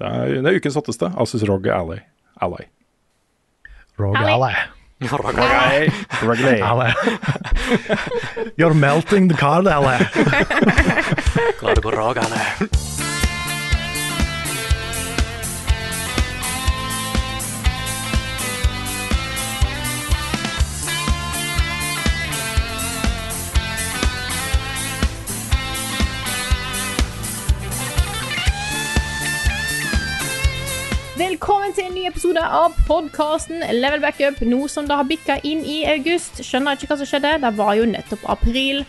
Det er, det er ukens hotteste. Asus ROG Ally. Ally. Rogue Ally. Ally. Ally. Ally. You're melting the card, Ally. Klarer det gå Rog Anne. Velkommen til en ny episode av podkasten Level Backup. Nå som det har bikka inn i august. Skjønner ikke hva som skjedde. Det var jo nettopp april.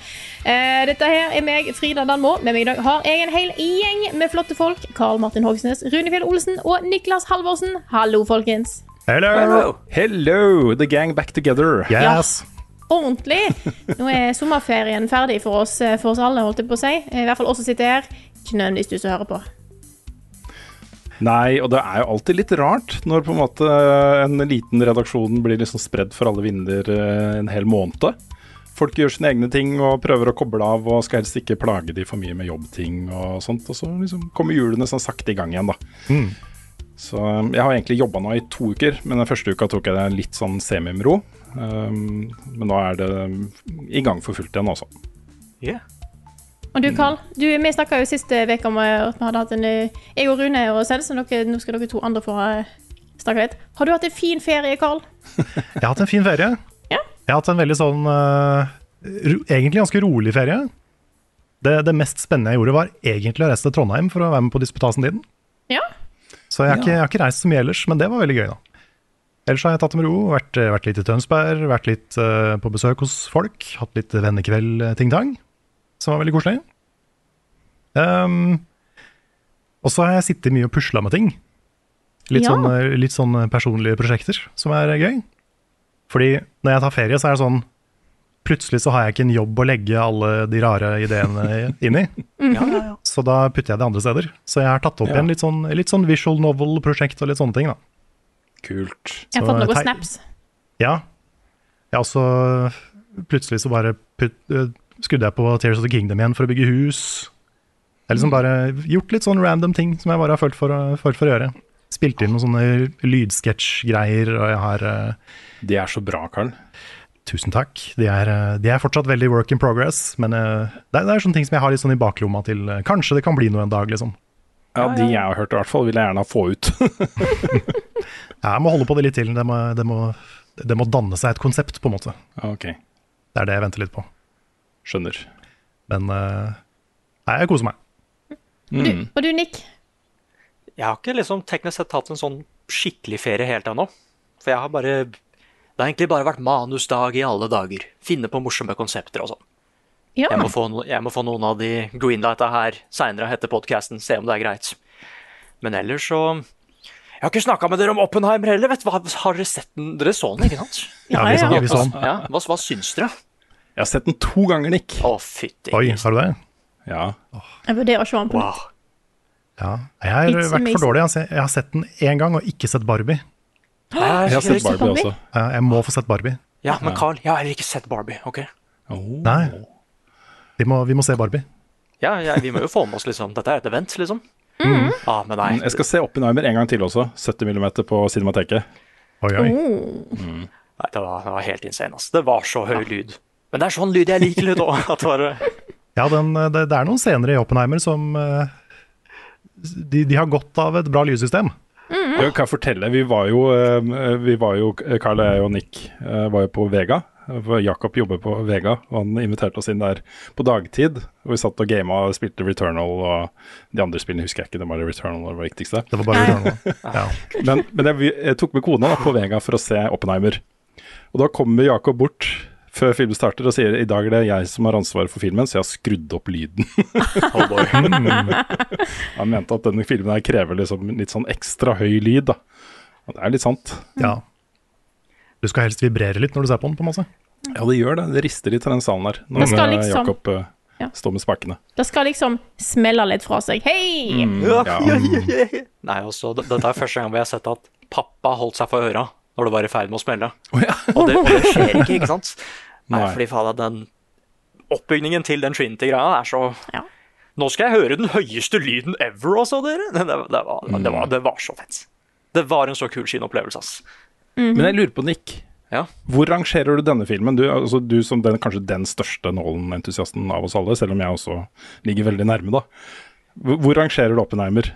Eh, dette her er meg, Frida Danmo. Med meg i dag har jeg en hel gjeng med flotte folk. Karl Martin Hogsnes, Runefjell Olsen og Niklas Halvorsen. Hallo, folkens. Hello. Hello, the gang back together. Yes. Ordentlig. Nå er sommerferien ferdig for oss, eh, for oss alle, holdt jeg på å si. I hvert fall oss som sitter her. Ikke nødvendigvis du som hører på. Nei, og det er jo alltid litt rart når på en måte en liten redaksjon blir liksom spredd for alle vinder eh, en hel måned. Folk gjør sine egne ting og prøver å koble av og skal helst ikke plage de for mye med jobbting og sånt. Og så liksom kommer hjulene sånn sakte i gang igjen, da. Mm. Så um, jeg har egentlig jobba nå i to uker, men den første uka tok jeg det litt sånn semi med ro. Um, men nå er det i gang for fullt igjen altså. Yeah. Og du, Karl, du, vi snakka jo sist uke om eh, at vi hadde hatt en eh, Jeg og Rune og selv, så dere, nå skal dere to andre få eh, snakke litt. Har du hatt en fin ferie, Karl? Jeg har hatt en fin ferie. Ja. Jeg har hatt en veldig sånn uh, ro, Egentlig ganske rolig ferie. Det, det mest spennende jeg gjorde, var egentlig å reise til Trondheim for å være med på disputasen din. Ja. Så jeg har, ikke, jeg har ikke reist så mye ellers, men det var veldig gøy, da. Ellers har jeg tatt det med ro, vært, vært litt i Tønsberg, vært litt uh, på besøk hos folk, hatt litt vennekveld-ting-tang, som var veldig koselig. Um, og så har jeg sittet mye og pusla med ting. Litt, Ja. sånn, eh, litt sånne, personlige prosjekter som er gøy. Fordi når jeg tar ferie, så er det sånn Plutselig så har jeg ikke en jobb å legge alle de rare ideene inn i. Ja, ja, ja. Så da putter jeg det andre steder. Så jeg har tatt opp Ja. igjen litt sånn, litt sånn visual novel-prosjekt og litt sånne ting. da. Kult. Jeg har fått noen snaps. Ja. Jeg har også Plutselig så bare putt, øh, skrudde jeg på Tears of the Kingdom igjen for å bygge hus. Jeg har liksom bare gjort litt sånn random ting som jeg bare har følt for, følt for å gjøre. Spilte inn noen sånne lydsketsjgreier, og jeg har uh, De er så bra, Karl. Tusen takk. De er, øh, de er fortsatt veldig work in progress, men uh, det, er, det er sånne ting som jeg har litt sånn i baklomma til uh, Kanskje det kan bli noe en dag, liksom. Ja, de jeg har hørt i hvert fall, vil jeg gjerne få ut. Jeg må holde på det litt til. Det må, det, må, det må danne seg et konsept, på en måte. ok, Det er det jeg venter litt på. Skjønner. Men øh, nei, jeg koser meg. Mm. Du, og du, Nick? Jeg har ikke liksom teknisk sett hatt en sånn skikkelig ferie helt ennå. For jeg har bare Det har egentlig bare vært manusdag i alle dager. Finne på morsomme konsepter og sånn. Ja. Jeg, må få jeg må få noen av de greenlighta her seinere etter podkasten, se om det er greit. Men ellers så Jeg har ikke snakka med dere om Oppenheimer heller, vet du. Har dere sett den? Dere så den, ikke sant? Ja, vi så den. Ja, hva, hva syns dere? Jeg har sett den to ganger, Nick. Å, fytti Oi, har du det? Ja. Jeg vurderer å se den på nytt. Wow. Ja. Jeg har It's vært amazing. for dårlig. Altså. Jeg har sett den én gang og ikke sett Barbie. Jeg har Jeg sett sett Barbie også. Ja, Jeg må få sett Barbie. Ja, men Carl, jeg har heller ikke sett Barbie. ok? Oh. Nei. Vi må, vi må se Barbie. Ja, ja, Vi må jo få med oss liksom Dette er et event, liksom. Ah, men nei. Jeg skal se Oppenheimer en gang til også. 70 mm på Cinemateket. Oi, oi. Oh. nei det, var, det var helt insane. Altså. Det var så høy lyd. Men det er sånn lyd jeg liker litt òg. Ja, den, det, det er noen scener i Oppenheimer som eh, de, de har godt av et bra lydsystem. Jeg kan fortelle, vi var jo, eh, vi var jo Carl, jeg og Nick eh, var jo på Vega. For Jakob jobber på Vega, og han inviterte oss inn der på dagtid. Og vi satt og gama og spilte Returnal, og de andre spillene husker jeg ikke. Det var Returnal var det viktigste. Det var bare Returnal. Ja. Men, men jeg, jeg tok med kona da, på Vega for å se Oppenheimer. Og da kommer Jakob bort før filmen starter og sier i dag er det jeg som har ansvaret for filmen, så jeg har skrudd opp lyden. Han mente at denne filmen her krever liksom litt sånn ekstra høy lyd. da. Og det er litt sant. Ja. Du skal helst vibrere litt når du ser på den, på en måte. Ja, det gjør det. Det rister litt i den salen her. Når Det skal liksom- Jakob uh, Ja. står med spakene. Det skal liksom smelle litt fra seg. Hei! Mm, Ja. ja. Nei, også, Dette er første gang vi har sett at pappa holdt seg for øra når det var i ferd med å smelle. Oh, ja. Og det, og det skjer ikke, ikke sant? Nei, Nei. fordi faen, den oppbygningen til den Trinity-greia er så Ja. Nå skal jeg høre den høyeste lyden ever altså, dere! Det, det, det, var, det, var, det var så fett. Det var en så kul kinoopplevelse, ass. Men jeg lurer på, Nick. Ja. Hvor rangerer du denne filmen? Du, altså, du som den, kanskje den største Nolan-entusiasten av oss alle, selv om jeg også ligger veldig nærme, da. Hvor, hvor rangerer du Oppenheimer?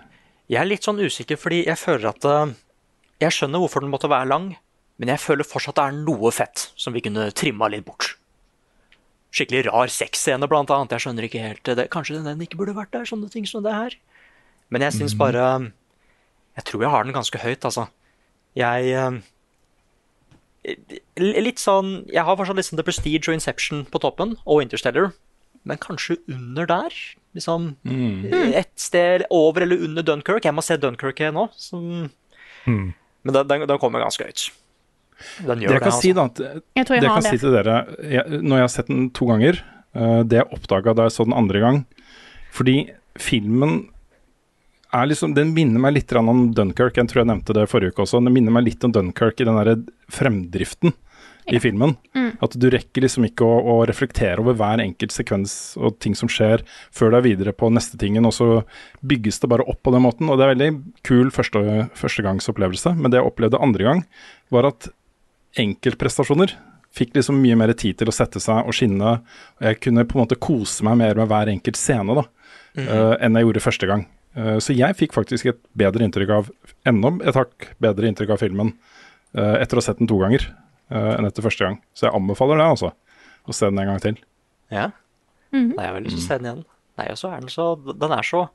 Jeg er litt sånn usikker, fordi jeg føler at eh, Jeg skjønner hvorfor den måtte være lang, men jeg føler fortsatt det er noe fett som vi kunne trimma litt bort. Skikkelig rar sexscene, blant annet. Jeg skjønner ikke helt det. Kanskje den ikke burde vært der, sånne ting som det her. Men jeg syns bare Jeg tror jeg har den ganske høyt, altså. Jeg eh, Litt sånn Jeg har fortsatt liksom The Prestige og Inception på toppen, og Interstellar. Men kanskje under der? Liksom et sted over eller under Dunkerque. Jeg må se Dunkerque nå. Som... Hmm. Men den, den, den kommer ganske høyt. Den Det jeg jeg det, kan si, altså. da, at Jeg tror det jeg jeg kan si til dere jeg, Når jeg har sett den to ganger, uh, det jeg oppdaga da jeg så den andre gang Fordi filmen er liksom Den minner meg litt om Dunkerque. Jeg tror jeg nevnte det forrige uke også. Den minner meg litt om Dunkerque i den der fremdriften i filmen. At du rekker liksom ikke å, å reflektere over hver enkelt sekvens og ting som skjer, før du er videre på neste tingen, og så bygges det bare opp på den måten. Og det er veldig kul første, førstegangsopplevelse, men det jeg opplevde andre gang, var at enkeltprestasjoner fikk liksom mye mer tid til å sette seg og skinne. Og jeg kunne på en måte kose meg mer med hver enkelt scene da, eh, enn jeg gjorde første gang. Uh, så jeg fikk faktisk et bedre inntrykk av enda et hakk bedre inntrykk av filmen uh, etter å ha sett den to ganger eh, enn etter første gang. Så jeg anbefaler det, altså. Å se den en gang til. Ja. Nei, jeg har veldig lyst til å se den igjen. Nei, og så er den så Den er så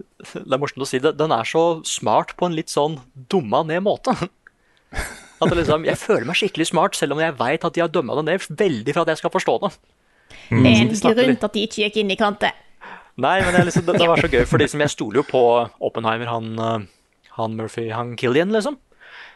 Det er morsomt å si det. Den er så smart på en litt sånn dumma ned måte. At det liksom, Jeg føler meg skikkelig smart, selv om jeg veit at de har dømma det ned veldig for at jeg skal forstå det. Det er en grunn til at de ikke gikk inn i kantet. Nei, men jeg liksom, det, det var så gøy, for som jeg stoler jo på Oppenheimer, han, eh, han Murphy, han Killian, liksom.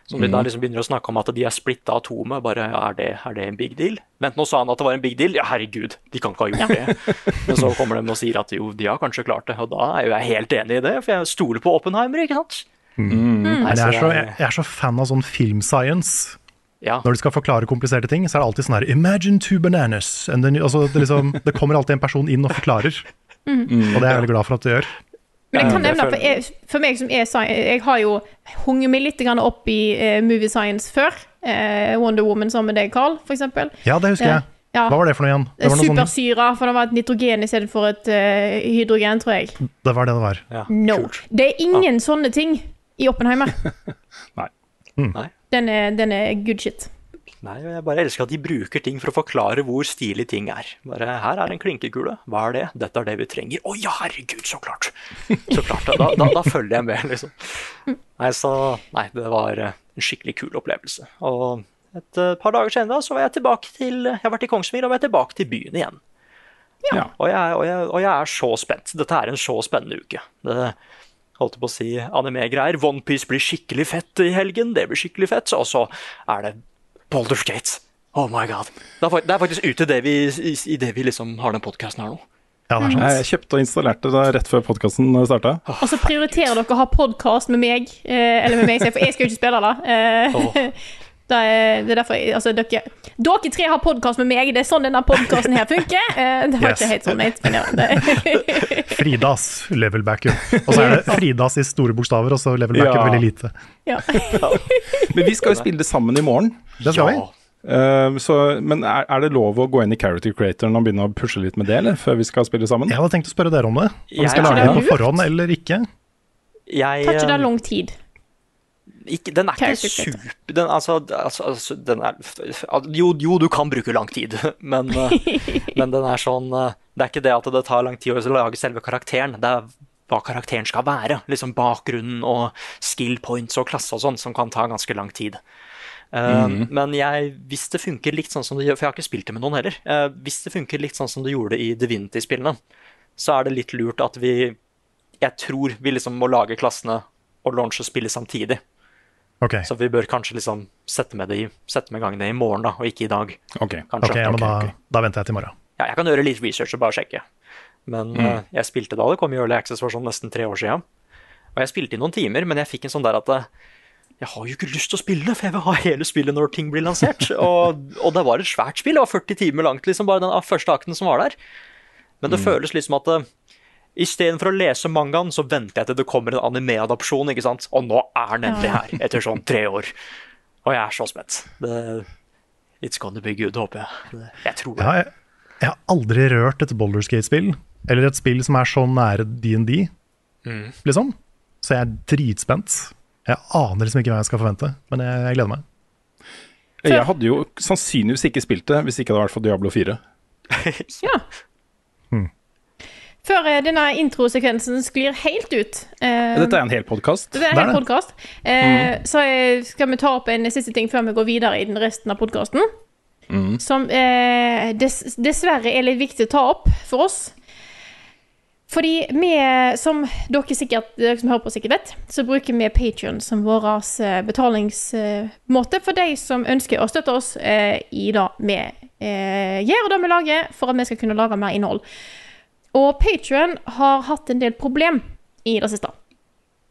Som de da liksom begynner å snakke om at de er splitta atomet. Bare, ja, er det, er det en big deal? Vent, nå sa han at det var en big deal. Ja, herregud, de kan ikke ha gjort det. Men så kommer de og sier at jo, de har kanskje klart det. Og da er jo jeg helt enig i det, for jeg stoler på Oppenheimer, ikke sant? Nei, Men jeg, er så, jeg- er så fan av sånn filmscience. ja. Når de skal forklare kompliserte ting, så er det alltid sånn her Imagine two bananas. And then, altså, det, liksom, det kommer alltid en person inn og forklarer. Og det er jeg veldig glad for at det gjør. Men jeg kan nevne, for, jeg, for meg som er Jeg har jo hunget meg litt opp i uh, movie science før. Uh, Wonder Woman sammen med deg, Carl, eksempel. Ja, det husker jeg. Ja. Hva var det for noe igjen? Det var, noe sånn, Supersyra, for det var et nitrogen istedenfor et eh, hydrogen, tror jeg. det var det det var. ja. No. kult. Det er ingen sånne ting i Oppenheimer. Nei. Mm. Den er, den er good shit. Nei, jeg bare elsker at de bruker ting for å forklare hvor stilig ting er. Bare, her er en klinkekule. Hva er det? Dette er det vi trenger. Å ja, herregud, så klart! Så klart, Da, da, da følger jeg med, liksom. Nei, så Nei, det var en skikkelig kul opplevelse. Og et eh, par dager senere så var jeg tilbake til Jeg har vært i Kongsvinger og var jeg tilbake til byen igjen. Ja. Og, jeg, og, jeg, og jeg er så spent. Dette er en så spennende uke. Det holdt jeg på å si anime-greier. Onepiece blir skikkelig fett i helgen. Det blir skikkelig fett. Og så er det Baldur's Gate. Oh my god. Det er, det er faktisk ute det vi, i, i det vi liksom har den podkasten her nå. Ja, det er sant. Jeg kjøpte og installerte det rett før podkasten starta. Og så prioriterer dere å ha podkast med meg, eh, eller med meg, for jeg skal jo ikke spille det. Det, er, det er derfor jeg, altså, dere, dere tre har podkast med meg, det er sånn denne podkasten her funker. Eh, det var Yes. ikke helt sånn ment, men ja. Fridas level backup. Og så er det Fridas i store bokstaver, og så level backup Ja. veldig lite. ja. Men vi skal jo spille det sammen i morgen. Det skal vi. Uh, så, men er, er det lov å gå inn i Character Creatoren og begynne å pushe litt med det, eller? Før vi skal spille sammen? Jeg hadde tenkt å spørre dere om det. Om vi skal lage det på forhånd eller ikke. Jeg, Tar ikke det eh, lang tid? Ikke, den er ikke super den, altså, altså, altså, den er jo, jo, du kan bruke lang tid, men, eh, men den er sånn eh, Det er ikke det at det tar lang tid å lage selve karakteren. Det er hva karakteren skal være. Liksom bakgrunnen og skill points og klasse og sånn, som kan ta ganske lang tid. Eh, Men jeg, hvis det funker litt sånn som det gjør For jeg har ikke spilt det med noen heller. uh, hvis det funker litt sånn som det gjorde i Divinity-spillene, så er det litt lurt at vi Jeg tror vi liksom må lage klassene og launche spillet samtidig. Ok, Så vi bør kanskje liksom sette med, det i, sette med gang det i morgen, da, og ikke i dag. Ok. okay ja, men da, da venter jeg til i morgen. Ja, jeg kan gjøre litt research og bare sjekke. Men Mm. uh, jeg spilte da det kom i Early Access for sånn nesten tre år siden. Og jeg spilte i noen timer, men jeg fikk en sånn der at eh, jeg har jo ikke lyst til å spille, for jeg vil ha hele spillet når ting blir lansert. og, og det var et svært spill, det var 40 timer langt, liksom, bare den første akten som var der. Men det føles liksom at uh, istedenfor å lese mangaen, så venter jeg til det kommer en anime-adopsjon, ikke sant. Og nå er den endelig her, etter sånn tre år. Og jeg er så spent. Det, it's gonna be good, håper jeg. Det, jeg tror det. Ja, jeg, jeg har aldri rørt et boulderskate-spill, eller et spill som er så nære DND, liksom. Så jeg er dritspent. Jeg aner liksom ikke hva jeg skal forvente, men jeg, jeg gleder meg. Jeg hadde jo sannsynligvis ikke spilt det hvis ikke det hadde vært for Diablo 4. Ja. Før eh, denne introsekvensen sklir helt ut eh, Dette er en hel podkast. Det er en podkast. Eh, Så eh, skal vi ta opp en siste ting før vi går videre i den resten av podkasten. Som eh, dess, dessverre er litt viktig å ta opp for oss. Fordi vi, som dere sikkert dere som hører på sikkert vet, så bruker vi Patrion som vår eh, betalingsmåte for de som ønsker å støtte oss eh, i det vi eh, gjør, og det vi lager, for at vi skal kunne lage mer innhold. Og Patrion har hatt en del problem i det siste.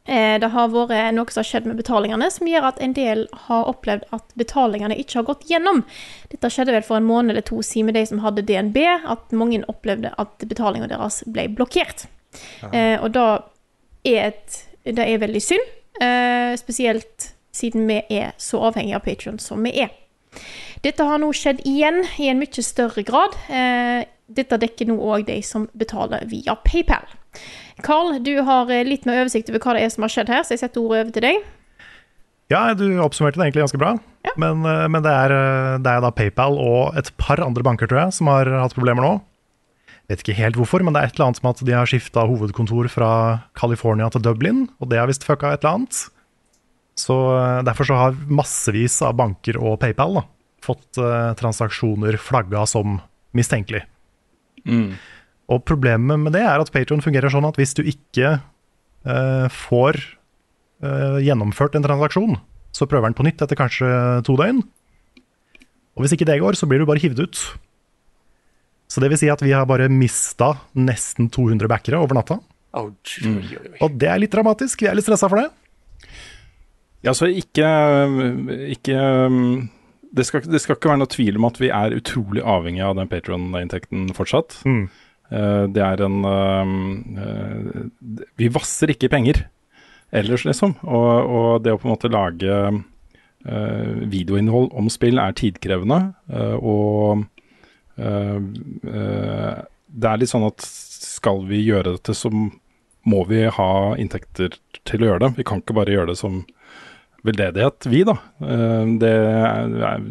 Eh, Det har vært noe som har skjedd med betalingene, som gjør at en del har opplevd at betalingene ikke har gått gjennom. Dette skjedde vel for en måned eller to siden med de som hadde DNB, at mange opplevde at betalingene deres ble blokkert. Eh, og da er et, det er veldig synd, eh, spesielt siden vi er så avhengige av Patreon som vi er. Dette har nå skjedd igjen i en mye større grad. Eh, dette dekker nå òg de som betaler via PayPal. Carl, du har eh, litt mer oversikt over hva det er som har skjedd her, så jeg setter ordet over til deg. Ja, du oppsummerte det egentlig ganske bra. Men, eh, men det, er, eh, det er da PayPal og et par andre banker, tror jeg, som har hatt problemer nå. Vet ikke helt hvorfor, men det er et eller annet som at de har skifta hovedkontor fra California til Dublin, og det har visst fucka et eller annet. Så Derfor så har massevis av banker og PayPal da, fått transaksjoner flagga som mistenkelig. Og problemet med det er at Patron fungerer sånn at hvis du ikke uh, får uh, gjennomført en transaksjon, så prøver den på nytt etter kanskje to døgn. Og hvis ikke det går, så blir du bare hivd ut. Så det vil si at vi har bare mista nesten 200 backere over natta. Oh, oi. Og det er litt dramatisk. Vi er litt stressa for det. Ja, så ikke, ikke det, skal, det skal ikke være noe tvil om at vi er utrolig avhengig av den Patron-inntekten fortsatt. Mm. Uh, Det er en uh, uh, Vi vasser ikke penger ellers, liksom. Og, og det å på en måte lage videoinnhold om spill er tidkrevende. og det er litt sånn at skal vi gjøre dette, så må vi ha inntekter til å gjøre det. Vi kan ikke bare gjøre det som veldedighet, vi, da. Eh, Det er,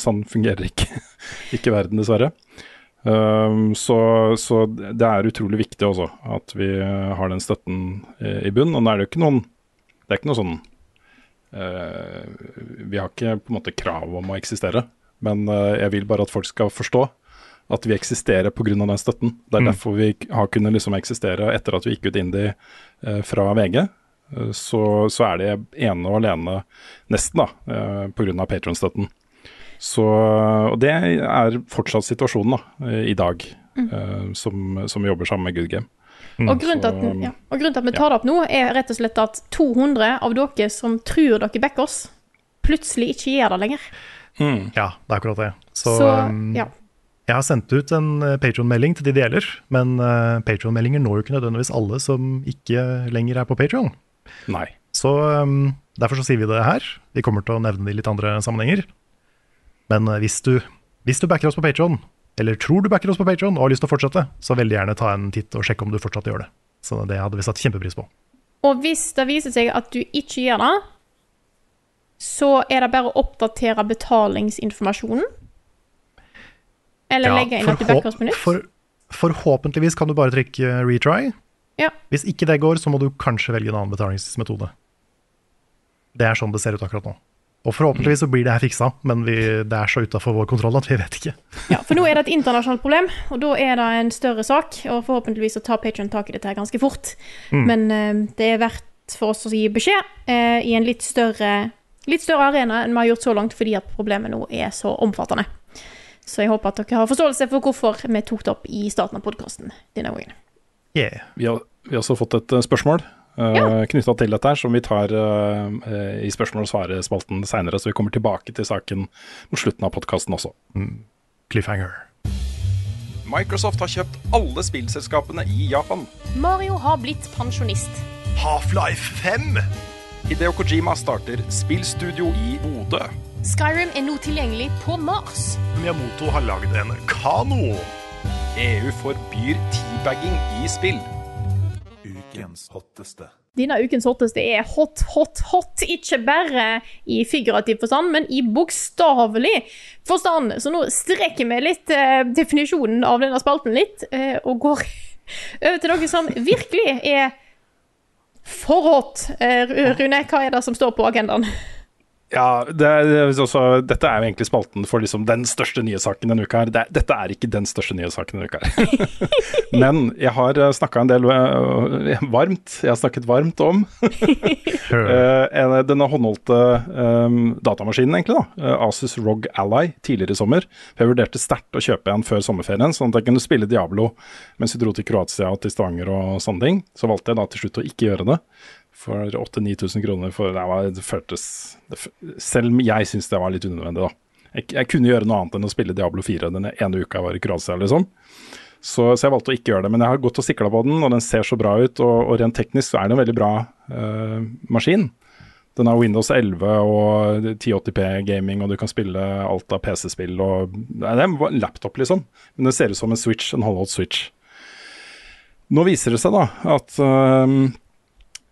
sånn fungerer ikke, ikke verden, dessverre. Um, så, så det er utrolig viktig også at vi har den støtten i, bunn. Og nå er det jo ikke noen Det er ikke noe sånn eh, Vi har ikke på en måte krav om å eksistere, men eh, jeg vil bare at folk skal forstå at vi eksisterer pga. den støtten. Det er Mm. derfor vi har kunnet liksom eksistere etter at vi gikk ut Indie eh, fra VG. Eh, Så, så er det ene og alene, nesten, da, eh, pga. patronstøtten. Så, og det er fortsatt situasjonen da, eh, i dag, mm. som, som jobber sammen med Good Game. Og grunnen, til så- at, ja, og grunnen til at vi tar det opp nå, er rett og slett at 200 av dere som tror dere backer oss, plutselig ikke gjør det lenger. Ja, det er akkurat det. Så, Så, um, ja. jeg har sendt ut en Patron-melding til de det gjelder, men uh, Patron-meldinger når jo ikke nødvendigvis alle som ikke lenger er på Patron. Nei. Så um, derfor så sier vi det her. Vi kommer til å nevne det i litt andre sammenhenger. Men uh, hvis, du, hvis du backer oss på Patron, eller tror du backer oss på Patron og har lyst til å fortsette, så veldig gjerne ta en titt og sjekke om du fortsatt gjør det. Så det hadde vi satt kjempepris på. Og hvis det viser seg at du ikke gjør det, så er det bare å oppdatere betalingsinformasjonen. Eller legge inn at du backer oss på nytt. For, forhåpentligvis kan du bare trykke retry. Ja. Hvis ikke det går, så må du kanskje velge en annen betalingsmetode. Det er sånn det ser ut akkurat nå. Og forhåpentligvis så blir det her fiksa, men vi, det er så utafor vår kontroll at vi vet ikke. Ja, For nå er det et internasjonalt problem, og da er det en større sak. Og forhåpentligvis så tar Patreon tak i dette her ganske fort. Mm. Men uh, det er verdt for oss å gi beskjed uh, i en litt større, litt større arena enn vi har gjort så langt, fordi at problemet nå er så omfattende. Så jeg håper at dere har forståelse for hvorfor vi tok det opp i starten av podkasten denne gangen. Yeah. Vi har, vi har også fått et eh, spørsmål uh, knytta til dette, her, som vi tar eh, eh, i spørsmål og svarespalten seinere. Så vi kommer tilbake til saken mot slutten av podkasten også. Cliffhanger. Microsoft har kjøpt alle spillselskapene i Japan. Mario har blitt pensjonist. Half-Life 5! Hideo Kojima starter spillstudio i Bodø. Skyrim er nå tilgjengelig på Mars. Miyamoto har lagd en kano. EU forbyr teabagging i spill. Ukens hotteste. Denne ukens hotteste er hot, hot, hot. Ikke bare i figurativ forstand, men i bokstavelig forstand. Så nå strekker vi litt eh, definisjonen av denne spalten litt, eh, og går over til noe som virkelig er for hot. Eh, Rune, hva er det som står på agendaen? Ja, det er, også, Dette er jo egentlig spalten for liksom den største nyhetssaken denne uka. her. Det, dette er ikke den største nyhetssaken denne uka. her. Men jeg har snakka en del øh, varmt. Jeg har snakket varmt om en- denne håndholdte um, datamaskinen, egentlig. da, Asus ROG Ally, tidligere i sommer. Jeg vurderte sterkt å kjøpe en før sommerferien, sånn at jeg kunne spille Diablo mens vi dro til Kroatia og til Stavanger og sånne ting. Så valgte jeg da til slutt å ikke gjøre det. For 8000-9000 kroner. For det, var, det føltes det, Selv jeg syns det var litt unødvendig, da. Jeg, jeg kunne gjøre noe annet enn å spille Diablo 4 den ene uka jeg var i Kroatia, liksom. Så, så jeg valgte å ikke gjøre det. Men jeg har gått og sikla på den, og den ser så bra ut. Og, og rent teknisk så er det en veldig bra uh, maskin. Den har Windows 11 og 1080p gaming, og du kan spille alt av PC-spill. og Nei, Det er en laptop, liksom. Men det ser ut som en Switch, en håndholdt Switch. Nå viser det seg da at eh,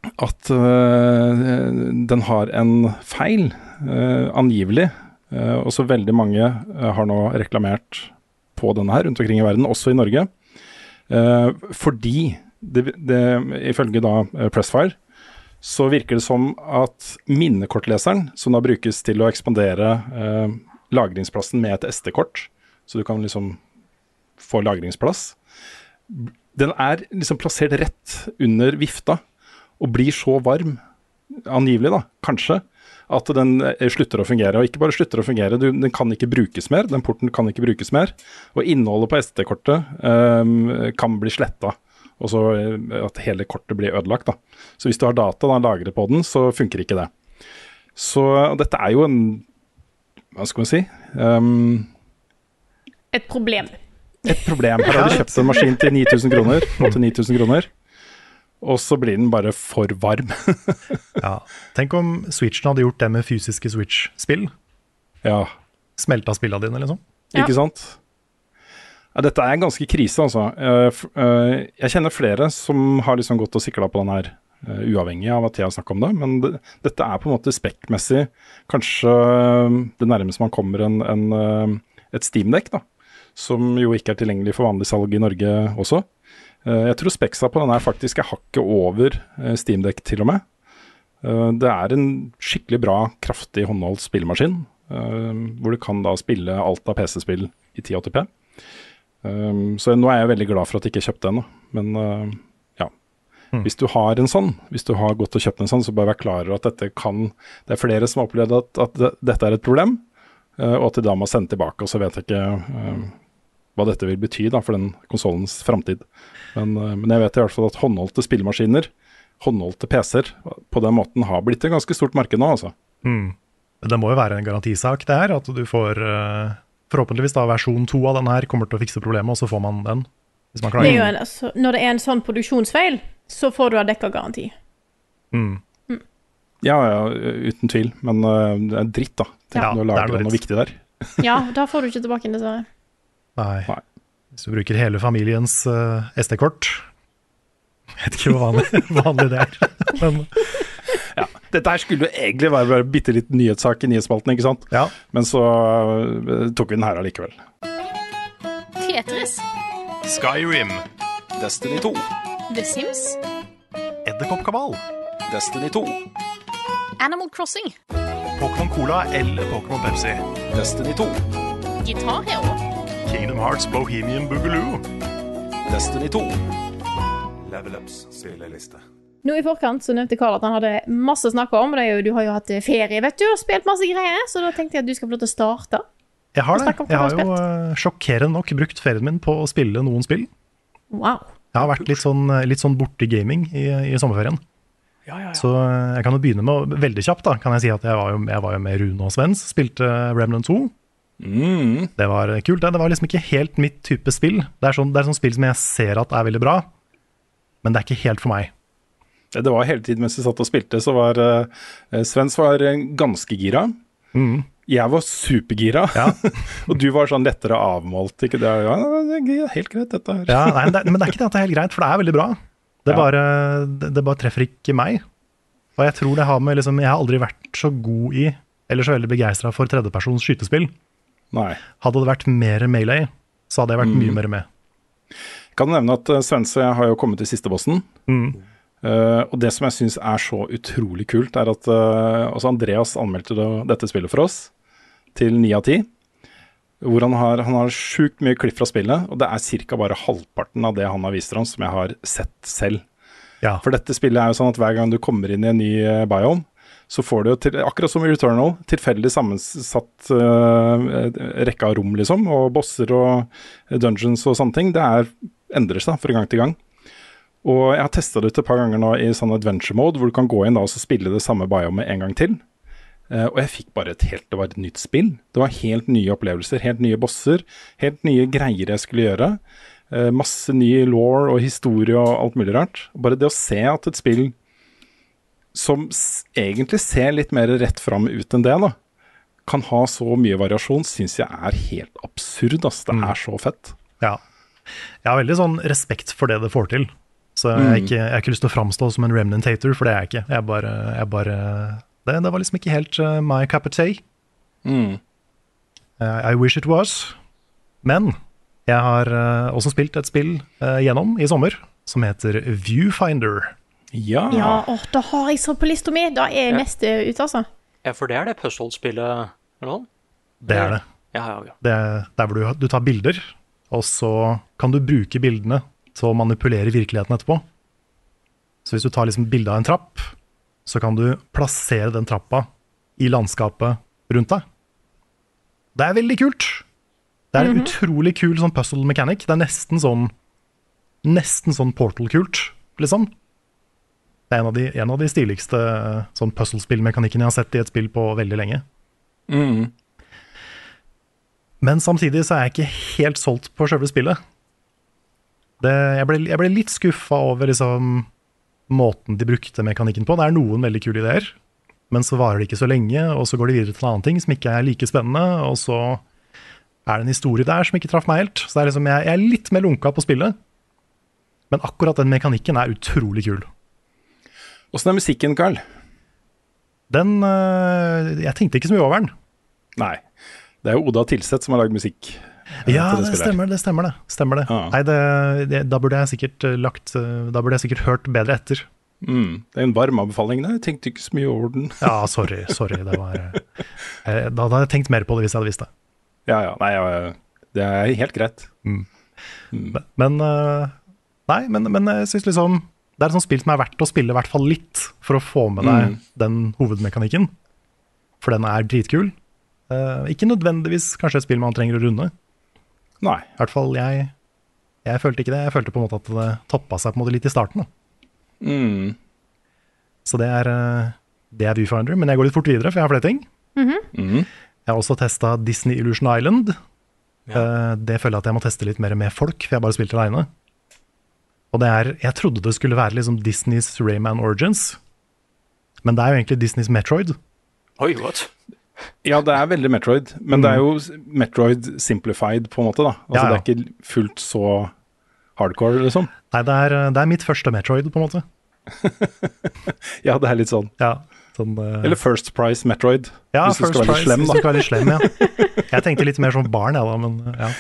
at øh, den har en feil, øh, angivelig. og også veldig mange har nå reklamert på denne her rundt omkring i verden, også i Norge. Fordi, det, det, ifølge da Pressfire, så virker det som at minnekortleseren, som da brukes til å ekspandere øh, lagringsplassen med et SD-kort, så du kan liksom få lagringsplass, den er liksom plassert rett under vifta og blir så varm, angivelig da, kanskje, at den eh, slutter å fungere. Og ikke bare slutter å fungere, du, den kan ikke brukes mer. Den porten kan ikke brukes mer. Og innholdet på SD-kortet um, kan bli sletta. Og så eh, at hele kortet blir ødelagt. da. Så hvis du har data da, lagret på den, så funker ikke det. Så dette er jo en Hva skal man si? Um, Et problem. et problem. Her har du kjøpt en maskin til 9000 kroner, 8000-9000 kroner, og så blir den bare for varm. Ja. Tenk om Switchen hadde gjort det med fysiske Switch-spill. ja, Smelta spillene dine, liksom. Ja. ikke sant? Ja, dette er ganske krise, altså. Eh, eh, jeg kjenner flere som har liksom gått og sikla på den her, eh, uavhengig av at jeg har snakka om det. Men det, dette er på en måte spekkmessig kanskje det nærmeste man kommer en, en, et Steamdekk, da. Som jo ikke er tilgjengelig for vanlig salg i Norge også. Eh, jeg tror speksa på den her faktisk er hakket over uh, Steamdekk til og med. Eh, det er en skikkelig bra, kraftig håndholdt spillmaskin. eh, hvor du kan da spille alt av PC-spill i 1080p. Um, så nå er jeg veldig glad for at jeg ikke kjøpte den. Men ja. Hvis du har en sånn, hvis du har gått og kjøpt en sånn, så bør du være klar over at dette kan Det er flere som har opplevd at, at dette er et problem, og at de da må sende tilbake. Og så vet jeg ikke hva dette vil bety da for den konsollens framtid. Men, uh, men jeg vet i hvert fall at håndholdte spillemaskiner, håndholdte PC-er, på den måten har blitt et ganske stort marked nå, altså. Mm. Det må jo være en garantisak, det her. At du får eh, forhåpentligvis da versjon to av den her kommer til å fikse problemet, og så får man den. Hvis man Det er jo en, altså, når det er en sånn produksjonsfeil, så får du ha dekka garanti. Mm. Ja, ja, uten tvil. Men uh, det er dritt, da. Tenk Ja, du er lager noe noe viktig der. Ja, da får du ikke tilbake den, dessverre. Nei. Nei. Hvis du bruker hele familiens uh, SD-kort Vet ikke hvor vanlig, vanlig det er. Men Ja, dette her skulle jo egentlig være bare bitte litt nyhetssak i nyhetsspalten, ikke sant? ja. Men så uh, tok vi den her allikevel. Tetris. Skyrim. Destiny 2. The Sims. Edderkoppkabal. Destiny 2. Animal Crossing. Pokémon Cola eller Pokémon Pepsi. Destiny 2. Gitarhero. Kingdom Hearts Bohemian Boogaloo. Destiny 2. Level Ups spilleliste. Nå i forkant så nevnte Karl at han hadde masse å snakke om. Det er jo, du har jo hatt ferie, vet du, og spilt masse greier, så da tenkte jeg at du skal få lov til å starte. Jeg har det. Jeg har har jo eh, sjokkerende nok brukt ferien min på å spille noen spill. Wow. Jeg har vært litt sånn, litt sånn borte i gaming i, i sommerferien. Ja, ja, ja. Så eh, jeg kan jo begynne med, veldig kjapt da, kan jeg si at jeg var jo, jeg var jo med Rune og Svens, spilte Remnant 2. Mm. Det var kult. Det var liksom ikke helt mitt type spill. Det er sånn, det er sånn spill som jeg ser at er veldig bra, men det er ikke helt for meg. Det var hele tiden mens vi satt og spilte, så var uh, Svens var eh, ganske gira. Mm. Jeg var supergira, Ja. og du var sånn lettere avmålt. Ikke det? Ja, det er helt greit, dette her. Ja, nei, men, det, men det er ikke det at det er helt greit, for det er veldig bra. Det Ja. bare, det, det bare treffer ikke meg. Og jeg tror det har med liksom, Jeg har aldri vært så god i, eller så veldig begeistra for tredjepersons skytespill. Nei. Hadde det vært mer melee, så hadde jeg vært mye mer med. Kan du nevne at uh, Svens jeg har jo kommet til siste bossen. Mm. Uh, og det som jeg syns er så utrolig kult, er at uh, også Andreas anmeldte det, dette spillet for oss til ni av ti. Hvor han har, han har sjukt mye klipp fra spillet, og det er ca. bare halvparten av det han har vist oss, som jeg har sett selv. Ja. For dette spillet er jo sånn at hver gang du kommer inn i en ny biome, så får du jo, til, akkurat som i Returnal, tilfeldig sammensatt uh, rekke av rom, liksom. Og bosser og dungeons og sånne ting. Det er, endrer seg fra gang til gang. Og jeg har testa det ut et par ganger nå i sånn adventure mode, hvor du kan gå inn da og spille det samme biomet en gang til. Uh, og jeg fikk bare et helt Det var et nytt spill. Det var helt nye opplevelser, helt nye bosser, helt nye greier jeg skulle gjøre. Uh, masse ny law og historie og alt mulig rart. Bare det å se at et spill som egentlig ser litt mer rett fram ut enn det, da, kan ha så mye variasjon, syns jeg er helt absurd. Altså. Det er så fett. Ja. Jeg har veldig sånn respekt for det det får til. Så jeg har ikke, jeg har ikke lyst til å framstå som en remnantator, for det er jeg ikke. Jeg bare, jeg bare det, det var liksom ikke helt uh, my cup of tea. Mm. Uh, I wish it was. Men jeg har uh, også spilt et spill gjennom i sommer som heter Viewfinder. Ja. Ja, å, da har jeg så på lista mi. Da er Ja. neste ute, altså. Ja, for det er det puzzle-spillet eller noe? Det er det. Ja, ja, ja. Det er der hvor du, du tar bilder, og så kan du bruke bildene til å manipulere virkeligheten etterpå. Så hvis du tar liksom bilde av en trapp, så kan du plassere den trappa i landskapet rundt deg. Det er veldig kult. Det er en utrolig kul sånn puzzle mechanic. Det er nesten sånn Nesten sånn Portal-kult, liksom. Det er en av de, en av de stiligste sånn puzzlespillmekanikkene jeg har sett i et spill på veldig lenge. Mm. Men samtidig så er jeg ikke helt solgt på sjølve spillet. Det, jeg, ble, jeg ble litt skuffa over liksom, måten de brukte mekanikken på. Det er noen veldig kule ideer, men så varer det ikke så lenge, og så går de videre til en annen ting som ikke er like spennende, og så er det en historie der som ikke traff meg helt. Så er liksom, jeg, jeg er litt mer lunka på spillet, men akkurat den mekanikken er utrolig kul. Åssen er musikken, Carl? Den øh, Jeg tenkte ikke så mye over den. Nei. Det er jo Oda Tilseth som har lagd musikk. eh, Ja, det, det stemmer det. stemmer det, stemmer det. Ah. Nei, det, det, da burde jeg sikkert eh, lagt eh, Da burde jeg sikkert hørt bedre etter. Mm. Det er en varm anbefaling. Nei, jeg tenkte ikke så mye over den. Ja, sorry. sorry, det var eh, Da hadde jeg tenkt mer på det hvis jeg hadde visst det. Ja, ja. Nei, ja, det er helt greit. Men eh, Nei, men, men jeg synes liksom Det er et sånt spill som er verdt å spille i hvert fall litt, for å få med deg Mm. den hovedmekanikken. For den er dritkul. Uh, ikke nødvendigvis kanskje et spill man trenger å runde. Nei. I hvert fall jeg Jeg følte ikke det. Jeg følte på en måte at det toppa seg på en måte litt i starten. Da. Mm. Så det er, eh, det er Viewfinder. Men jeg går litt fort videre, for jeg har flere ting. Mm. Jeg har også testa Disney Illusion Island. Eh, Det føler jeg at jeg må teste litt mer med folk, for jeg har bare spilt aleine. Og det er Jeg trodde det skulle være liksom Disneys Rayman Origins, men det er jo egentlig Disneys Metroid. Oi, what? Ja, det er veldig Metroid, men det er jo Metroid simplified, på en måte. da. Altså, Ja, ja. Det er ikke fullt så hardcore, liksom. Nei, det er, det er mitt første Metroid, på en måte. Ja, det er litt sånn. Ja, sånn uh... Eller First Price Metroid, ja, hvis du skal være litt slem, hvis da. du skal være litt slem, ja. Jeg tenkte litt mer som barn, jeg, da, men ja.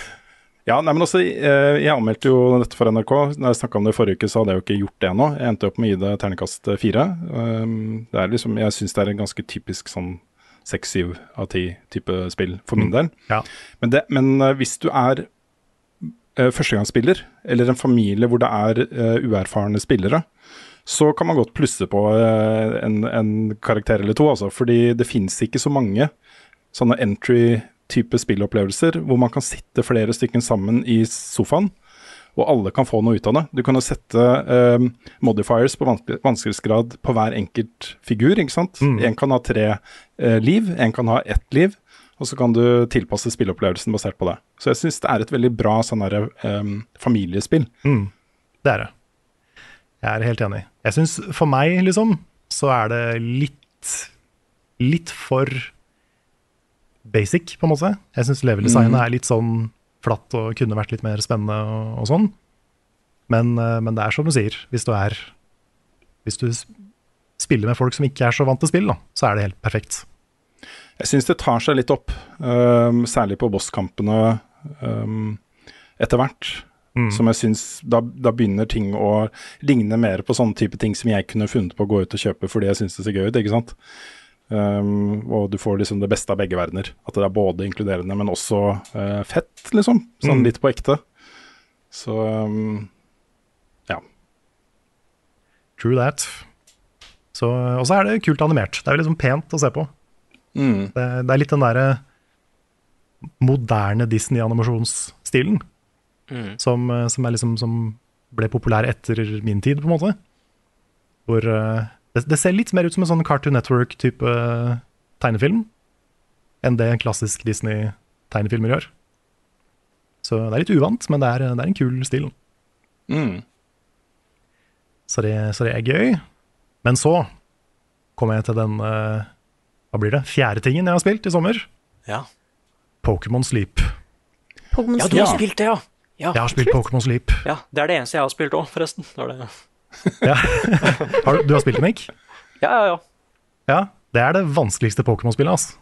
Ja, nei, men eh, Jeg anmeldte jo dette for NRK. Når jeg snakka om det i forrige uke, så hadde jeg jo ikke gjort det ennå. Jeg endte opp med å gi det terningkast fire. Um, det er liksom, jeg syns det er en ganske typisk sånn seks-syv av ti type spill, for min Mm. del. Ja. Men, det, men eh, hvis du er førstegangsspiller, eller en familie hvor det er eh, uerfarne spillere, så kan man godt plusse på eh, en, en karakter eller to, altså. Fordi det fins ikke så mange sånne entry-type spillopplevelser hvor man kan sitte flere stykker sammen i sofaen, og alle kan få noe ut av det. Du kan jo sette eh, modifiers på vanske- vanskelighetsgrad på hver enkelt figur, ikke sant. En kan ha tre eh, liv, en kan ha ett liv, og så kan du tilpasse spilleopplevelsen basert på det. Så jeg syns det er et veldig bra sånn her, eh, familiespill. Mm, det er det. Jeg er helt enig. Jeg syns for meg, liksom, så er det litt litt for basic, på en måte. Jeg syns level-designet Mhm. er litt sånn flatt og kunne vært litt mer spennende og, og sånn. Men, eh, men det er som du sier, hvis du er Hvis du spiller med folk som ikke er så vant til spill, da, så er det helt perfekt. Jeg syns det tar seg litt opp, um, særlig på bosskampene um, etter hvert. Som jeg syns da, da begynner ting å ligne mer på sånne type ting som jeg kunne funnet på å gå ut og kjøpe fordi jeg syns det ser gøy ut, ikke sant. Øhm, og du får liksom det beste av begge verdener. At det er både inkluderende, men også uh, fett, liksom. Sånn Mm. litt på ekte. Så um, ja. True that. Så, og så er det kult animert. Det er jo liksom pent å se på. Mm. Det, det er litt den derre moderne Disney-animasjonsstilen Mm. som, eh, som, er liksom, som ble populær etter min tid, på en måte. Hvor eh, det, det ser litt mer ut som en sånn Cartoon Network-type eh, tegnefilm enn det en klassisk Disney-tegnefilmer gjør. Så det er litt uvant, men det er, det er en kul stil. Mm. Så det, så det er gøy. Men så kommer jeg til den eh, Hva blir det? Fjerde tingen jeg har spilt i sommer. Ja. Pokémon Sleep. Pokemon ja, du har spilt det, ja. ja. Jeg har spilt Pokémon Sleep. Ja, Det er det eneste jeg har spilt òg, forresten. Det det. Ja. Har du, du har spilt det, Nick? Ja, ja, ja. Ja. Det er det vanskeligste Pokémon-spillet, altså.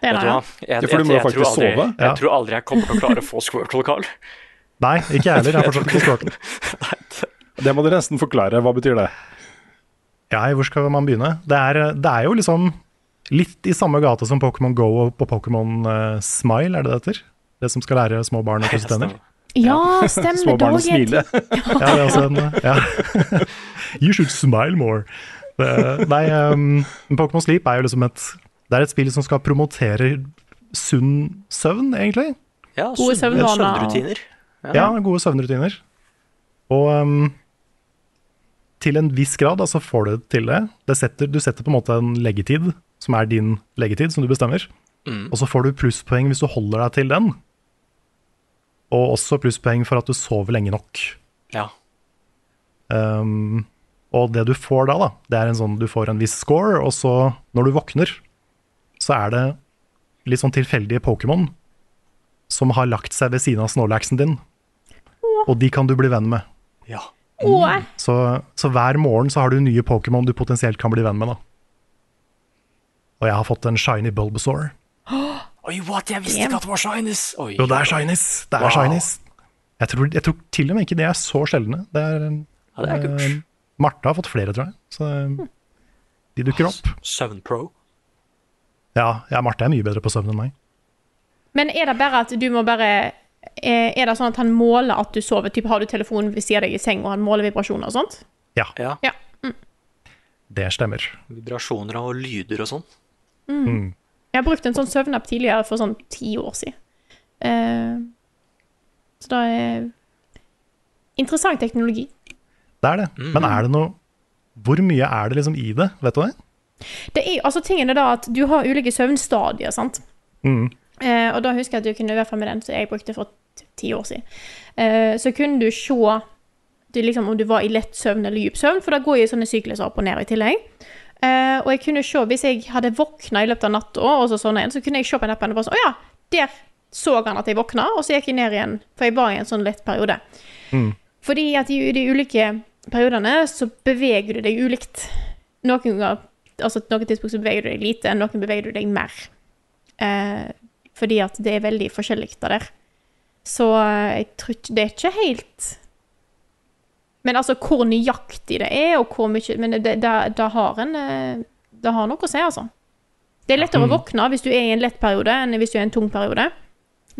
Det er det, ja. Jeg, for du må jo jeg, jeg, tror faktisk aldri, sove. Jeg tror aldri jeg kommer til å klare å få Squirtle, Carl. Nei, ikke jeg heller. Jeg har fortsatt ikke Squirtle. Det må dere nesten forklare. Hva betyr det? Ja, hvor skal man begynne? Det er, det er jo liksom litt i samme gate som Pokémon Go og på Pokémon eh, Smile, er det det heter? Det som skal lære små barn å pusse tenner. Ja, stemmer. Små barn og smile. Ja, det er også en, ja. You should smile more. Det, nei, um, Pokémon Sleep er jo liksom et Det er et spill som skal promotere sunn søvn, egentlig. Ja, Gode søvn, søvnrutiner. Ja, gode søvnrutiner. Og um, til en viss grad altså får du til det. det setter, du setter på en måte en leggetid, som er din leggetid, som du bestemmer. Mm. Og så får du plusspoeng hvis du holder deg til den. Og også plusspoeng for at du sover lenge nok. Ja. Um, og det du får da, da, det er en sånn du får en viss score, og så, når du våkner, så er det litt sånn tilfeldige Pokémon som har lagt seg ved siden av Snorlaxen din. Og de kan du bli venn med. ja. Mm. Så, så hver morgen så har du nye Pokémon du potensielt kan bli venn med. da. Og jeg har fått en shiny Bulbasaur. Oi, what? Jeg visste ikke at det var shinies! Oi. Jo, det er shinies! Det er Wow. shinies. Jeg tror, jeg tror til og med ikke de er så sjeldne. Det er, Ja, det er kult. eh, Marte har fått flere, tror jeg. Så eh, de dukker opp. Søvnpro. Ja, ja, Martha er mye bedre på søvn enn meg. Men er det bare at du må bare eh, Er det sånn at han måler at du sover? Typ, har du telefonen ved siden av deg i seng, og han måler vibrasjoner og sånt? Ja, Ja. Ja. det stemmer. Vibrasjoner og lyder og sånn. Jeg har brukt en sånn søvnapp tidligere for sånn ti år siden. Eh, så det er Interessant teknologi. Det er det. Men er det noe Hvor mye er det liksom i det? Vet du det? Det er, altså tingen er da at du har ulike søvnstadier, sant? Mm. Eh, og da husker jeg at du kunne, i hvert fall med den som jeg brukte for ti år siden, eh, så kunne du se du, liksom, om du var i lett søvn eller dyp søvn, for da går jo sånne sykluser opp og ned i tillegg. Eh, og jeg kunne se, hvis jeg hadde våkna i løpet av natta, og så sånn igjen, så kunne jeg se på den appen og bare sånn Å ja, der så han at jeg våkna, og så gikk jeg ned igjen, for jeg var i en sånn lett periode. Fordi at i de ulike periodene så beveger du deg ulikt. Noen ganger, altså noen tidspunkt så beveger du deg lite, noen beveger du deg mer. Eh, fordi at det er veldig forskjellig der. Så eh, jeg tror ikke Det er ikke helt Men altså, hvor nøyaktig det er, og hvor mye Men det, det, det har en eh, Det har noe å si, altså. Det er lettere å våkne hvis du er i en lett periode, enn hvis du er i en tung periode.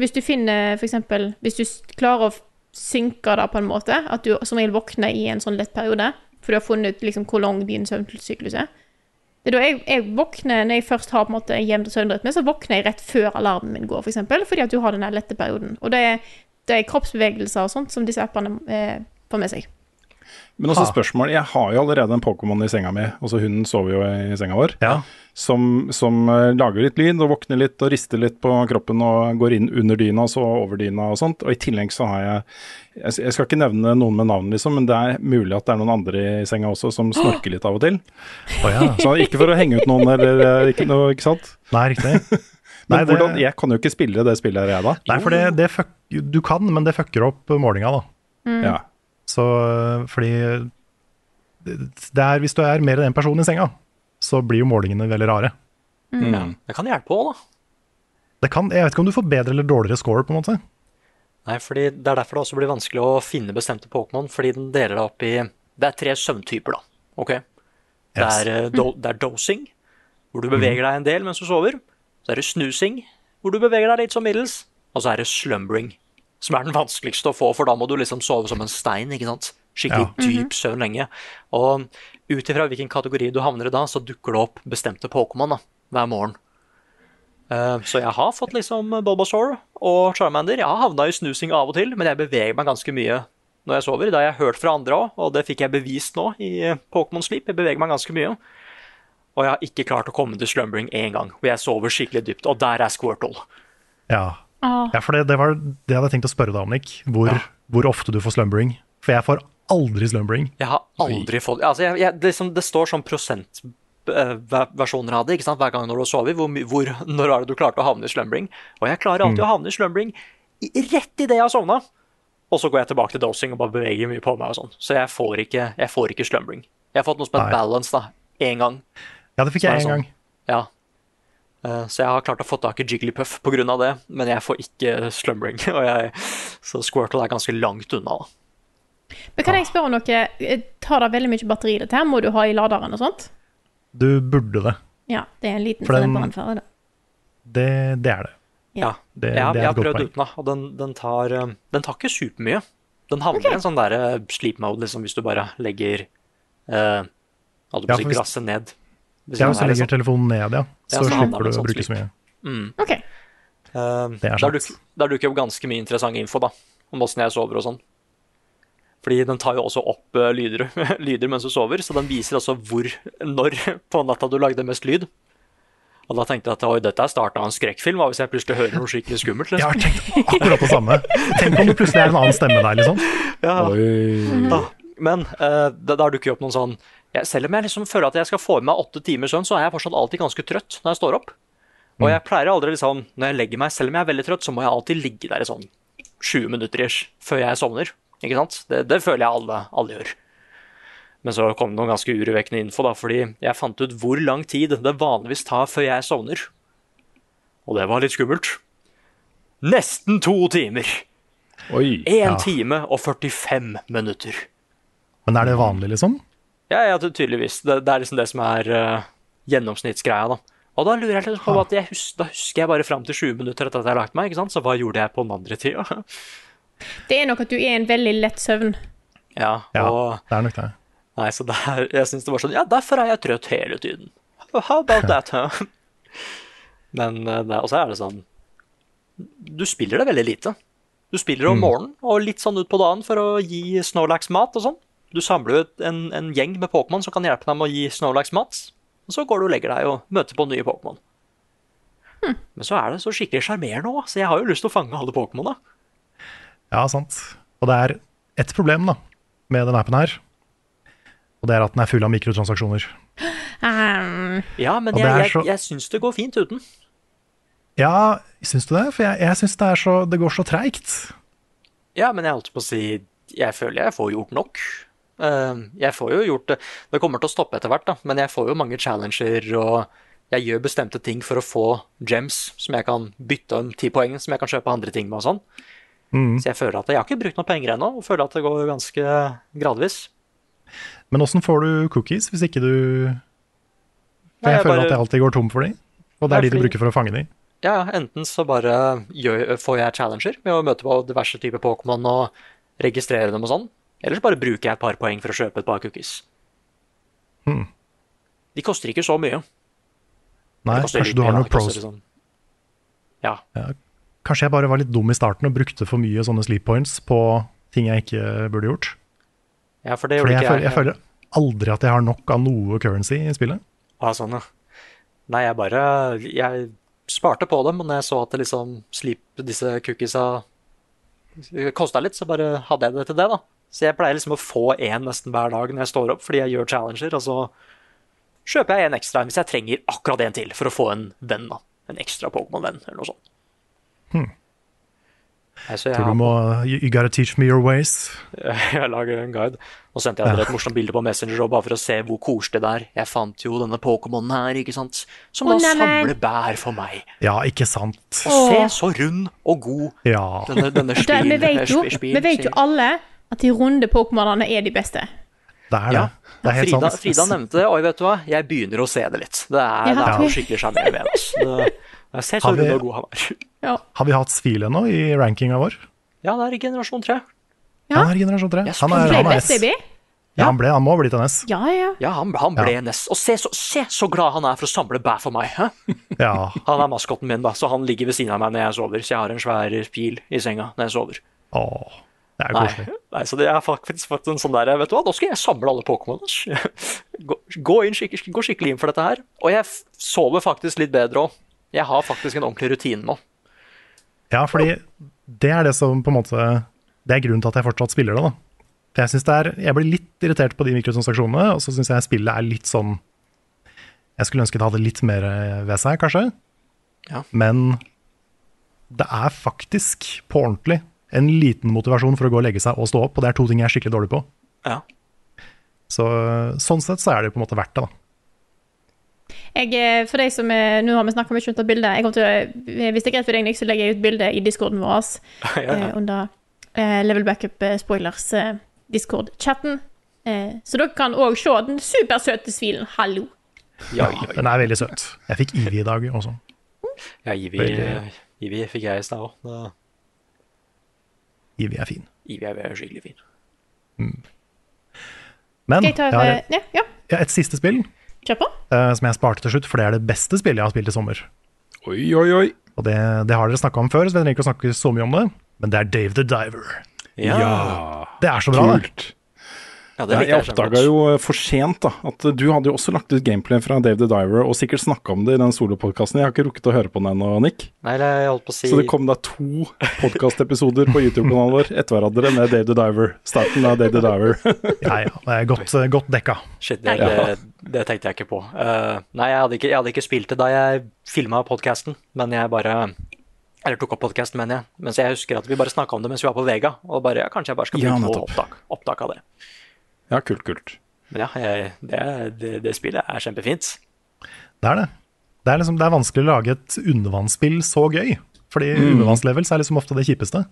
Hvis du finner for eksempel, Hvis du klarer å synke det på en måte, at du som regel våkner i en sånn lett periode, for du har funnet ut liksom hvor lang din søvnsyklus er. Det er da jeg, jeg våkner Når jeg først har på en måte jevn søvnrytme, så våkner jeg rett før alarmen min går, for eksempel, fordi at du har den lette perioden. Og det er, det er kroppsbevegelser og sånt som disse appene eh, får med seg. Men også Ha. spørsmål, jeg har jo allerede en Pokémon i senga mi, altså hunden sover jo i senga vår, Ja. som, som eh, lager litt lyd og våkner litt og rister litt på kroppen og går inn under dyna og så over dyna og sånt. Og i tillegg så har jeg, jeg, skal ikke nevne noen med navn liksom, men det er mulig at det er noen andre i senga også som snorker litt av og til. Oh, ja. Så ikke for å henge ut noen eller eh, ikke noe, ikke sant? Nei, riktig. Men Nei, det- hvordan, jeg kan jo ikke spille det spillet her, jeg da. Nei, for det, det fuck, du kan, men det fucker opp målinga, da. Ja. Så øh, fordi det det er, Hvis du er mer enn én person i senga, så blir jo målingene veldig rare. Mm. Det kan hjelpe òg, da. Det kan, jeg vet ikke om du får bedre eller dårligere score, på en måte. Nei, fordi Det er derfor det også blir vanskelig å finne bestemte Pokémon, fordi den deler deg opp i Det er tre søvntyper, da. Ok? Det, er, eh, do, det er dosing, hvor du beveger deg en del mens du sover. Så er det snusing, hvor du beveger deg litt som middels. Og så er det slumbering, som er den vanskeligste å få, for da må du liksom sove som en stein. ikke sant? Skikkelig dyp søvn lenge. Og ut ifra hvilken kategori du havner i da, så dukker det opp bestemte Pokémon da, hver morgen. Uh, Så jeg har fått liksom Bulbasaur og Charmander. Jeg har havna i snusing av og til, men jeg beveger meg ganske mye når jeg sover. Det har jeg hørt fra andre òg, og det fikk jeg bevist nå i Pokémon Sleep. Jeg beveger meg ganske mye. Og jeg har ikke klart å komme til slumbering én gang, hvor jeg sover skikkelig dypt. Og der er Squirtle. Ja, Ah. ja for det, det var det jeg hadde tenkt å spørre deg om, Nick. Hvor, hvor ofte du får slumbering. For jeg får aldri slumbering. Jeg har aldri fått altså jeg, jeg, det, liksom, det står sånn prosentversjoner av det ikke sant? hver gang når du sover. Hvor, hvor, når er det du klarte å havne i slumbering? Og jeg klarer alltid å havne i slumbering i, rett idet jeg har sovna. Og så går jeg tilbake til dosing og bare beveger mye på meg. og sånn. Så jeg får ikke, jeg får ikke slumbering. Jeg har fått noe som heter balance da, én gang. Ja, det fikk jeg en sånn. gang. Ja. Eh, Så jeg har klart å få tak i Jigglypuff pga. det, men jeg får ikke slumbering. Og jeg, så Squirtle er ganske langt unna. da. Men kan jeg spørre om noe? Eh, Tar det veldig mye batteri dette her? Må du ha i laderen og sånt? Du burde det. Ja, det er en liten For den- sånn brannfare, det. Det, det er det. Ja, Det- jeg, har- det er jeg har prøvd uten, da, og den, den, tar, eh, den tar ikke supermye. Den havner i en sånn der sleep mode, liksom, hvis du bare legger Ja, holdt på å si hvis- glasset ned. Ja, hvis du legger liksom. telefonen ned, ja, så, Ja, så slipper du å sånn bruke så mye. Mm. Okay. Uh, Det er der, sant. duk, der dukker opp ganske mye interessant info da, om åssen jeg sover og sånn. Fordi den tar jo også opp uh, lyder, lyder mens du sover, så den viser altså hvor, når på natta du lagde mest lyd. Og da tenkte jeg at oi, dette er starten av en skrekkfilm, hva hvis jeg plutselig hører noe skikkelig skummelt? Jeg Liksom. har tenkt akkurat det samme. Tenk om det plutselig er en annen stemme der, liksom. Ja. Oi. Ja, men uh, der dukker jo opp noen sånn jeg, Selv om jeg liksom føler at jeg skal få i meg åtte timer søvn, så er jeg fortsatt alltid ganske trøtt når jeg står opp. Og jeg pleier aldri liksom Når jeg legger meg, selv om jeg er veldig trøtt, så må jeg alltid ligge der i sånn 20 minutter ish før jeg sovner. Ikke sant? Det, det føler jeg alle, alle gjør. Men så kom det noen ganske urovekkende info, da, fordi jeg fant ut hvor lang tid det vanligvis tar før jeg sovner. Og det var litt skummelt. Nesten to timer! Oi. Én Ja. time og 45 minutter. Men er det vanlig, liksom? Ja, ja, tydeligvis. Det, det er liksom det som er uh, gjennomsnittsgreia, da. Og da lurer jeg litt på at jeg hus da husker jeg bare fram til 20 minutter etter at jeg har lagt meg, ikke sant? Så hva gjorde jeg på den andre tida? Det er nok at du er en veldig lett søvn. ja, Ja, det er nok det. Nei, så der, jeg syns det var sånn Ja, derfor er jeg trøtt hele tiden. How about that, huh? Men eh, og så er det sånn Du spiller det veldig lite. Du spiller om morgenen og litt sånn ut på dagen for å gi Snorlax mat og sånn. Du samler jo en, en gjeng med Pokémon som kan hjelpe deg med å gi Snorlax mat. Og så går du og legger deg og møter på nye Pokémon. Men så er det så skikkelig sjarmerende òg, så jeg har jo lyst til å fange alle Pokémon. da. Ja, sant. Og det er ett problem da, med den appen her. Og det er at den er full av mikrotransaksjoner. Um, Ja, men jeg, jeg, så- jeg syns det går fint uten. Ja, syns du det? For jeg, jeg syns det, er så- det går så treigt. Ja, men jeg holdt på å si Jeg føler jeg får gjort nok. Eh, Jeg får jo gjort det Det kommer til å stoppe etter hvert, da, men jeg får jo mange challenger, og jeg gjør bestemte ting for å få gems som jeg kan bytte om ti poeng, som jeg kan kjøpe andre ting med og sånn. Mm. Så jeg føler at jeg har ikke brukt noen penger ennå, og føler at det går ganske gradvis. Men åssen får du cookies hvis ikke du For Nei, jeg, jeg føler bare- at jeg alltid går tom for de. Og det er Ja, de du bruker for å fange de. Ja, ja, enten så bare gjør, får jeg challenger med å møte på diverse typer Pokémon og registrere dem og sånn, eller så bare bruker jeg et par poeng for å kjøpe et par cookies. Hmm. De koster ikke så mye. Nei, kanskje litt du har noen pros. Sånn. Ja. Kanskje jeg bare var litt dum i starten og brukte for mye sånne sleep points på ting jeg ikke burde gjort. ja, for det Fordi ikke jeg, ikke føler, jeg føler aldri at jeg har nok av noe currency i spillet. Ah, sånn, ja. Nei, jeg bare Jeg sparte på dem, og når jeg så at det liksom sleep, disse cookiesa kosta litt, så bare hadde jeg det til det, da. Så jeg pleier liksom å få én nesten hver dag når jeg står opp, fordi jeg gjør challenger, og så kjøper jeg en ekstra hvis jeg trenger akkurat en til for å få en venn, da. En ekstra Pokémon-venn, eller noe sånt. Hmm. Altså, jeg, Tror du må you, you gotta teach me your ways. jeg lager en guide. Nå sendte jeg dere et morsomt bilde på Messenger bare for å se hvor koselig det er. Jeg fant jo denne Pokémonen her, ikke sant, som da samler bær for meg. Ja, ikke sant. Og se så rund og god Ja. denne, denne Da, spil, vi vet jo, spil, vi vet jo alle at de runde Pokémonene er de beste. Det er det. Ja. Det er helt Frida, sånn. Frida nevnte det, og vet du hva, jeg begynner å se det litt. Det er, Ja. det er noe skikkelig sjarmerende ved det. Jeg ser så Har vi- og god han er. Ja. Har vi hatt Svil ennå i rankinga vår? Ja, det er i generasjon tre. Ja. Han er i generasjon 3. Han, er, han, er S. baby. Ja, han, ble, han må ha blitt en S. Ja, ja. Ja, han, han ble Ja. S. Og se så, se så glad han er for å samle bær for meg. Ja. Han er maskotten min, da, så han ligger ved siden av meg når jeg sover. Så jeg har en svær pil i senga når jeg sover. Åh, det er Nei, nei, så det er faktisk fått en sånn der Vet du hva, nå skal jeg samle alle Pokémon. Gå, gå, skikkelig, gå skikkelig inn for dette her. Og jeg sover faktisk litt bedre òg. Jeg har faktisk en ordentlig rutine nå. Ja, fordi det er det som på en måte Det er grunnen til at jeg fortsatt spiller det. da. For Jeg, synes det er, jeg blir litt irritert på de mikrotransaksjonene, og så syns jeg spillet er litt sånn Jeg skulle ønske det hadde litt mer ved seg, kanskje. Ja. Men det er faktisk, på ordentlig, en liten motivasjon for å gå og legge seg og stå opp, og det er to ting jeg er skikkelig dårlig på. Ja. Så sånn sett så er det på en måte verdt det, da. Jeg, eh, for deg som er, Nå har vi snakka mye om det bildet. Jeg til, å- hvis det er greit for deg, Nick, så legger jeg ut bilde i discorden vår Ja, ja. eh, under eh, Level Backup eh, Spoilers eh, Discord-chatten. Eh, så dere kan òg se den supersøte svilen. Hallo. Ja, ja, ja. Den er veldig søt. Jeg fikk Ivi i dag også. ja Ivi, Veldig. Ivi fikk jeg i stad òg. Ivy er fin. Ivi er skikkelig fin. Men jeg tar, jeg har ja, ja, jeg har et siste spill kjør på. eh, som jeg sparte til slutt, for det er det beste spillet jeg har spilt i sommer. Oi, oi, oi. Og det, det har dere snakka om før, så vi trenger ikke å snakke så mye om det. Men det er Dave the Diver. Ja, Det er så bra. Kult. ja det Ja, det jeg jeg oppdaga jo eh, for sent da, at du hadde jo også lagt ut gameplay fra Dave the Diver, og sikkert snakka om det i den solopodkasten. Jeg har ikke rukket å høre på den ennå, Nick. Nei, jeg holdt på å si Så det kom da to podkastepisoder på YouTube-kanalen vår etter hverandre med Dave the Diver. Starten av Dave the Diver. Ja, ja, det er godt, eh, godt dekka. Shit, det, det, det tenkte jeg ikke på. Uh, nei, jeg hadde, ikke, jeg hadde ikke spilt det da jeg filma podkasten, men jeg bare Eller tok opp podkasten, mener jeg. Mens jeg husker at vi bare snakka om det mens vi var på Vega. Og bare, ja, kanskje jeg bare skal bruke ja, opptak, opptak av det. Ja, kult, kult. Men ja, det, det, det spillet er kjempefint. Det er det. Det er, liksom, det er vanskelig å lage et undervannsspill så gøy. Fordi Mm. undervannslevels er liksom ofte det kjipeste.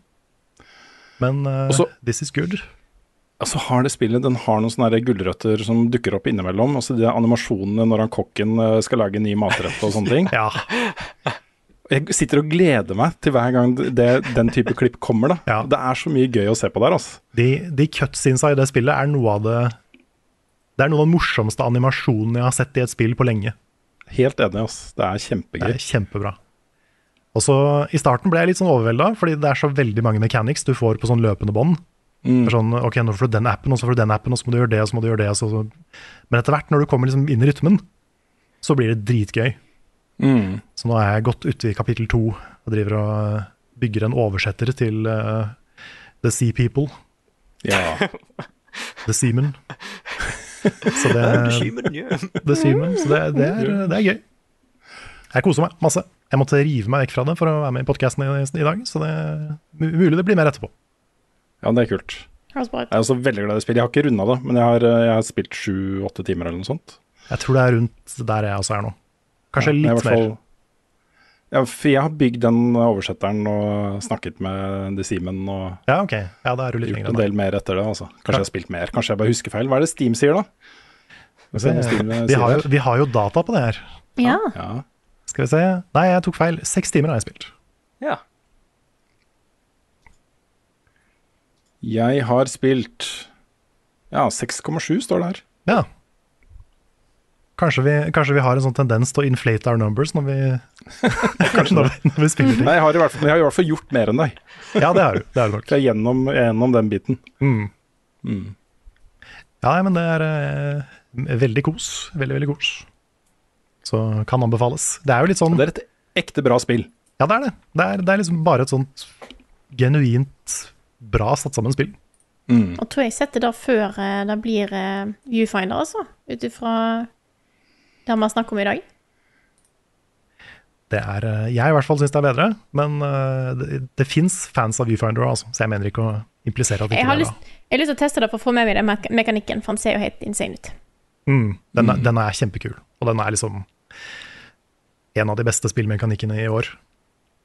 Men uh, Også, this is good. Altså har det spillet den har noen sånne gulrøtter som dukker opp innimellom. Altså de animasjonene når han kokken eh, skal lage ny matrett og sånne ting. Ja, Jeg sitter og gleder meg til hver gang det, den type klipp kommer. da. Ja. Det er så mye gøy å se på der. altså. de, de cutscenesa i det spillet er noe av det Det er noe av den morsomste animasjonen jeg har sett i et spill på lenge. Helt enig. ass. Det er kjempegøy. Det er kjempebra. Og så I starten ble jeg litt sånn overvelda, fordi det er så veldig mange mechanics du får på sånn løpende bånd. Mm. Sånn, ok, nå får du den appen, og så får du den appen, og så må du gjøre det, og så må du gjøre det. og Så, så. Men etter hvert, når du kommer liksom inn i rytmen, så blir det dritgøy. Mm. Så nå er jeg godt ute i kapittel to og driver og øh, bygger en oversetter til uh, The Sea People. Ja. The Seaman. så det, The Seaman, så det, det, er, det er gøy. Jeg koser meg masse. Jeg måtte rive meg vekk fra det for å være med i podkasten i, i dag, så det er mulig det blir mer etterpå. ja, det er kult. Jeg er også veldig glad i spill. Jeg har ikke runda det, men jeg har, eh, jeg har spilt sju-åtte timer eller noe sånt. Jeg tror det er rundt der jeg også er nå. Kanskje Ja, litt mer. fall- Ja, for jeg har bygd den oversetteren og snakket med The Seaman og Ja, ok. Ja, da er du litt gjort en del mer etter det. altså. Kanskje jeg har spilt mer. Kanskje jeg bare husker feil. Hva er det Steam sier, da? Vi se hva Vi har, jo, vi har jo data på det her, Ja. Ja. Skal vi se. Nei, jeg tok feil. Seks timer har jeg spilt. Ja. Jeg har spilt Ja, 6,7 står det her. Ja. Kanskje vi, kanskje vi har en sånn tendens til å inflate our numbers når vi, når vi, når vi spiller ting. Nei, jeg har, i hvert fall, jeg har i hvert fall gjort mer enn deg. Ja, det har du. Det er nok. Jeg er gjennom, gjennom den biten. Mm. Mm. Ja, men det er eh, veldig kos. Veldig, veldig kos. Så kan anbefales. Det er jo litt sånn Det er et ekte bra spill. Ja, det er det. Det er, det er liksom bare et sånt genuint bra satt sammen spill. Mm. Og tror jeg setter det før eh, det blir eh, viewfinder, altså. Ut ifra det har man snakket om i dag. Det er, eh, jeg i hvert fall syns det er bedre, men eh, det, det fins fans av Viewfinder også, så jeg mener ikke å implisere at det Jeg ikke har er lyst, jeg har lyst til å teste det for å få med meg den mekanikken, for han ser jo helt insane ut. Mm, den, er, den er kjempekul, og den er liksom en av de beste spillmekanikkene i år,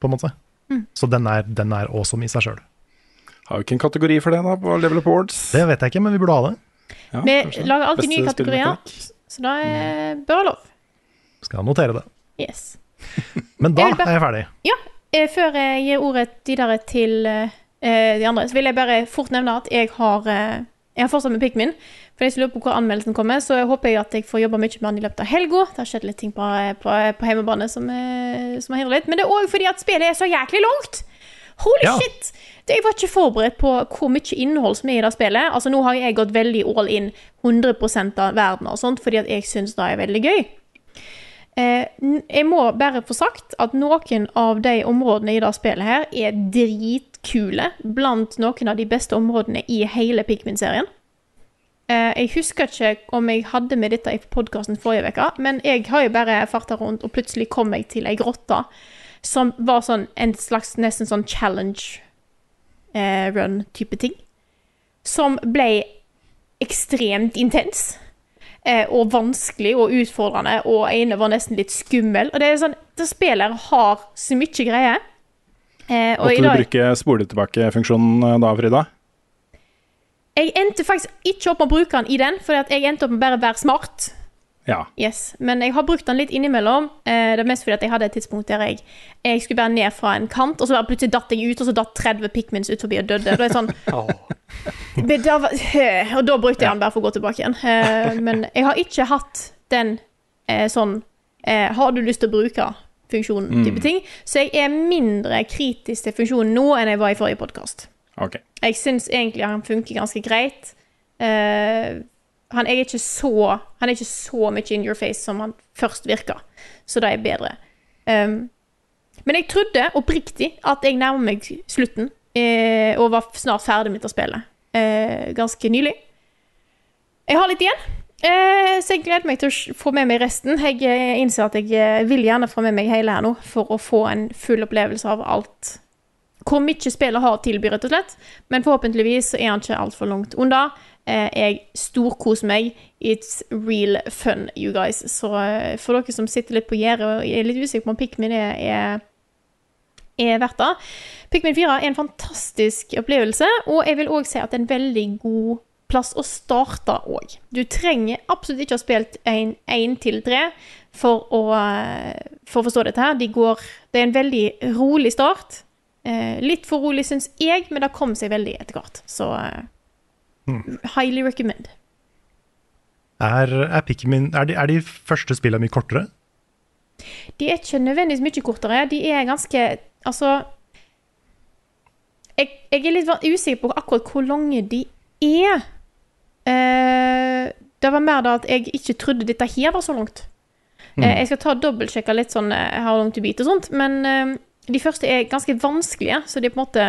på en måte. Mm. Så den er, den er awesome i seg sjøl. Har jo ikke en kategori for det da, på Level Up Awards. Det vet jeg ikke, men vi burde ha det. Ja, Vi kanskje. lager alltid Beste nye kategorier. Så da er, bør være lov. Skal notere det. Yes. Men da bare- er jeg ferdig. Ja, eh, før jeg gir ordet videre til eh, de andre, så vil jeg bare fort nevne at jeg har eh, Jeg har fortsatt med Pikmin. For jeg lurer på hvor anmeldelsen kommer, så håper jeg at jeg får jobba mye med den i løpet av helga. Det har skjedd litt ting på, på, på hjemmebane som, eh, som har hindret litt. Men det er òg fordi at spillet er så jæklig langt! Holy Ja. shit! Jeg var ikke forberedt på hvor mye innhold som er i det spillet. Altså Nå har jeg gått veldig all in 100% av verden og sånt, fordi jeg syns det er veldig gøy. Eh, jeg må bare få sagt at noen av de områdene i det spillet her er dritkule. Blant noen av de beste områdene i hele Pikmin-serien. Eh, jeg husker ikke om jeg hadde med dette i podkasten forrige uke, men jeg har jo bare farta rundt, og plutselig kom jeg til ei grotte som var sånn en slags nesten sånn challenge eh, run-type ting. Som ble ekstremt intens. Eh, og vanskelig og utfordrende, og ene var nesten litt skummel. Og det er sånn, det spillet har så mye greier. Eh, og Måtte i du bruke spole tilbake-funksjonen eh, da, Frida? Jeg endte faktisk ikke opp med å bruke den i den, for jeg endte opp med bare å være smart. Ja. Yes, Men jeg har brukt den litt innimellom. Eh, det er mest fordi at jeg hadde et tidspunkt der jeg, jeg skulle bare ned fra en kant, og så bare plutselig datt jeg ut, og så datt 30 pikmins ut forbi og døde. Da sånn, og da brukte jeg den bare for å gå tilbake igjen. Eh, men jeg har ikke hatt den eh, sånn Har du lyst til å bruke funksjonen type Mm. ting? Så jeg er mindre kritisk til funksjonen nå enn jeg var i forrige podkast. Okay. Jeg syns egentlig han funker ganske greit. Eh, han, er ikke så, han er ikke så mye in your face som han først virka, så det er bedre. Um, men jeg trodde oppriktig at jeg nærmer meg slutten, eh, og var snart ferdig med dette spillet. Eh, ganske nylig. Jeg har litt igjen, eh, så jeg gleder meg til å få med meg resten. Jeg eh, innser at jeg eh, vil gjerne få med meg hele her nå, for å få en full opplevelse av alt hvor mye spillet har å tilby, rett og slett. Men forhåpentligvis er han ikke altfor langt unna. Eh, jeg storkoser meg. It's real fun, you guys. Så eh, for dere som sitter litt på gjerdet og er litt usikre på om Pikmin er, er, er verdt det Pikmin 4 er en fantastisk opplevelse, og jeg vil òg si at det er en veldig god plass å starte òg. Du trenger absolutt ikke ha spilt én til tre for å, eh, for å forstå dette her. De går, det er en veldig rolig start. Litt for rolig, syns jeg, men det kom seg veldig etter hvert. Så eh, highly recommend. Er, er, Pikmin, er, de, er de første spillene mye kortere? De er ikke nødvendigvis mye kortere. De er ganske Altså Jeg, jeg er litt usikker på akkurat hvor lange de er. Eh, det var mer da at jeg ikke trodde dette her var så langt. Eh, jeg skal ta dobbeltsjekke litt sånn how long to beat og sånt, men eh, de første er ganske vanskelige, så de på en måte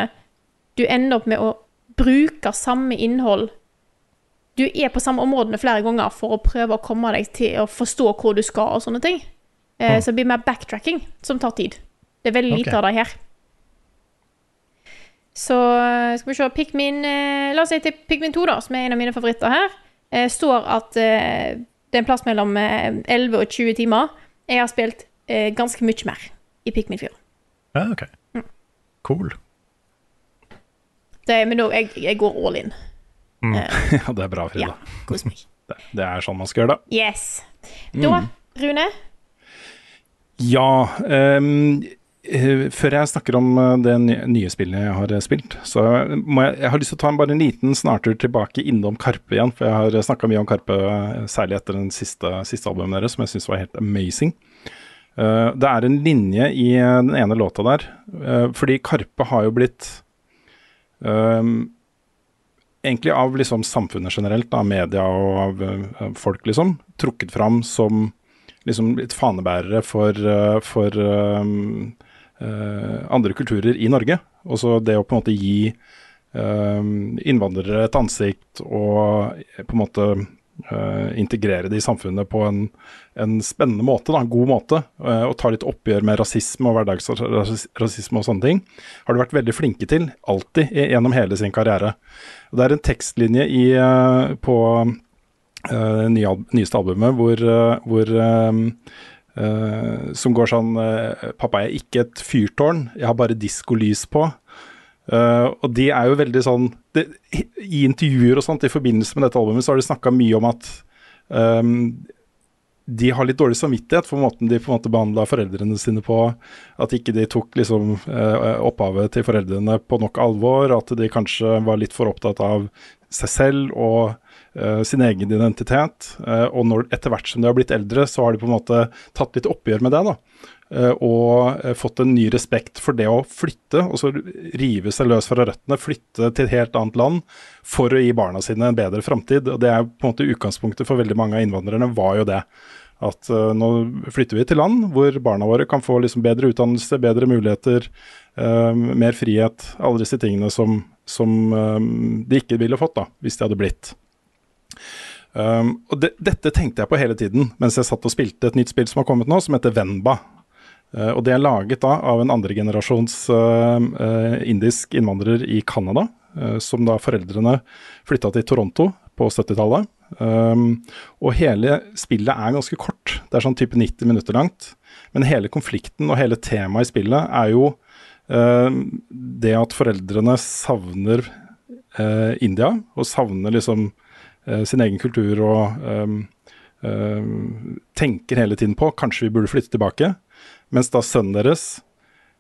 Du ender opp med å bruke samme innhold Du er på samme områdene flere ganger for å prøve å komme deg til å forstå hvor du skal og sånne ting. Eh, Så det blir mer backtracking, som tar tid. Det er veldig lite okay. av det her. Så eh, skal vi se Pikmin eh, La oss si til Pikmin 2, da, som er en av mine favoritter her. Eh, står at eh, det er en plass mellom eh, 11 og 20 timer. Jeg har spilt eh, ganske mye mer i Pikmin 4. Ja, ok. Cool. Det, men nå, jeg, jeg går all in. Ja, det er bra, Frida. Ja, kos meg. Det, det er sånn man skal gjøre det. Yes. Da, Rune, Ja. eh, før jeg snakker om eh, det nye, spillet jeg har eh, spilt, så må jeg, jeg har lyst til å ta en bare en liten snartur tilbake innom Karpe igjen. For jeg har snakka mye om Karpe, eh, særlig etter den siste, siste albumet deres, som jeg syns var helt amazing. Eh, det er en linje i eh, den ene låta der, eh, fordi Karpe har jo blitt ehm, Egentlig av liksom samfunnet generelt, av media og av uh, folk, liksom, trukket fram som liksom litt fanebærere for, uh, for um, uh, andre kulturer i Norge. Og så det å på en måte gi um, innvandrere et ansikt og på en måte eh, integrere det i samfunnet på en, en spennende måte, da, en god måte. Uh, og ta litt oppgjør med rasisme og hverdagsrasisme og sånne ting. Har de vært veldig flinke til, alltid, gjennom hele sin karriere. Og det er en tekstlinje i, uh, på det nye, nyeste albumet hvor, hvor Som går sånn Pappa jeg er ikke et fyrtårn, jeg har bare diskolys på. Eh, og de er jo veldig sånn det, I intervjuer og sånt i forbindelse med dette albumet så har de snakka mye om at um, de har litt dårlig samvittighet for måten de på en måte behandla foreldrene sine på. At ikke de tok liksom uh, opphavet til foreldrene på nok alvor. At de kanskje var litt for opptatt av seg selv og uh, sin egen identitet. Og når, etter hvert som de har blitt eldre, så har de på en måte tatt litt oppgjør med det. da. Eh, og eh, fått en ny respekt for det å flytte, og så rive seg løs fra røttene, flytte til et helt annet land for å gi barna sine en bedre framtid. Og det er på en måte utgangspunktet for veldig mange av innvandrerne, var jo det. At eh, nå flytter vi til land hvor barna våre kan få liksom bedre utdannelse, bedre muligheter, mer frihet. Alle disse tingene som, som de ikke ville fått da, hvis de hadde blitt. Um, og de, dette tenkte jeg på hele tiden mens jeg satt og spilte et nytt spill som har kommet nå, som heter Venba. Uh, og det er laget da av en andregenerasjons uh, uh, indisk innvandrer i Canada, som da foreldrene flytta til Toronto på 70-tallet. Um, og hele spillet er ganske kort, det er sånn type 90 minutter langt. Men hele konflikten og hele temaet i spillet er jo uh, det at foreldrene savner uh, India, og savner liksom uh, sin egen kultur og um, tenker hele tiden på kanskje vi burde flytte tilbake. Mens da sønnen deres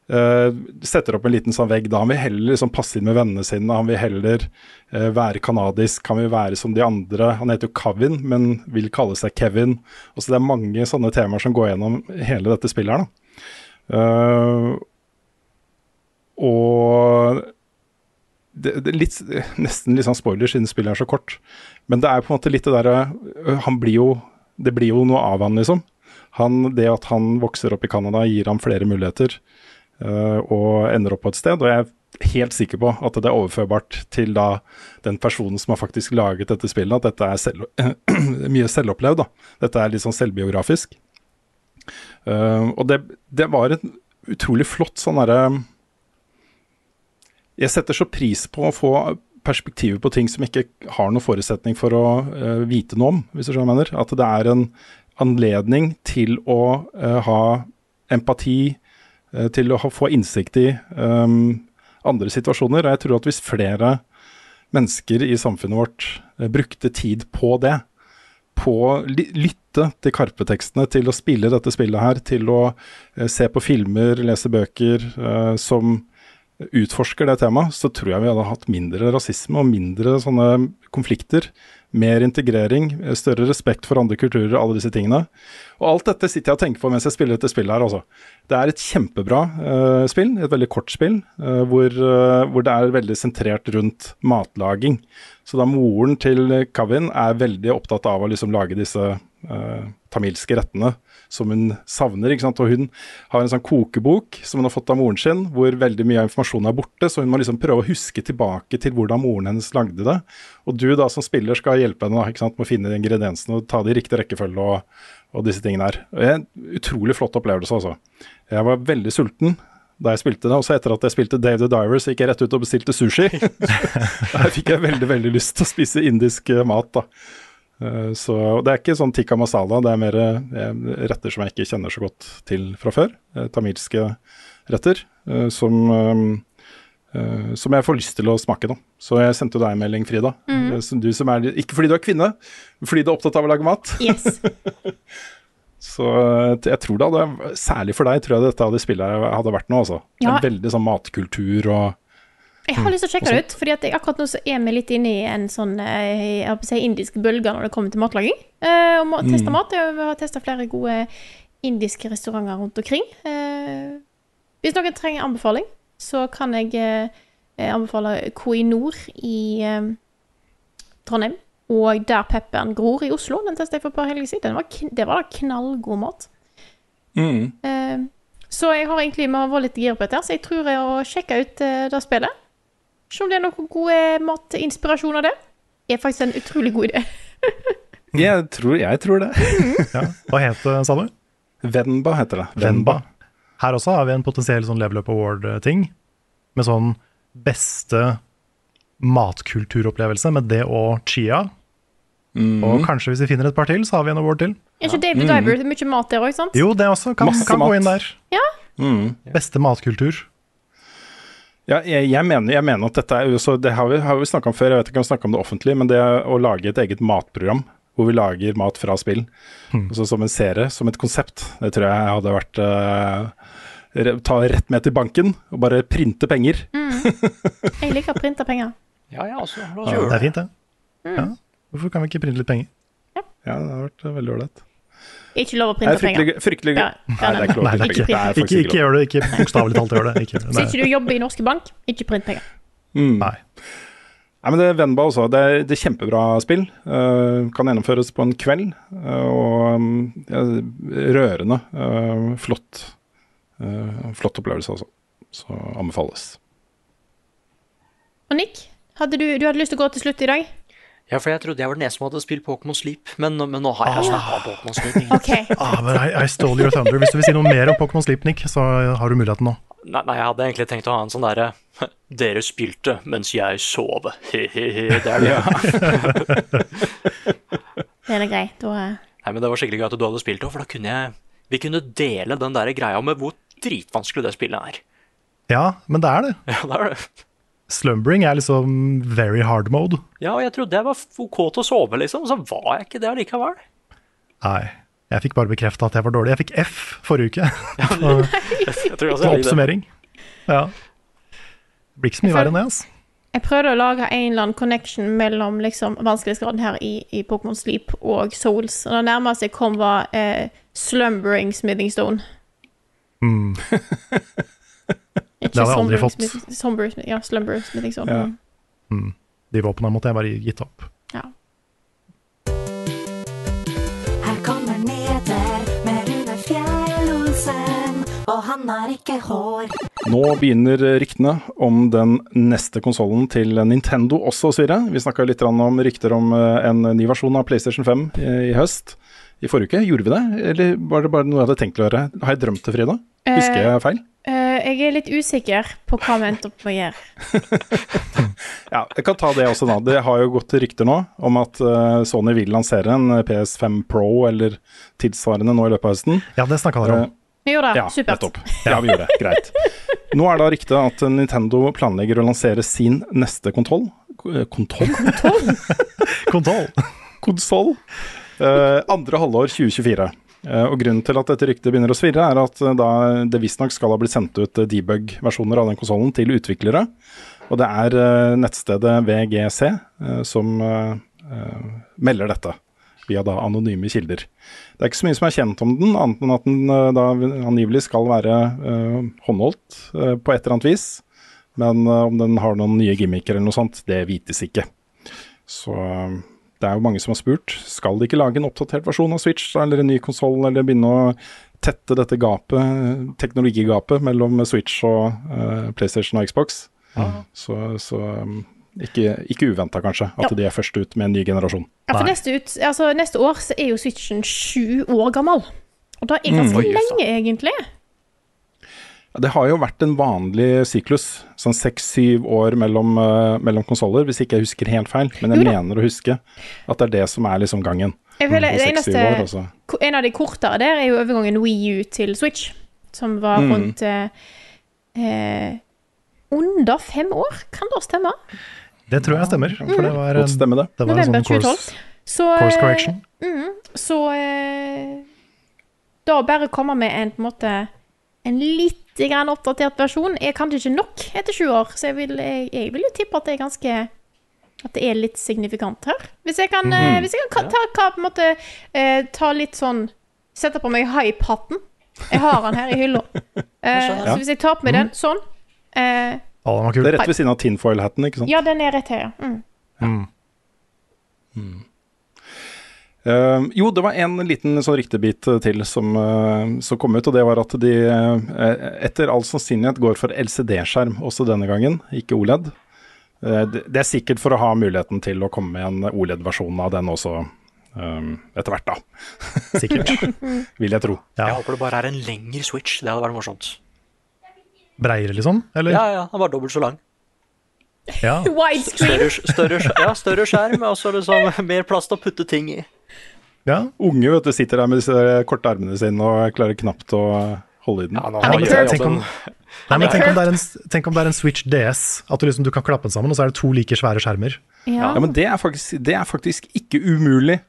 Uh, setter opp en liten sånn vegg. Da han vil heller liksom passe inn med vennene sine. Han vil heller uh, være kanadisk. Han vil være som de andre. Han heter jo Kavin, men vil kalle seg Kevin. Og så Det er mange sånne temaer som går gjennom hele dette spillet her. Eh, og det, det litt, nesten litt sånn spoiler siden spillet er så kort. Men det er på en måte litt det derre Han blir jo Det blir jo noe av han, liksom. Han, det at han vokser opp i Canada, gir ham flere muligheter uh, og ender opp på et sted. Og jeg er helt sikker på at det er overførbart til da den personen som har faktisk laget dette spillet, at dette er selv, mye selvopplevd. da. Dette er litt sånn selvbiografisk. Uh, og det, det var en utrolig flott sånn derre Jeg setter så pris på å få perspektiver på ting som ikke har noen forutsetning for å uh, vite noe om, hvis du skjønner hva jeg mener. At det er en anledning til å eh, ha empati, eh, til å ha, få innsikt i um, andre situasjoner. Og jeg tror at hvis flere mennesker i samfunnet vårt eh, brukte tid på det, på å lytte til Karpe-tekstene, til å spille dette spillet her, til å se på filmer, lese bøker som utforsker det temaet, så tror jeg vi hadde hatt mindre rasisme og mindre sånne konflikter. Mer integrering, eh, større respekt for andre kulturer, alle disse tingene. Og alt dette sitter jeg og tenker på mens jeg spiller dette spillet her, altså. Det er et kjempebra uh, spill, et veldig kort spill, uh, hvor, uh, hvor det er veldig sentrert rundt matlaging. Så da moren til Kavin er veldig opptatt av å liksom lage disse tamilske rettene som hun savner. ikke sant? Og hun har en sånn kokebok som hun har fått av moren sin, hvor veldig mye av informasjonen er borte, så hun må liksom prøve å huske tilbake til hvordan moren hennes lagde det. Og du da som spiller skal hjelpe henne ikke sant? med å finne ingrediensene og ta det i riktig rekkefølge og, og disse tingene her. Det er En utrolig flott opplevelse, altså. Jeg var veldig sulten da jeg spilte det, og så etter at jeg spilte Dave the Diver, så gikk jeg rett ut og bestilte sushi. Der fikk jeg veldig, veldig lyst til å spise indisk eh, mat, da. Eh, Så det er ikke sånn tikka masala, det er mer eh, retter som jeg ikke kjenner så godt til fra før. eh, Tamilske retter som, som jeg får lyst til å smake nå. Så jeg sendte deg en melding, Frida. Eh, Du som er, ikke fordi du er kvinne, men fordi du er opptatt av å lage mat. Yes. Så jeg tror det hadde, særlig for deg, tror jeg dette hadde spillet hadde vært noe, altså. Ja. En veldig sånn matkultur og Jeg har lyst til å sjekke det ut, fordi jeg, akkurat nå så er vi litt inne i en sånn eh, si, indisk bølge når det kommer til matlaging. Uh, og må Mm. mat. Jeg har testa flere gode indiske restauranter rundt omkring. Uh, hvis noen trenger anbefaling, så kan jeg uh, anbefale Koinor i eh, Trondheim. Og Der pepperen gror i Oslo. Den testet jeg for et par helger siden. Var, det var da knallgod mat. mm. Uh, så jeg har egentlig vi har vært litt gira på dette, så jeg tror jeg å sjekke ut det spillet. Se om det er noen gode matinspirasjon av det. Det er faktisk en utrolig god idé. Jeg tror, jeg tror det. Ja. Hva het det, sa du? Venba heter det. Venba. Her også har vi en potensiell sånn Level Up Award-ting. Med sånn beste matkulturopplevelse med det og chia. Mm. Og kanskje hvis vi finner et par til, så har vi en award til. Er ikke David Diver det er mye mat der òg, sant? Jo, det også kan, kan gå inn der. Ja. Mm. Beste matkultur. Ja, jeg, jeg, mener, jeg mener at dette er jo så Det har vi, har vi snakka om før, jeg vet ikke om vi snakka om det offentlig, men det å lage et eget matprogram hvor vi lager mat fra spill, altså som en serie, som et konsept, det tror jeg hadde vært uh, Ta rett med til banken og bare printe penger. Jeg liker å printe penger. Ja, ja, altså, ja, Det er fint, det. Ja. Hvorfor kan vi ikke printe litt penger? Ja, det har vært eh, veldig ålreit. Ikke lov å printe penger. fryktelig gøy. Ja, ja, Nei, det er ikke lov å printe ikke, penger. Det er ikke, ikke ikke gjør det. Ikke bokstavelig talt gjør det. Ikke. Hvis ikke du jobber i Norske Bank, ikke print penger. Mm. Nei. Nei, men det er Venba også. Det er, det er kjempebra spill. Uh, kan gjennomføres på en kveld. Uh, og um, ja, rørende. Uh, flott. eh, flott opplevelse, altså. Så anbefales. Og Nick, hadde du, du hadde lyst til å gå til slutt i dag? Ja, for jeg trodde jeg var den eneste som hadde spilt Pokémon Sleep, men, men nå har jeg snakka om Pokémon Sleep. OK. Ah, men I, I stole your thunder. Hvis du vil si noe mer om Pokémon Sleep, Nick, så har du muligheten nå. Nei, nei, jeg hadde egentlig tenkt å ha en sånn derre Dere spilte mens jeg sov. He-he-he. Det er det. Det er det greit. Da Nei, men det var skikkelig gøy at du hadde spilt det, for da kunne jeg Vi kunne dele den der greia med hvor dritvanskelig det spillet er. Ja, men det er det. Ja, det er det. Slumbering er liksom very hard mode. Ja, og jeg trodde jeg var OK til å sove, liksom, så var jeg ikke det allikevel. Nei. Jeg fikk bare bekrefta at jeg var dårlig. Jeg fikk F forrige uke. Ja, Som jeg oppsummering. Ja. Det blir ikke så mye verre enn det, altså. Jeg prøvde å lage en eller annen connection mellom liksom, vanskelighetsgraden her i, i Pokémon Sleep og Souls. Og det nærmeste jeg kom, var eh, Slumbering Smithing Stone. Mm. Ikke Det hadde jeg aldri fått. Smith- Somber, Smith- ja, Slumber Smithing Stone. Ja. Mm. Mm. De våpnene måtte jeg bare gitt opp. Ja. Her kommer nyheter med Rune Fjell-Olsen, og han har ikke hår. Nå begynner ryktene om den neste konsollen til Nintendo også svirre. Vi snakka litt om rykter om eh, en ny versjon av PlayStation 5 i, i høst. I forrige uke, gjorde vi det? Eller var det bare noe jeg hadde tenkt å gjøre? Har jeg drømt det, Frida? Husker jeg feil? Uh, jeg er litt usikker på hva vi endte opp med å gjøre. Ja, jeg kan ta det også, da. Det har jo gått rykter nå om at uh, Sony vil lansere en PS5 Pro eller tilsvarende nå i løpet av høsten. Ja, det snakka dere om. Vi gjorde det. Ja, Supert. nettopp. Ja, vi gjorde det. Greit. Nå er da ryktet at Nintendo planlegger å lansere sin neste kontroll. Kontroll? Kontroll! Konsoll. Uh, andre halvår 2024. Eh, og Grunnen til at dette ryktet begynner å svirre, er at eh, det visstnok skal ha blitt sendt ut eh, debug-versjoner av den konsollen til utviklere. Og det er nettstedet VGC som melder dette, via da anonyme kilder. Det er ikke så mye som er kjent om den, annet enn at den da angivelig skal være håndholdt på et eller annet vis. Men om den har noen nye gimmicker eller noe sånt, det vites ikke. Så det er jo mange som har spurt skal de ikke lage en oppdatert versjon av Switch eller en ny konsoll, eller begynne å tette dette gapet, teknologigapet mellom Switch og uh, PlayStation og Xbox. Så, så um, ikke, ikke uventa kanskje at Ja. de er først ut med en ny generasjon. Ja, for neste, ut, altså, neste år så er jo Switchen sju år gammel. Og da er ganske mm, lenge, egentlig. Det har jo vært en vanlig syklus, sånn seks-syv år mellom, uh, mellom konsoller, hvis ikke jeg husker helt feil. Men jeg Jo mener å huske at det er det som er liksom gangen. Jeg føler, det eneste, år, altså. En av de kortere der er jo overgangen Wii U til Switch, som var Mm. rundt eh, eh, under fem år. Kan det stemme? Det tror jeg stemmer. For det var, Godt stemme det. det var en sånn course, Så, course eh, correction. mm, så eh, da bare komme med en, på en måte en litt grann oppdatert versjon er kanskje ikke nok etter 20 år, så jeg vil, jeg, jeg vil jo tippe at det er ganske at det er litt signifikant her. Hvis jeg kan, eh, hvis jeg kan ta, ta, på en måte, eh, ta litt sånn Sette på meg hype-hatten. Jeg har den her i hylla. Eh, så hvis jeg tar på meg den sånn eh, Det er rett ved siden av tinfoil-hatten, ikke sant? Ja, den er rett her, ja. Mm. Eh, jo, det var en liten sånn riktig bit til som, uh, som kom ut, og det var at de uh, etter all sannsynlighet går for LCD-skjerm også denne gangen, ikke OLED. Eh, det, det er sikkert for å ha muligheten til å komme med en OLED-versjon av den også eh, etter hvert, da. Sikkert. Vil jeg tro. Jeg håper det bare er en lengre Switch. Det hadde vært morsomt. Breiere, liksom? Eller? Ja, ja, den var dobbelt så lang. Ja. Widescreen. Større, større, ja, større skjerm, og så liksom mer plass til å putte ting i. ja. Unge vet du, sitter der med disse korte armene sine og klarer knapt å holde i den. Ja, nå Han jeg tenk om- Nei, men tenk om, det er en, tenk om det er en Switch DS, at du, liksom, du kan klappe den sammen, og så er det to like svære skjermer. Ja. Ja, men det er, faktisk, det er faktisk ikke umulig.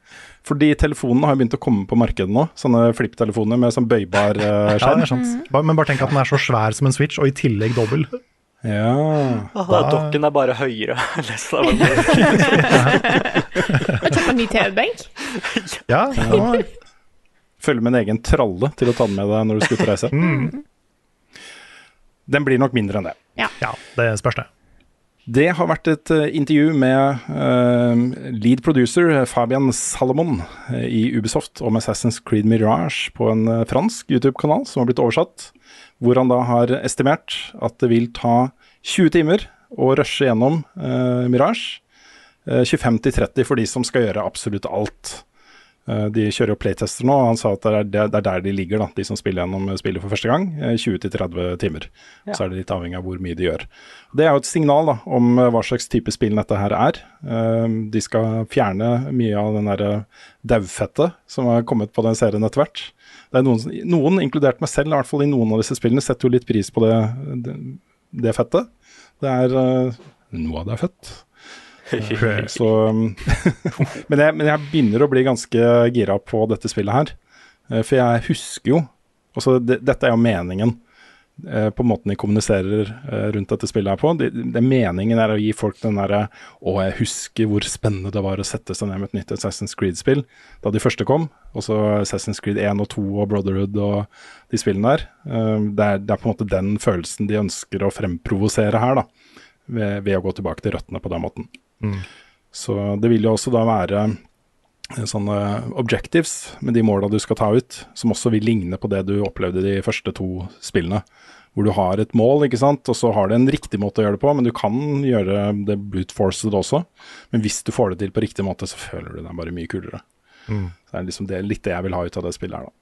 Fordi telefonene har begynt å komme på markedet nå. Sånne flipptelefoner med sånn bøybar eh, Ja, skjerm. det er sant. Mm. Men bare tenk at den er så svær som en Switch, og i tillegg dobbel. Ja. Da, dokken er bare høyere. Jeg har tatt kjøpe en ny TV-benk. Ja, ja. Følge med en egen tralle til å ta den med deg når du skal ut og reise. Den blir nok mindre enn det. ja det spørs det. Det har vært et eh, intervju med uh, lead producer Fabian Salomon eh, i Ubisoft om Assassin's Creed Mirage på en fransk YouTube-kanal som har blitt oversatt, hvor han da har estimert at det vil ta 20 timer å rushe gjennom eh, Mirage. Eh, 25-30 for de som skal gjøre absolutt alt. Eh, De kjører jo playtester nå, og han sa at det er, det er der de ligger, da, de som spiller gjennom spillet for første gang. eh, 20-30 timer. Så er det litt avhengig av hvor mye de gjør. Det er jo et signal da, om eh, hva slags type spill dette her er. Eh, De skal fjerne mye av den derre daufettet som har kommet på den serien etter hvert. Det er noen, noen, inkludert meg selv, i hvert fall i noen av disse spillene, setter jo litt pris på det, det, det fettet. Det er uh, Noe av det er fett. Eh, Så, men, jeg, men jeg begynner å bli ganske gira på dette spillet her. Eh, For jeg husker jo altså det, Dette er jo meningen på måten de kommuniserer eh, rundt dette spillet her på. Det, det Meningen er å gi folk den derre Å, jeg husker hvor spennende det var å sette seg ned med et nytt Assassin's Creed-spill da de første kom. Også Assassin's Creed 1 og 2 og Brotherhood og de spillene der. Eh, Det er, det er på en måte den følelsen de ønsker å fremprovosere her, da. Ved, ved å gå tilbake til røttene på den måten. Så det vil jo også da være eh, sånne objectives med de måla du skal ta ut, som også vil ligne på det du opplevde i de første to spillene. Hvor du har et mål, ikke sant, og så har du en riktig måte å gjøre det på, men du kan gjøre det brute forced også. Men hvis du får det til på riktig måte, så føler du deg bare mye kulere. Så det er liksom det, litt det jeg vil ha ut av det spillet her, da.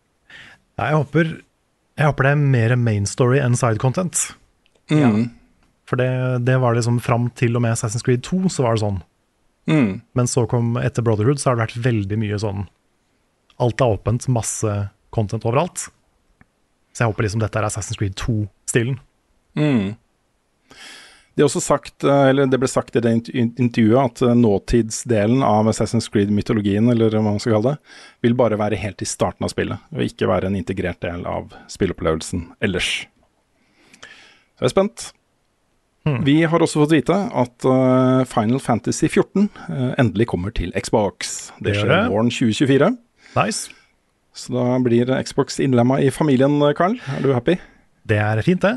Nei, jeg håper, jeg håper det er mer main story enn side content. Mm. For det, det var liksom fram til og med Assassin's Creed 2, så var det sånn. Mm. Men så kom etter Brotherhood, så har det vært veldig mye sånn Alt er åpent, masse content overalt. Så jeg håper liksom dette er Assassin's Creed 2-stilen. Mm. Det, eh, eller det ble sagt i det intervjuet at eh, nåtidsdelen av Assassin's Creed-mytologien, eller hva man skal kalle det, vil bare være helt i starten av spillet, og ikke være en integrert del av spilleopplevelsen ellers. Så jeg er spent. Vi har også fått vite at uh, Final Fantasy 14 uh, endelig kommer til Xbox. Det Det skjer det. våren 2024. Nice. Så da blir Xbox innlemma i familien, Carl. Er du happy? Det er fint, det.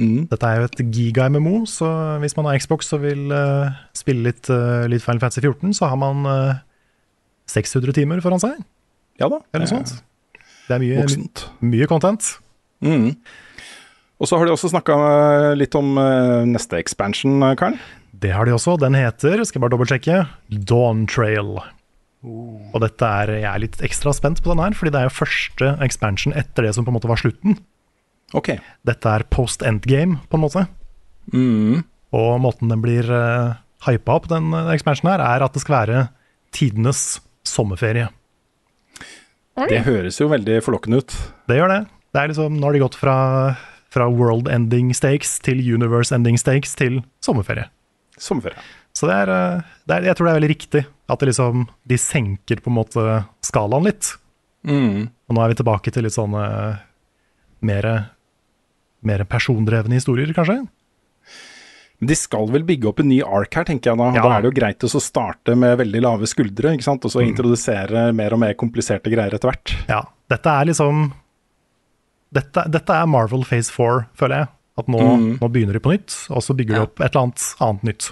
Mm. Dette er jo et giga-MMO, så hvis man har Xbox og vil uh, spille litt, uh, litt Final Fantasy 14, så har man eh, 600 timer foran seg, Ja da. eller noe sånt. Det er mye, mye content. Mm. Og så har de også snakka litt om eh, neste expansion, Karen. Karl. Det har de også. Den heter, skal jeg bare dobbeltsjekke, Dawn Trail. Og dette er, jeg er litt ekstra spent på den her, fordi det er jo første expansion etter det som på en måte var slutten. Ok. Dette er post endgame, på en måte. Mm. Og måten den blir uh, hypa opp, den expansionen her, er at det skal være tidenes sommerferie. Det høres jo veldig forlokkende ut. Det gjør det. Det er liksom, Nå har de gått fra, fra world ending stakes til universe ending stakes til sommerferie. Sommerferie. Så det er, eh, det er, jeg tror det er veldig riktig at det liksom, de senker på en måte skalaen litt. Mm. Og nå er vi tilbake til litt sånne mer, mer persondrevne historier, kanskje? Men De skal vel bygge opp en ny ark her, tenker jeg da. Ja. Da er det jo greit å starte med veldig lave skuldre, ikke sant? og så Mm. introdusere mer og mer kompliserte greier etter hvert. Ja. Dette er liksom Dette, dette er Marvel Phase 4, føler jeg. At nå, Mm. nå begynner de på nytt, og så bygger de opp et eller annet annet nytt.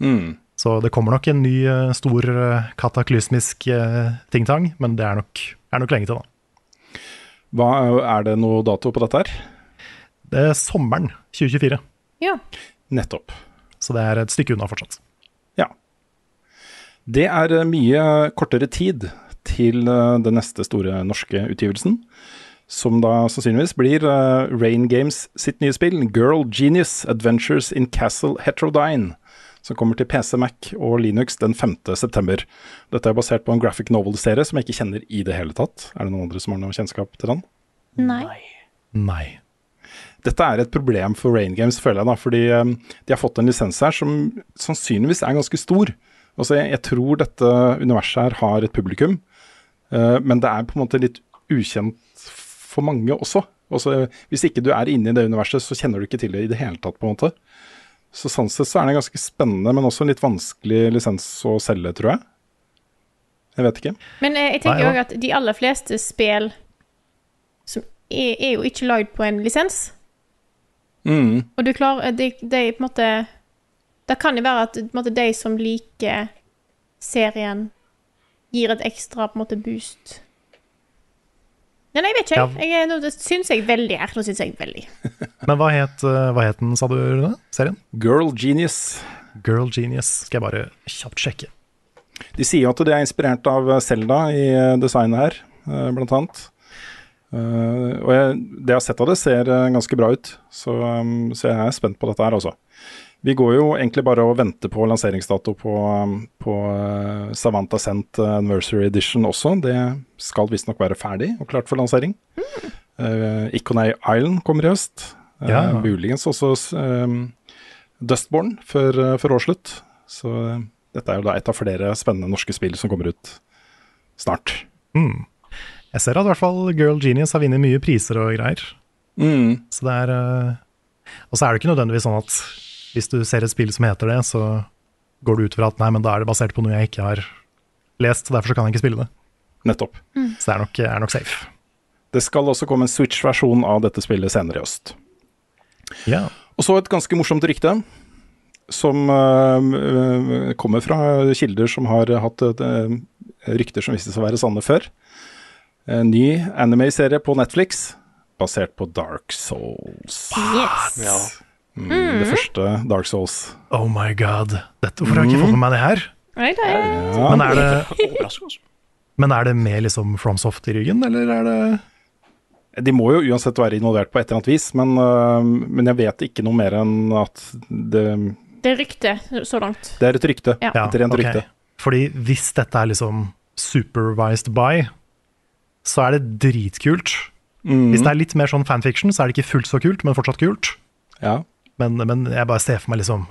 Mm. Så det kommer nok en ny eh, stor eh, kataklysmisk uh, ting-tang, men det er nok, er nok lenge til, da. Hva, er det noe dato på dette her? Det er sommeren 2024, Ja. Nettopp. så det er et stykke unna fortsatt. Ja. Det er eh, mye kortere tid til eh, den neste store norske utgivelsen. Som da sannsynligvis blir uh, Rain Games sitt nye spill, Girl Genius Adventures in Castle Heterodyne. Som kommer til PC, Mac og Linux den 5. september. Dette er basert på en graphic novel-serie som jeg ikke kjenner i det hele tatt. Er det noen andre som har noe kjennskap til den? Nei. Nei. Dette er et problem for Rain Games, føler jeg, da, fordi um, de har fått en lisens her som sannsynligvis er ganske stor. Altså, jeg, jeg tror dette universet her har et publikum, uh, men det er på en måte litt ukjent for mange også. Altså, hvis ikke du er inne i det universet, så kjenner du ikke til det i det hele tatt, på en måte. Så sånn sett så er det ganske spennende, men også en litt vanskelig lisens å selge, tror jeg. Jeg vet ikke. Men eh, jeg tenker òg at de aller fleste spill som er, er jo ikke lagd på en lisens. Mm. Og du klarer det, de, på en måte Det kan jo være at på en måte, de som liker serien, gir et ekstra på en måte boost. Nei, jeg vet ikke. Jeg, jeg, nå det syns jeg veldig er. Nå syns jeg veldig. Men hva het, eh, hva het den, sa du, Rune? Serien? Girl Genius. Girl Genius. Skal jeg bare kjapt sjekke. De sier jo at det er inspirert av Selda i eh, designet her, eh, blant annet. Eh, og jeg, det jeg har sett av det, ser eh, ganske bra ut, så, um, så jeg er spent på dette her, altså. Vi går jo egentlig bare og venter på lanseringsdato på, um, på eh, Savanta Cent Anniversary Edition også. Det skal visstnok være ferdig og klart for lansering. Uh, Iconay Island kommer i høst. Ja. Uh, Muligens også uh, Dustborn før, uh, før årsslutt. Så uh, dette er jo da et av flere spennende norske spill som kommer ut snart. Mm. Jeg ser at i hvert fall Girl Genius har vunnet mye priser og greier. Mm. Så det er Og så er det ikke nødvendigvis sånn at hvis du ser et spill som heter det, så går du ut fra at nei, men da er det basert på noe jeg ikke har lest, så derfor så kan jeg ikke spille det. Nettopp. Så det er nok, er nok safe. Det skal også komme en Switch-versjon av dette spillet senere i høst. Ja. Og så et ganske morsomt rykte, som øh, kommer fra kilder som har hatt uh, rykter som viste seg å være sanne før. En ny anime-serie på Netflix basert på Dark Souls. Yes. Ja. Mm, Det første Dark Souls. Oh my god. Dette, hvorfor har jeg ikke fått med meg det her? Nei, det er Ja. Men er det, men er det med liksom FromSoft i ryggen, eller er det De må jo uansett være involvert på et eller annet vis, men, øh, men jeg vet ikke noe mer enn at det, Det er rykte så langt. det er et rykte. Ja. Ja, Et rent okay. rykte. Fordi hvis dette er liksom supervised by, så er det dritkult. Mm. Hvis det er litt mer sånn fanfiction, så er det ikke fullt så kult, men fortsatt kult. Ja. Men, men jeg bare ser for meg liksom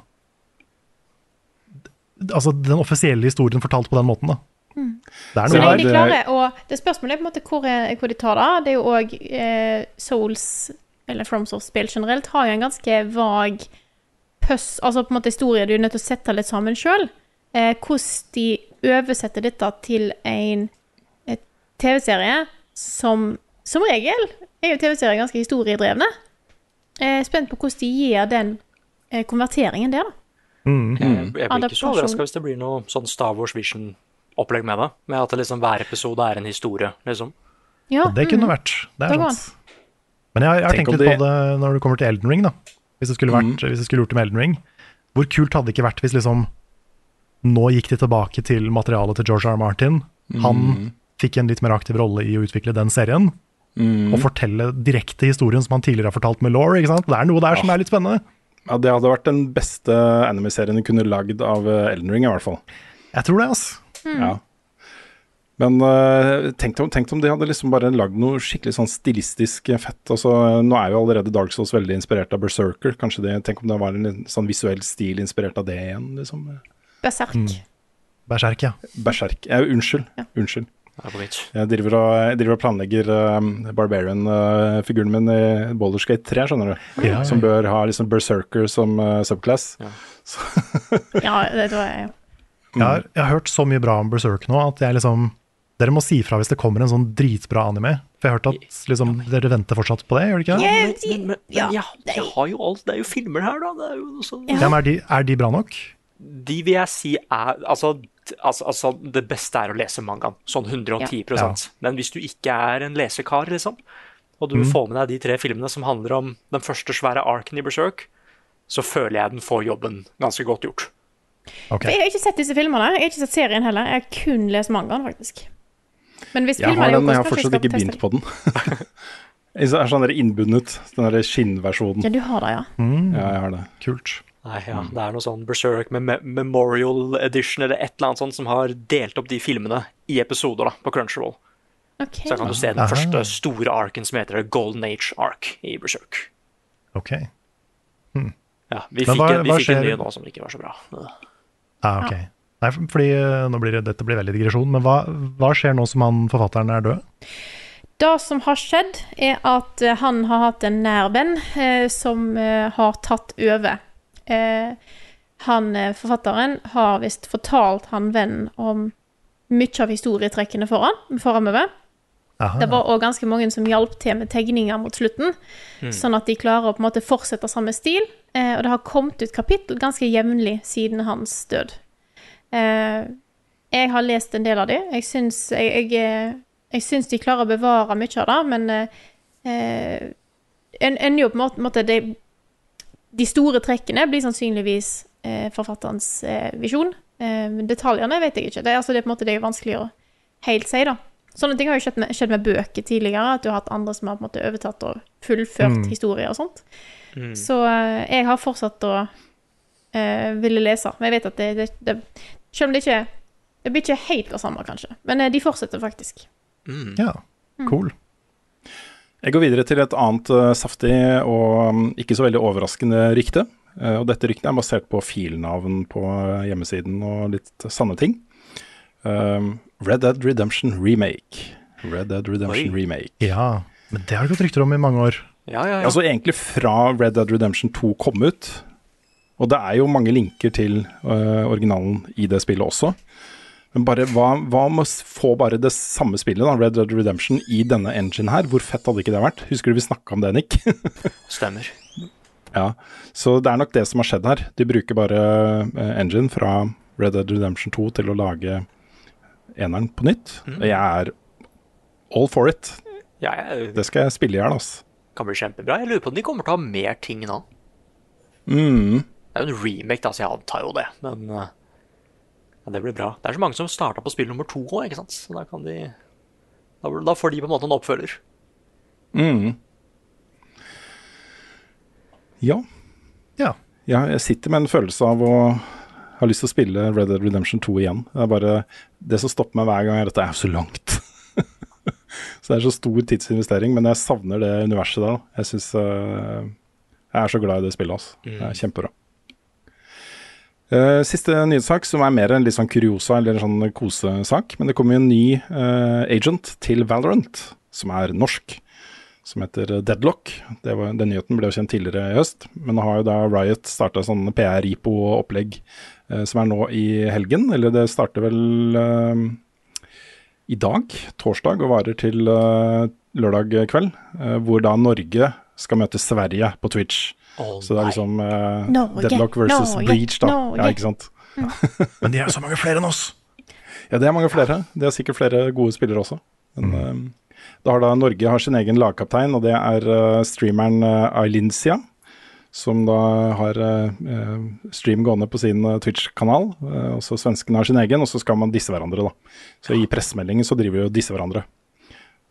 Altså den offisielle historien fortalt på den måten, da. Det er noe der. de klarer Og det spørsmålet er på en måte hvor, er- hvor de tar det. Det er jo òg eh, Souls, eller FromSource-spill generelt, har jo en ganske vag pøss Altså på en måte historie du er nødt til å sette litt sammen sjøl. Eh, hvordan de oversetter dette til en TV-serie som som regel er jo TV-serier ganske historiedrevne. Jeg er spent på hvordan de gir den eh, konverteringen der, da. Mm. Jeg, jeg blir ikke så overraska hvis det blir noe sånn Star Wars Vision-opplegg med det. Med at det liksom hver episode er en historie, liksom. Ja, Det kunne mm. vært. Det Det er sant. Men jeg, jeg har tenkt litt på det- når det kommer til Elden Ring, da. Hvis det skulle, vært, hvis det skulle gjort det med Elden Ring. Hvor kult hadde det ikke vært hvis liksom Nå gikk de tilbake til materialet til George R. R. Martin. Han fikk en litt mer aktiv rolle i å utvikle den serien. Mm. Og fortelle direkte historien som han tidligere har fortalt med Laure. Det er noe der som er litt spennende. ja, det hadde vært den beste anime-serien du kunne lagd av eh, Elden Ring, i hvert fall. Jeg tror det, altså. Ja. Men uh, tenk, om, tenk om de hadde liksom bare lagd noe skikkelig sånn stilistisk fett. Altså, nå er jo allerede Dark Souls veldig inspirert av Berserker. Kanskje det, Tenk om det var en sånn visuell stil inspirert av det igjen, liksom. Berserk. Berserk, ja. Berserk. Eh, unnskyld. Ja. Unnskyld. Jeg driver og, jeg driver og planlegger um, Barbarian-figuren min i Boulderskate 3, skjønner du. Ja. Som bør ha liksom Berserker som uh, subclass. Ja, det tror jeg. Jeg har, jeg har hørt så mye bra om Berserk nå at jeg liksom Dere må si fra hvis det kommer en sånn dritbra anime. For jeg har hørt at liksom, dere venter fortsatt på det, gjør dere ikke det? Ja, Men, men, men, ja, ja, jeg har jo alt, det er jo filmer her, da. Det er jo sånn, Ja, men er de, er de bra nok? De vil jeg si er altså, altså, altså Det beste er å lese mangaen. Sånn 110 Ja. Men hvis du ikke er en lesekar, liksom, og du Mm. får med deg de tre filmene som handler om den første svære arken i Berserk, så føler jeg den får jobben ganske godt gjort. Okay. For jeg har ikke sett disse filmene. Jeg har ikke sett serien heller. Jeg har kun lest mangaen, faktisk. Men hvis Jeg har den, men jeg har fortsatt ikke begynt på den. Jeg er sånn innbundet, den der skinnversjonen. Ja, du har det, ja. Ja, jeg har det. Kult. Nei, ja, Det er noe sånn Berserk med Memorial Edition eller et eller annet sånt som har delt opp de filmene i episoder da, på Crunchyroll. Okay. Så kan du se den Aha. første store arken som heter Golden Age Ark i Berserk. Ok. Ja, Vi fikk, hva- en, vi fikk en ny nå som ikke var så bra. Ah, ok. Nei, fordi eh, nå blir det, dette blir veldig digresjon, men hva, hva skjer nå som han forfatteren er død? Det som har skjedd, er at eh, han har hatt en nær venn eh, som eh, har tatt over. Eh, han eh, forfatteren har visst fortalt han vennen om mye av historietrekkene foran, framover. Det var òg ganske mange som hjalp til med tegninger mot slutten, sånn at de klarer å på en måte fortsette samme stil. Eh, og det har kommet ut kapittel ganske jevnlig siden hans død. Eh, jeg har lest en del av dem. Jeg syns, jeg, jeg, jeg syns de klarer å bevare mye av det, men eh, eh, en ender jo på en måte, de, de store trekkene blir sannsynligvis eh, forfatterens eh, visjon. Eh, detaljene vet jeg ikke. Det, altså, det er på en måte det er vanskelig å helt si, da. Sånne ting har jo skjedd med, skjedd med bøker tidligere, at du har hatt andre som har på en måte overtatt og fullført Mm. historier og sånt. Så eh, jeg har fortsatt å eh, ville lese. Men jeg vet at det, det, det Selv om det ikke Det blir ikke helt det samme, kanskje. Men de fortsetter faktisk. Ja, cool. Jeg går videre til et annet uh, saftig og um, ikke så veldig overraskende rykte. Uh, og dette ryktet er basert på filnavn på eh, hjemmesiden og litt sanne ting. Um, Red Dead Redemption Remake. Red Dead Redemption Oi. Remake. Ja, men det har det gått rykter om i mange år. Ja, ja, ja. Altså egentlig fra Red Dead Redemption 2 kom ut. Og det er jo mange linker til uh, originalen i det spillet også. Men bare hva, hva med å få bare det samme spillet, da, Red Dead Redemption, i denne engine her? Hvor fett hadde ikke det vært? Husker du vi snakka om det, Nick? Stemmer. ja. Så det er nok det som har skjedd her. De bruker bare øh, engine fra Red Dead Redemption 2 til å lage eneren på nytt. Og jeg er all for it. Ja, jeg, Det skal jeg spille i hjel, altså. kan bli kjempebra. Jeg lurer på om de kommer til å ha mer ting nå. Mm. Det er jo en remake, da, så jeg antar jo det. Men eh, ja, det blir bra. Det er så mange som starta på spill nummer to òg, ikke sant. Så da kan de da, da får de på en måte en oppfølger. Mm. Ja. Ja. Ja, jeg sitter med en følelse av å ha lyst til å spille Red Dead Redemption 2 igjen. Det er bare Det som stopper meg hver gang, er at det er så langt. så det er så stor tidsinvestering, men jeg savner det universet der. da. Jeg syns uh, Jeg er så glad i det spillet. Altså. Det er kjempebra. Eh, siste nyhetssak, som er mer en litt sånn kuriosa eller en sånn kosesak. Men det kommer jo en ny uh, agent til Valorant, som er norsk som heter Deadlock. Det var, den nyheten ble jo kjent tidligere i høst, men nå har jo da Riot starta sånn PR-IPO-opplegg uh, som er nå i helgen. Eller det starter vel eh, i dag, torsdag, og varer til eh, lørdag kveld. eh, hvor da Norge skal møte Sverige på Twitch. Så det er liksom uh, Norge, Deadlock versus Norge, Breach, da. Norge. Ja, ikke sant. Men de er jo så mange flere enn oss. Ja, det er mange flere. Det er sikkert flere gode spillere også. Men eh, da har da Norge har sin egen lagkaptein, og det er uh, streameren uh, Som da har stream gående på sin Twitch-kanal. Uh, også svenskene har sin egen, og så skal man disse hverandre, da. Så i pressemeldingen så driver jo disse hverandre.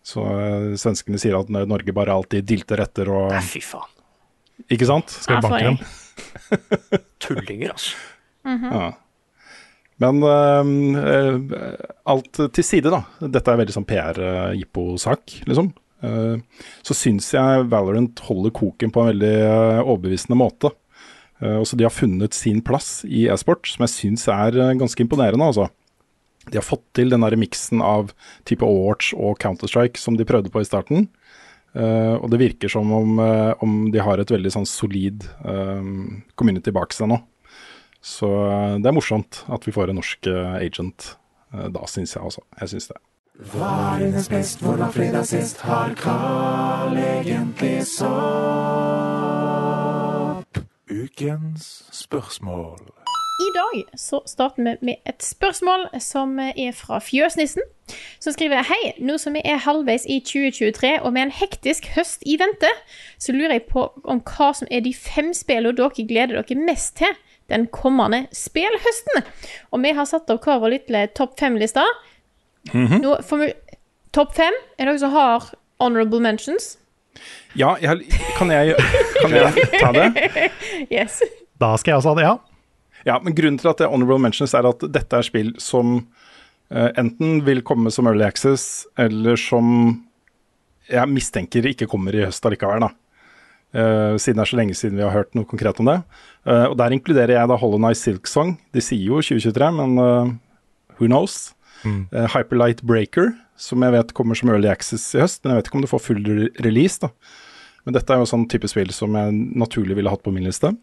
Så svenskene sier at Norge bare alltid dilter etter og Nei, fy faen. Ikke sant? Skal vi banke dem? Tullinger, altså. Ja. Men eh, eh, alt til side, da. Dette er veldig sånn PR-jippo-sak, liksom. Eh, så syns jeg Valorant holder koken på en veldig overbevisende måte. Eh, også de har funnet sin plass i e-sport, som jeg syns er ganske imponerende, altså. De har fått til den miksen av type Overwatch og Counter-Strike som de prøvde på i starten. Eh, og det virker som om, uh, om de har et veldig sånn solid uh, community bak seg nå. Så det er morsomt at vi får en norsk agent da, syns jeg også. Jeg syns det. Hva er hennes best, hvor var fredag sist, har Carl egentlig sopp? Ukens spørsmål. I dag så starter vi med et spørsmål som er fra Fjøsnissen, som skriver Hei, nå som vi er halvveis i 2023 og med en hektisk høst i vente, så lurer jeg på om hva som er de fem spillene dere gleder dere mest til den kommende spillhøsten. Og vi har satt opp hver vår lille topp fem-liste. Nå får vi Topp fem. Er det dere som har honorable mentions? Ja, jeg, kan, jeg, kan jeg ta det? Yes. Da skal jeg også ha det, ja. Ja, men grunnen til at det er honorable mentions er at dette er spill som eh, enten vil komme som early access, eller som jeg mistenker ikke kommer i høst allikevel, da. Uh, siden det er så lenge siden vi har hørt noe konkret om det. Uh, og der inkluderer jeg da Hollow Night Silk Song. De sier jo 2023, men uh, who knows? Eh, Hyperlight Breaker, som jeg vet kommer som early access i høst, men jeg vet ikke om det får full release, da. Men dette er jo sånn type spill som jeg naturlig ville hatt på min liste.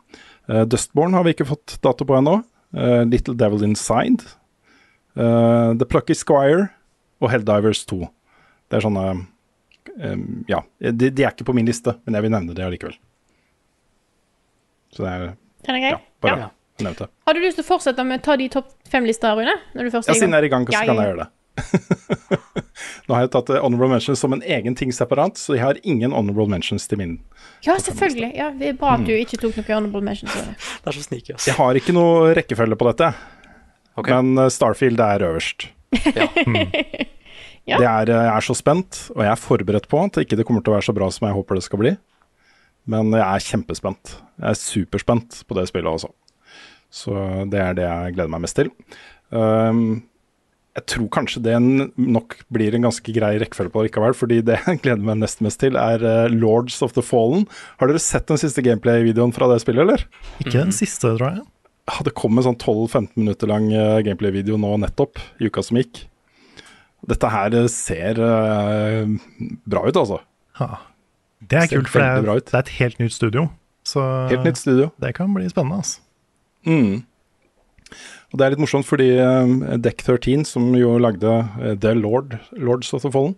Uh, Dustborn har vi ikke fått dato på ennå. Eh, Little Devil Inside. eh, The Plucky Squire og Helldivers 2. Det er sånne eh, Ja, de, de er ikke på min liste, men jeg vil nevne det allikevel. Så det er Den er grei? ja, bare Ja. nevnt det. Har du lyst til å fortsette med å ta de topp fem-lista, Rune? Når du først Ja, siden jeg er i gang, så kan jeg gjøre det. Nå har jeg tatt eh, honorable mentions som en egen ting separat, så jeg har ingen honorable mentions til min. Ja, selvfølgelig. Ja, det er bra at du Mm. ikke tok noen honorable mentions. Det er så sneaky, ass. Jeg har ikke noe rekkefølge på dette, okay. men eh, Starfield er øverst. Ja. Det er, jeg er så spent, og jeg er forberedt på at det ikke kommer til å være så bra som jeg håper det skal bli. Men jeg er kjempespent. Jeg er superspent på det spillet også. Så det er det jeg gleder meg mest til. Um, jeg tror kanskje det nok blir en ganske grei rekkefølge på likevel, fordi det jeg gleder meg nest mest til, er eh, Lords of the Fallen. Har dere sett den siste gameplay-videoen fra det spillet, eller? Ikke den siste, tror jeg. Ja, det kom en sånn 12-15 minutter lang eh, gameplay-video nå nettopp, i uka som gikk. Dette her eh, ser uh, bra ut, altså. Ha. Det er Ser kult, for det er, det er et helt nytt studio. Så Helt nytt studio. det kan bli spennende. Altså. Mm. Og det er litt morsomt fordi eh, Deck 13, som jo lagde eh, The Lord, Lords of the Fallen,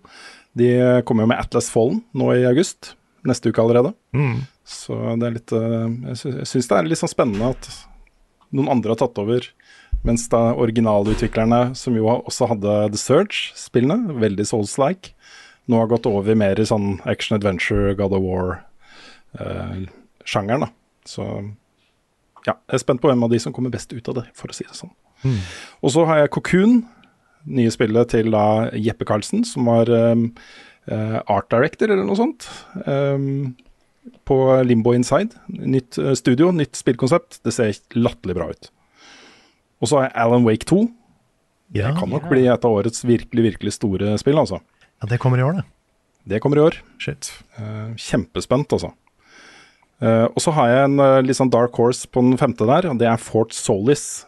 de eh, kommer jo med Atlas Fallen nå i august. Neste uke allerede. Mm. Så det er litt eh, Jeg sy- syns det er litt sånn spennende at noen andre har tatt over. Mens da originalutviklerne, som jo også hadde The Surge-spillene, veldig Souls-like, nå har gått over mer i sånn action adventure, God of War-sjangeren. da. Så ja, jeg er spent på hvem av de som kommer best ut av det, for å si det sånn. Mm. Og så har jeg Cocoon, nye spillet til da Jeppe Karlsen, som var um, art director eller noe sånt. Um, på Limbo Inside. Nytt eh, studio, nytt spillkonsept. Det ser latterlig bra ut. Og så har jeg Alan Wake 2. Ja, Det kan nok bli et av årets virkelig, virkelig store spill, altså. ja, det kommer i år, det. Det kommer i år. Shit. Uh, kjempespent, altså. Eh, og så har jeg en eh, litt sånn dark horse på den femte der, og det er Fort Solis.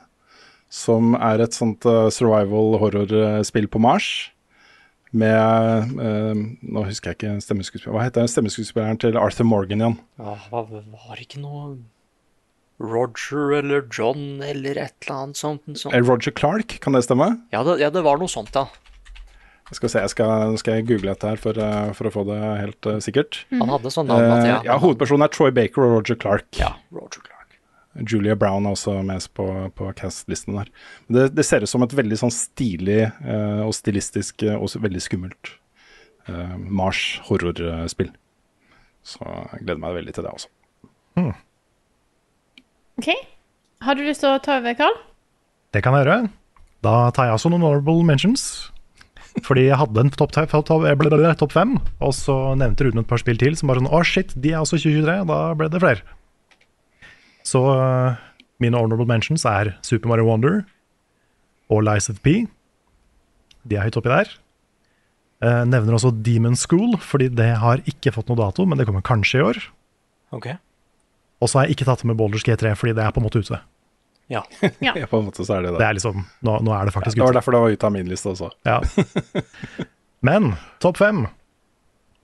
Som er et sånt eh, survival horror-spill på Mars. Med eh, Nå husker jeg ikke stemmeskuespilleren. Hva heter stemmeskuespilleren til Arthur Morgan igjen? Ja, hva- var det ikke noe Roger eller John eller et eller annet sånt? sånt. Roger Clark, kan det stemme? Ja, det, ja, det var noe sånt, ja. Skal se, jeg skal, skal jeg google dette her for, eh, for å få det helt uh, sikkert. Han hadde sånn navn at Eh, ja, ja, Hovedpersonen er Troy Baker og Roger Clark. ja, Roger Clark. Julia Brown er også med på, på cast-listen der. Det, det ser ut som et veldig sånn stilig uh, og stilistisk og veldig skummelt uh, Mars horrorspill. Så jeg gleder meg veldig til det også. OK. Har du lyst til å ta over, Carl? Det kan jeg gjøre. Da tar jeg også noen honorable mentions. Fordi jeg hadde en topp top, fem, og så nevnte Rune et par spill til som bare sånn Å, shit, de er også 2023. Da ble det flere. Så eh, mine honorable mentions er Super Mario Wonder og Lies of P. De er høyt oppi der. Eh, nevner også Demon School, fordi det har ikke fått noe dato, men det kommer kanskje i år. Okay. Og så har jeg ikke tatt med Boulders G3, fordi det er på en måte ute. Ja. Ja. på en måte så er det Det det. er liksom, nå, nå er det faktisk Det var derfor det var ute av min liste også. Ja. Men topp fem.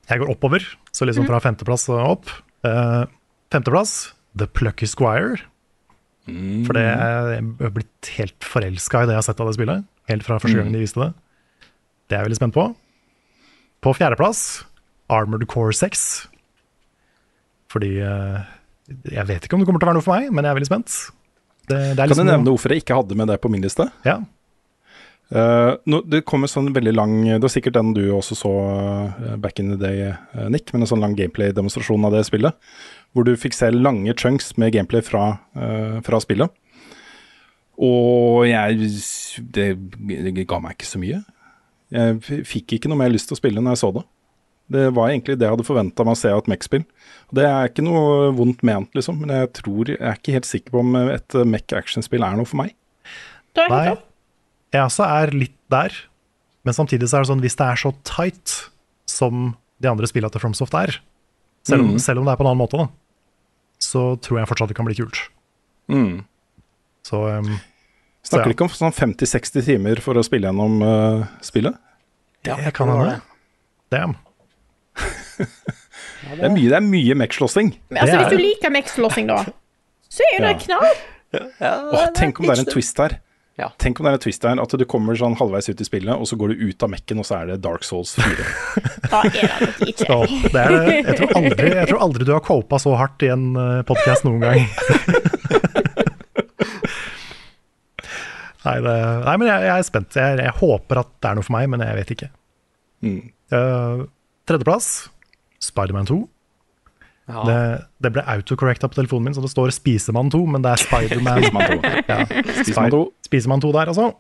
Jeg går oppover, så liksom fra femteplass og opp. Uh, femteplass, The Plucky Squire. For det er, jeg har blitt helt forelska i det jeg har sett av det spillet. Helt fra første gang de viste det. Det er jeg veldig spent på. På fjerdeplass, Armored Core 6. Fordi uh, Jeg vet ikke om det kommer til å være noe for meg, men jeg er veldig spent. Det, det Kan liksom du nevne hvorfor jeg ikke hadde med det på min liste? Ja. Uh, no, det kommer sånn veldig lang Det var sikkert den du også så uh, back in the day, uh, Nick, men en sånn lang gameplay-demonstrasjon av det spillet. Hvor du fikk se lange chunks med gameplay fra, eh, fra spillet. Og jeg det, det ga meg ikke så mye. Jeg fikk ikke noe mer lyst til å spille når jeg så det. Det var egentlig det jeg hadde forventa meg å se av et Mech-spill. Det er ikke noe vondt ment, liksom, men jeg tror jeg er ikke helt sikker på om et Mech-actionspill er noe for meg. Nei, jeg også er litt der. Men samtidig så er det sånn, hvis det er så tight som de andre spillene til FromSoft er, selv om, Mm. selv om det er på en annen måte, da, så tror jeg fortsatt det kan bli kult. Mm. Så, um, så Snakker ja, ikke om sånn 50-60 timer for å spille gjennom uh, spillet? det kan hende. Damn. Det er mye, det er mye mech-slåssing. Altså, hvis du liker mech-slåssing, da, så er jo det Ja. knall. Åh, tenk om det er en twist her. Ja. Tenk om det er en twist her, At du kommer sånn halvveis ut i spillet, og så går du ut av mekken, og så er det Dark Souls 4. Da er det nok ikke. Så, det er, jeg, tror aldri, jeg tror aldri du har copa så hardt i en podkast noen gang. nei, det, nei, men jeg, jeg er spent. Jeg, jeg håper at det er noe for meg, men jeg vet ikke. Mm. Uh, tredjeplass, Spiderman 2. Ja. Det, det ble autocorrecta på telefonen min, så det står Spisemann 2, men det er Spiderman Spisemann 2. ja. Spisemann 2. Spisemann 2 der, altså.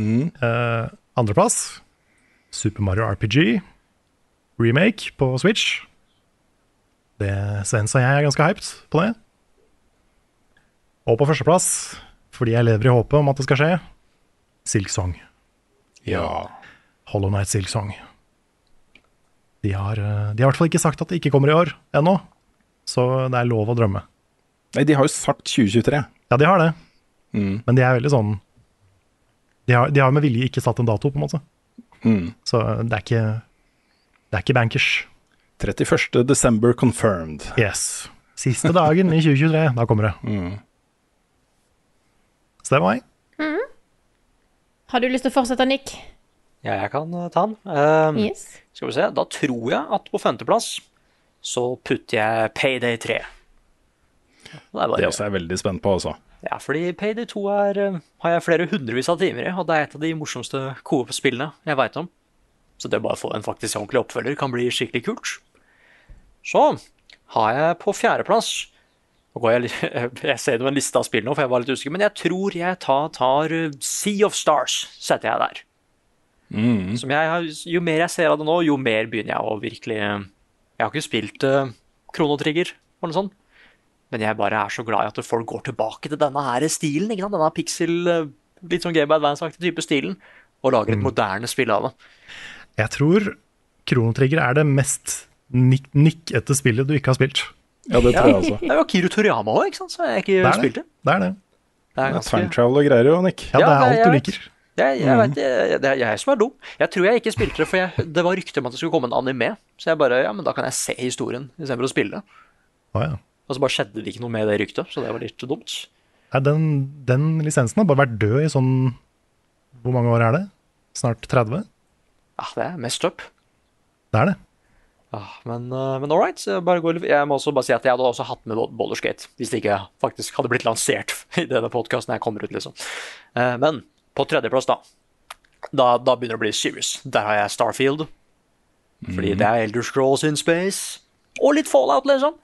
Mm. Eh, andreplass, Super Mario RPG remake på Switch. Det Svens og jeg er ganske hyped på det. Og på førsteplass, fordi jeg lever i håpet om at det skal skje, Silk Song. Ja. Hollow Night Silk Song. De har, eh, de har i hvert fall ikke sagt at det ikke kommer i år ennå, så det er lov å drømme. Nei, de har jo sagt 2023. Ja, de har det, Mm. men de er veldig sånn De har, de har med vilje ikke satt en dato, på en måte. Mm. Så det er ikke Det er ikke bankers. 31. desember confirmed. Yes. Siste dagen i 2023, da kommer det. Mm. Så det var meg. Har du lyst til å fortsette, Nick? Ja, jeg kan eh, ta den. Um, Yes. Skal vi se, da tror jeg at på femteplass så putter jeg Payday 3. Det er bare Det også er jeg veldig spent på, altså. Ja, fordi Payday 2 er, eh, har jeg flere hundrevis av timer i, og det er et av de morsomste Coop-spillene jeg veit om. Så det å bare få en faktisk ordentlig oppfølger kan bli skikkelig kult. Så har jeg på fjerdeplass Nå går jeg, litt- jeg ser det en liste av spill nå, for jeg var litt usikker, men jeg tror jeg tar, tar eh, Sea of Stars, setter jeg der. Som jeg, jo mer jeg ser av det nå, jo mer begynner jeg å virkelig Jeg har ikke spilt uh, Kronotrigger eller noe sånt, men jeg bare er så glad i at folk går tilbake til denne her stilen. ikke sant? Denne pixel, eh, litt sånn Game by Advance-aktig type stilen, og lager et moderne spill av det. Jeg tror Kronotrigger er det mest nik nikkete spillet du ikke har spilt. Ja, det tror jeg også. Det er jo Akiru Toriyama òg, ikke sant? Så jeg har ikke Det spilt det. det. Det er det. Det er ganske... det er Time travel og greier jo, Nick. Ja, det er alt du vet. liker. Jeg, jeg vet, jeg, det er jeg som er dum. Jeg tror jeg ikke spilte det, for jeg, det var rykte om at det skulle komme en anime. Så jeg bare, ja, men da kan jeg se historien istedenfor å spille. Oh, ja. Og så bare skjedde det ikke noe med det ryktet, så det var litt dumt. Nei, den, den lisensen har bare vært død i sånn Hvor mange år er det? Snart 30? Ja, det er mest up. Det er det. Ja, men, uh, men all right. så Bare gå, litt- jeg må også bare si at jeg hadde også hatt med Boulderskate hvis det ikke faktisk hadde blitt lansert i denne podkasten jeg kommer ut, liksom. Eh, men på tredjeplass, da. da. Da begynner det å bli serious. Der har jeg Starfield. Fordi det er Elder Scrolls in space. Og litt Fallout, liksom.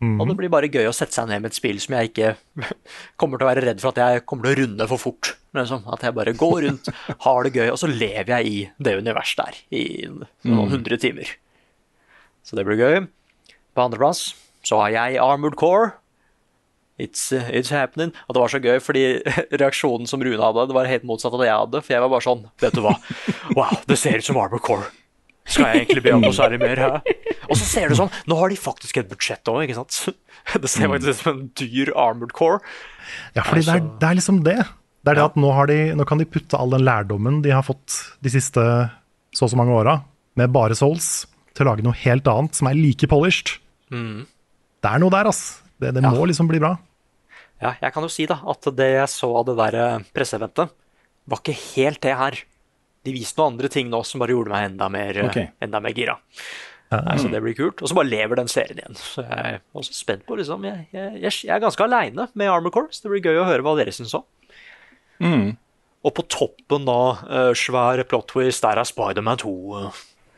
Og det blir bare gøy å sette seg ned med et spill som jeg ikke kommer til å være redd for at jeg kommer til å runde for fort. Liksom. At jeg bare går rundt, har det gøy, og så lever jeg i det universet der i noen hundre timer. Så det blir gøy. På andreplass så har jeg Armored Core. It's, uh, it's happening. Og det var så gøy, fordi reaksjonen som Rune hadde, det var helt motsatt av det jeg hadde. For jeg var bare sånn Vet du hva? Wow, det ser ut som Armored Core. Skal jeg egentlig be om noe særlig mer? Hæ? Og så ser du sånn Nå har de faktisk et budsjett òg, ikke sant? Det ser faktisk ut som en dyr armored core. Ja, fordi det er, det er liksom det. Det er det at nå, har de, nå kan de putte all den lærdommen de har fått de siste så og så mange åra, med bare Souls, til å lage noe helt annet som er like polished. Mm. Det er noe der, ass. Det, det må liksom bli bra. Ja, jeg kan jo si da at det jeg så av det der presseventet presseeventet, var ikke helt det her. De viste noen andre ting nå som bare gjorde meg enda mer, okay. Enda mer gira. Ja. Nei, så det blir kult. Og så bare lever den serien igjen. Så jeg er også spent på liksom Jeg, jeg, jeg, er ganske aleine med Armor Corps. det blir gøy å høre hva dere syns òg. Mm. Og på toppen da, uh, svær plot twist, der er Spiderman 2.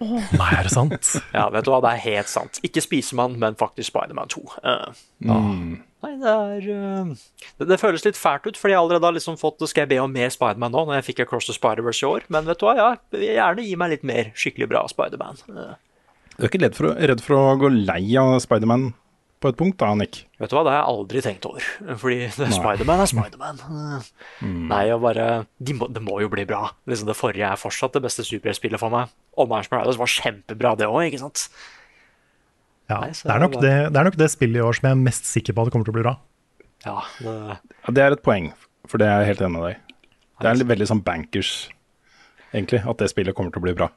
eh. Nei, er det sant? Ja, vet du hva, det er helt sant. Ikke Spisemann, men faktisk Spiderman 2. Uh, Mm. Nei, det er uh, det, det føles litt fælt ut, fordi jeg allerede har liksom fått Skal jeg be om mer Spiderman nå, når jeg fikk Across the Spider-Verse i år? Men vet du hva, ja, gjerne gi meg litt mer skikkelig bra Spiderman. Uh. Du er ikke redd for, å, redd for å gå lei av Spiderman på et punkt, da, Nick? Vet du hva, det har jeg aldri tenkt over. Fordi det-. Spiderman er Spiderman. Eh, Nei, og bare de må, Det må jo bli bra. Liksom Det forrige er fortsatt det beste superheltspillet for meg. Og Miles Morales var kjempebra, det òg, ikke sant? Ja, Nei, det, er nok det, det er nok det spillet i år som jeg er mest sikker på at det kommer til å bli bra. Ja, det, Ja, det er et poeng, for det er jeg helt enig med deg. Det er veldig sånn bankers, egentlig, at det spillet kommer til å bli bra.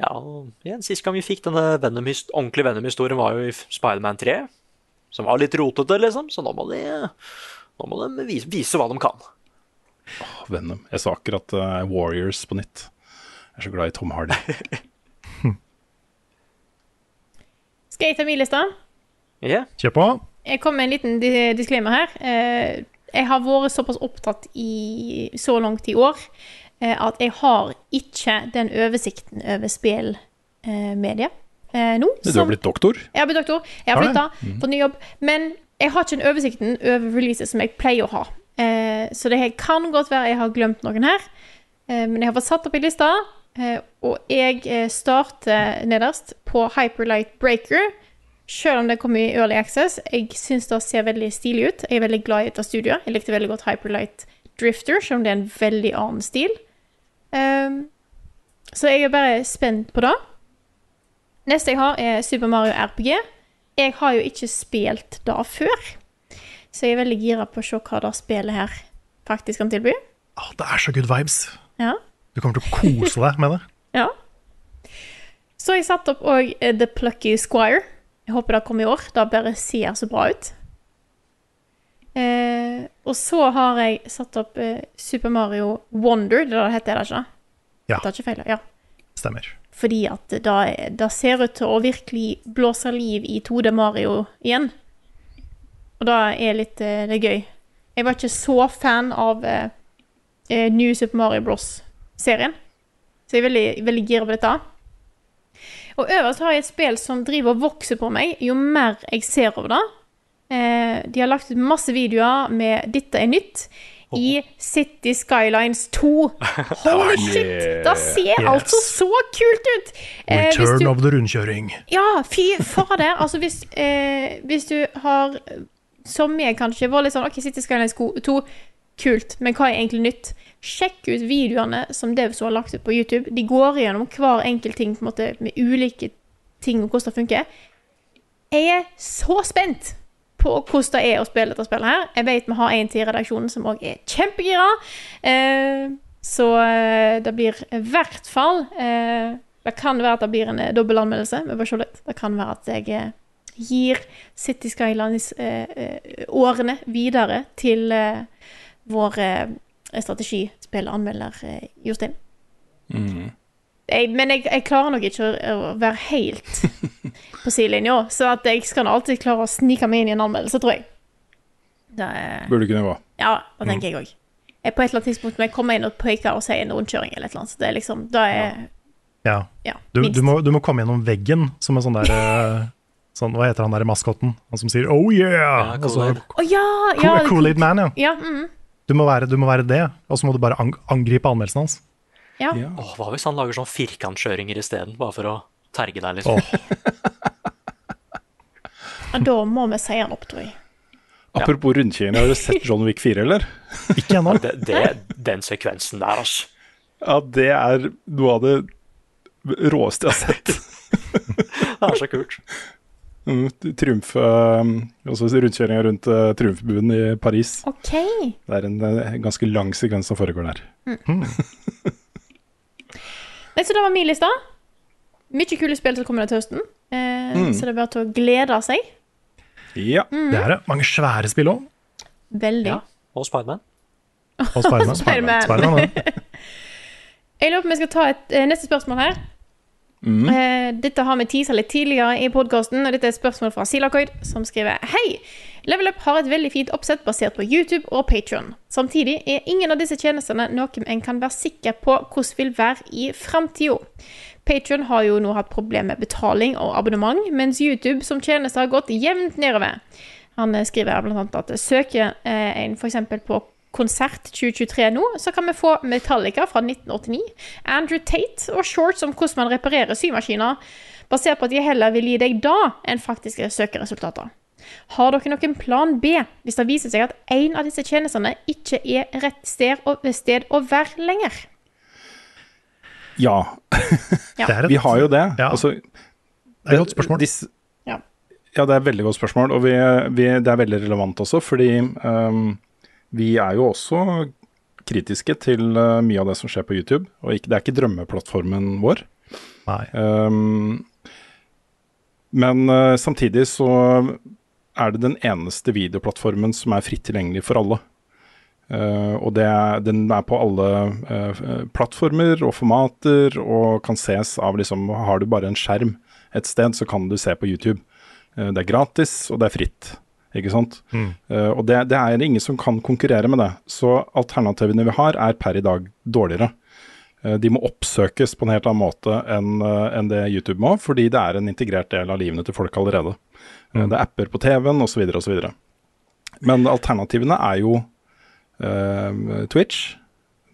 ja, og igjen, Sist gang vi fikk denne Venom ordentlige Venom-historien, var jo i Spiderman 3. Som var litt rotete, liksom. Så nå må de, nå må de vise, vise hva de kan. Oh, Venom. Jeg så akkurat uh, Warriors på nytt. Jeg er så glad i Tom Hardy. Skal jeg ta min liste? Ja. Kjør på. Jeg kom med en liten di- disclaimer her. Eh, Jeg har vært såpass opptatt i så langt i år eh, at jeg har ikke den oversikten over spillmediet eh, nå. Du har blitt doktor? Jeg har blitt doktor. Jeg har flytta, mm. fått ny jobb. Men jeg har ikke den oversikten over releases som jeg pleier å ha. Eh, så det kan godt være jeg har glemt noen her. Eh, men jeg har fått satt opp i lista, eh, og jeg eh, starter nederst på Hyperlight Breaker. Selv om det kommer i Early Access. Jeg syns det ser veldig stilig ut. Jeg er veldig glad i dette studioet. Jeg likte veldig godt Hyperlight Drifter, selv om det er en veldig annen stil. Um, så jeg er bare spent på det. Neste jeg har, er Super Mario RPG. Jeg har jo ikke spilt det før, så jeg er veldig gira på å se hva det spillet her faktisk kan tilby. Oh, det er så good vibes. Ja. Du kommer til å kose deg med det. ja. Så jeg satt opp òg The Plucky Squire. Jeg håper det kommer i år. Det bare ser så bra ut. Eh, og så har jeg satt opp eh, Super Mario Wonder. Det det heter, er det ikke? Ja. Det er ikke feil, ja. Stemmer. Fordi at da- ser ut til å virkelig blåse liv i 2D Mario igjen. Og da er litt eh, det er gøy. Jeg var ikke så fan av eh, eh, New Super Mario Bros.-serien. Så jeg er veldig, veldig gira på dette. Og øverst har jeg et spill som driver og vokser på meg jo mer jeg ser over det. Eh, de har lagt ut masse videoer med 'Dette er nytt' i City Skylines 2. Holy shit! Da ser Yes. altså så kult ut! Eh, hvis Return du- of the rundkjøring. ja, fy fader. Altså, hvis, eh, hvis du har, som jeg kanskje, vært litt sånn OK, City Skylines 2, kult, men hva er egentlig nytt? Sjekk ut videoene som Devs har lagt ut på YouTube. De går gjennom hver enkelt ting på en måte, med ulike ting og hvordan det funker. Jeg er så spent på hvordan det er å spille dette spillet her. Jeg vet vi har en til i redaksjonen som òg er kjempegira. Eh, så eh, det blir i hvert fall eh, Det kan være at det blir en dobbeltanmeldelse. Vi får se litt. Det kan være at jeg gir City Skylines-årene videre til vår strategispillanmelder eh, Jostein. Mm. Jeg, men jeg, jeg klarer nok ikke å, å være helt på sidelinja, så at jeg skal alltid klare å snike meg inn i en anmeldelse, tror jeg. Det er, Burde kunne være. ja, det tenker jeg òg. På et eller annet tidspunkt må jeg komme inn og peke og si en rundkjøring eller et eller annet. Så det er liksom, da er Ja. Ja, Du, minst. du, må, du må komme gjennom veggen som en sånn der eh, sånn, Hva heter han der maskotten? Han som sier 'oh yeah'? Og så- oh, ja! ja Cool- Kool-Aid Man, ja. Ja, mm, Du må være, du må være det, og så må du bare angripe anmeldelsen hans. Ja. Åh, hva hvis han lager sånn firkantkjøringer isteden, bare for å terge deg, liksom? ja. Da må vi si han opp, tror jeg. Apropos rundkjøring, har du sett John Wick 4, eller? Ikke ennå. Den sekvensen der, altså. Ja, det er noe av det råeste jeg har sett. Det er så kult. Mm, Triumf, eh, også rundkjøringa rundt uh, Triumfbuen i Paris. OK. Det er en eh, ganske lang sekvens som foregår der. Nei, så det var min liste. Mye kule spill som kommer til høsten. Eh, Mm. Så det er bare til å glede seg. Ja. Det er det. Mange svære spill òg. Veldig. Og Spiderman. Og Spiderman. Spider Spider ja. Jeg lurer på om jeg skal ta et eh, neste spørsmål her. Mm. Eh, dette har vi teasa litt tidligere i podkasten, og dette er et spørsmål fra Silakoid, som skriver Hei! Level Up har et veldig fint oppsett basert på YouTube og Patron. Samtidig er ingen av disse tjenestene noe en kan være sikker på hvordan vil være i framtida. Patron har jo nå hatt problemer med betaling og abonnement, mens YouTube som tjeneste har gått jevnt nedover. Han eh, skriver bl.a. at søker eh, en f.eks. på konsert 2023 nå, så kan vi få Metallica fra 1989, Andrew Tate og shorts om hvordan man reparerer symaskiner, basert på at de heller vil gi deg da enn faktiske søkeresultater. Har dere noen plan B hvis det viser seg at en av disse tjenestene ikke er rett sted å, sted å være lenger? Ja. Ja. Er et- vi har jo det. Ja. Altså, Det er et godt spørsmål. disse- Ja. Ja, det er et veldig godt spørsmål, og vi, vi, det er veldig relevant også, fordi um, vi er jo også kritiske til uh, mye av det som skjer på YouTube, og ikke, det er ikke drømmeplattformen vår. Nei. Um, men uh, samtidig så er det den eneste videoplattformen som er fritt tilgjengelig for alle. Uh, og det er, den er på alle uh, plattformer og formater og kan ses av liksom Har du bare en skjerm et sted, så kan du se på YouTube. Uh, det er gratis, og det er fritt. Ikke sant? Mm. Og det, det er ingen som kan konkurrere med det. Så alternativene vi har, er per i dag dårligere. De må oppsøkes på en helt annen måte enn enn det YouTube må, fordi det er en integrert del av livene til folk allerede. Det er apper på TV-en osv. osv. Men alternativene er jo eh, Twitch.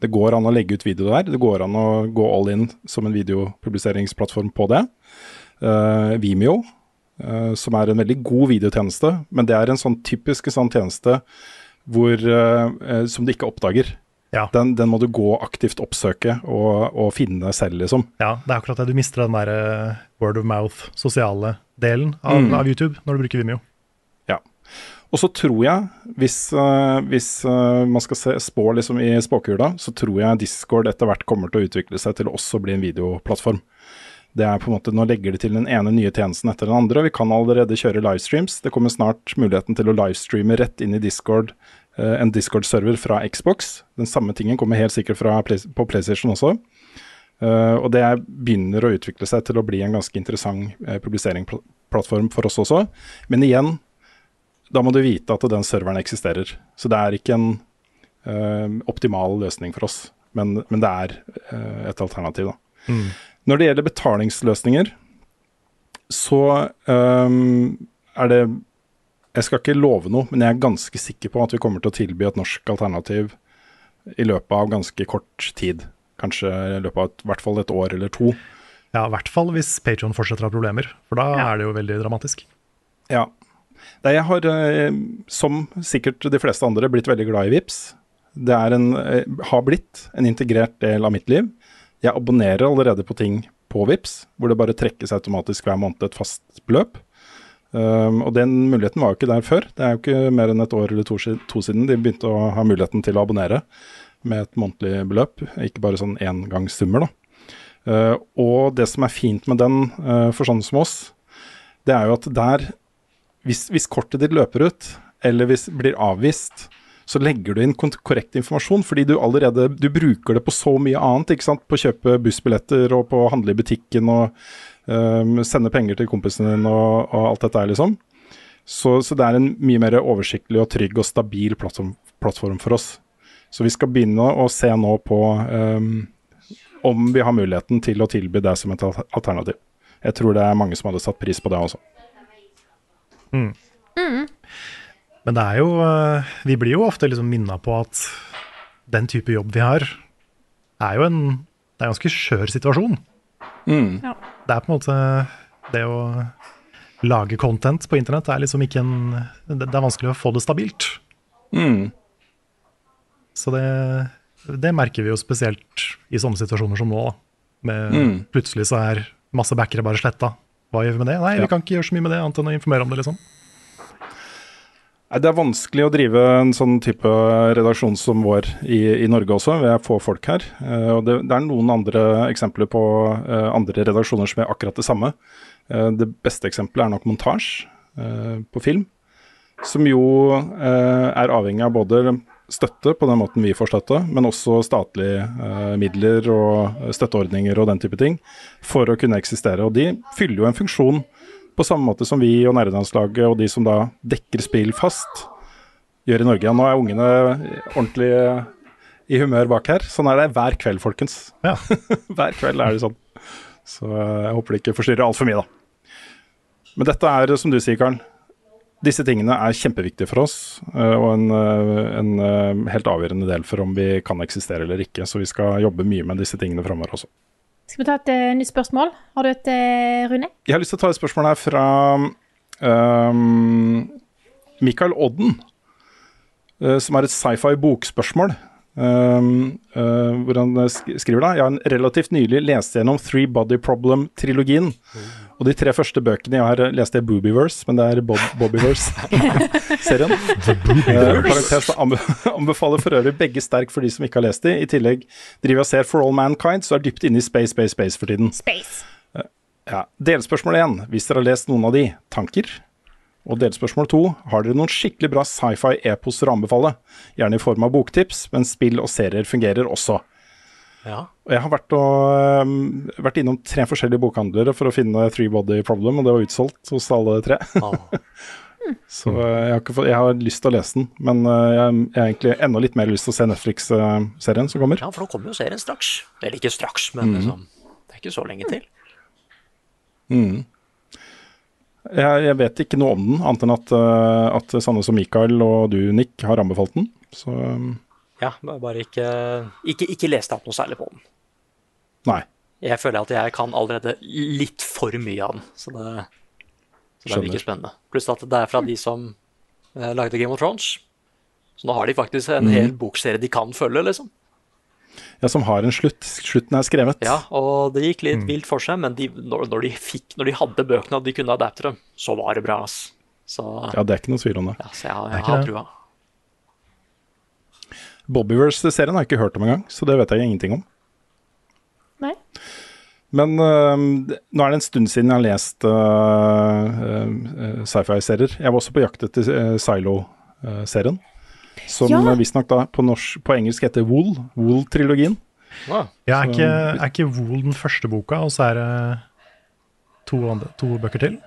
Det går an å legge ut video der. Det går an å gå all in som en videopubliseringsplattform på det. Eh, Vimeo, eh, som er en veldig god videotjeneste, men det er en sånn typisk sånn tjeneste hvor, eh, eh, som du ikke oppdager. Den, den må du gå aktivt oppsøke og, og finne selv, liksom. Ja, det er akkurat det. Du mister den der eh, word of mouth, sosiale delen av, Mm. av YouTube når du bruker Vimeo. Ja. Og så tror jeg, hvis, eh, hvis eh, man skal se, spå liksom i spåkula, så tror jeg Discord etter hvert kommer til å utvikle seg til å også bli en videoplattform. Det er på en måte, Nå legger de til den ene nye tjenesten etter den andre. Vi kan allerede kjøre livestreams. Det kommer snart muligheten til å livestreame rett inn i Discord, en Discord-server fra Xbox. Den samme tingen kommer helt sikkert Play, på PlayStation også. Uh, og det er- begynner å utvikle seg til å bli en ganske interessant uh, publiseringsplattform for oss også. Men igjen, da må du vite at den serveren eksisterer. Så det er ikke en uh, optimal løsning for oss, men, men det er eh, et alternativ, da. Mm. Når det gjelder betalingsløsninger, så er det Jeg skal ikke love noe, men jeg er ganske sikker på at vi kommer til å tilby et norsk alternativ i løpet av ganske kort tid. Kanskje i løpet av et, i hvert fall et år eller to. Ja, i hvert fall hvis Patron fortsetter å ha problemer, for da er det jo veldig dramatisk. Ja. Nei, jeg har, eh, som sikkert de fleste andre, blitt veldig glad i VIPS. Det er en, eh, har blitt en integrert del av mitt liv. Jeg abonnerer allerede på ting på VIPS, hvor det bare trekkes automatisk hver måned et fast beløp. Um, og den muligheten var jo ikke der før. Det er jo ikke mer enn et år eller to, to siden de begynte å ha muligheten til å abonnere med et månedlig beløp, ikke bare sånn engangssummer, da. Uh, og det som er fint med den uh, for sånne som oss, det er jo at der hvis, hvis kortet ditt løper ut, eller hvis blir avvist, så legger du inn korrekt informasjon, fordi du allerede du bruker det på så mye annet. ikke sant? På å kjøpe bussbilletter og på å handle i butikken og sende penger til kompisen din og, og alt dette her, liksom. Så, så det er en mye mer oversiktlig og trygg og stabil plattform, plattform for oss. Så vi skal begynne å se nå på um, om vi har muligheten til å tilby det som et alternativ. Jeg tror det er mange som hadde satt pris på det også. Mm. Men det er jo eh, Vi blir jo ofte liksom minna på at den type jobb vi har, er jo en Det er en ganske skjør situasjon. Mm. Ja. Det er på en måte Det å lage content på internett er liksom ikke en Det det er vanskelig å få det stabilt. Mm. Så det, det merker vi jo spesielt i sånne situasjoner som nå. da. Med Mm. Plutselig så er masse backere bare sletta. Hva gjør vi med det? Nei, Ja. vi kan ikke gjøre så mye med det, annet enn å informere om det, liksom. Det er vanskelig å drive en sånn type redaksjon som vår i, i Norge også. Vi er få folk her. Eh, og det, det er noen andre eksempler på eh, andre redaksjoner som gjør akkurat det samme. Eh, det beste eksempelet er nok montasje på film. Som jo er avhengig av både støtte på den måten vi får støtte, men også statlige eh, midler og støtteordninger og den type ting for å kunne eksistere. Og de fyller jo en funksjon på samme måte som vi og nerdelandslaget og de som da dekker spill fast, gjør i Norge. Ja, nå er ungene ordentlig i humør bak her. Sånn er det hver kveld, folkens. Ja. hver kveld er det sånn. Så eh, jeg håper det ikke forstyrrer altfor mye, da. Men dette er, som du sier, Karl, disse tingene er kjempeviktige for oss, eh, og en, eh, en eh, helt avgjørende del for om vi kan eksistere eller ikke. Så vi skal jobbe mye med disse tingene framover også. Skal vi ta et uh, nytt spørsmål? Har du et, uh, Rune? Jeg har lyst til å ta et spørsmål her fra um, Mikael Odden, Uh, som er et sci-fi bokspørsmål. Um, hvor han sk skriver da Jeg har relativt nylig lest gjennom Three Body Problem-trilogien. Og de tre første bøkene jeg har lest, er Boobyverse, men det er Bob Bobbyverse-serien. Eh, parentes, anbefaler for øvrig begge sterk for de som ikke har lest de. I tillegg driver jeg og ser For All Mankind, så er dypt inne i Space, Space, Space for tiden. Space. Ja, Delspørsmål én, hvis dere har lest noen av de, tanker? Og delspørsmål to, har dere noen skikkelig bra sci-fi-eposer å anbefale? Gjerne i form av boktips, men spill og serier fungerer også. Ja. Og jeg har vært, og, um, vært innom tre forskjellige bokhandlere for å finne Three Body Problem, og det var utsolgt hos alle tre. Så øh, jeg har, fått, jeg har lyst til å lese den, men øh, jeg, jeg har egentlig enda litt mer lyst til å se Netflix-serien som kommer. ja, for nå kommer jo serien straks. Eller ikke straks, men mm. liksom, det er ikke så lenge til. Mm. Jeg, jeg vet ikke noe om den, annet enn at, at Sanne som Mikael og du, Nick, har anbefalt den. Så Ja, bare ikke, ikke, ikke les deg opp noe særlig på den. nei. Jeg føler at jeg kan allerede litt for mye av den, så det, så det virker spennende. Pluss at det er fra de som eh, lagde Game of Thrones. Så nå har de faktisk en mm. hel bokserie de kan følge, liksom. Ja, som har en slutt. Slutten er skrevet. Ja, og det gikk Mm. litt vilt for seg, men de, når, når, de fikk, når de hadde bøkene og de kunne adapte dem, så var det bra, ass. Så, Ja, det er ikke noe tvil om det. ja, så jeg, jeg, Det jeg har det. trua. Bobbyverse-serien har jeg ikke hørt om engang, så det vet jeg ingenting om. Nei? Men øhm, nå er det en stund siden jeg har lest øh, øh, sci-fi-serier. Jeg var også på jakt etter øh, Silo-serien. Som Ja. visstnok da på, norsk, på engelsk heter Wool. Wool-trilogien. Ja. Ja, er, ikke, er ikke Wool den første boka, og så er det to, andre, to bøker til?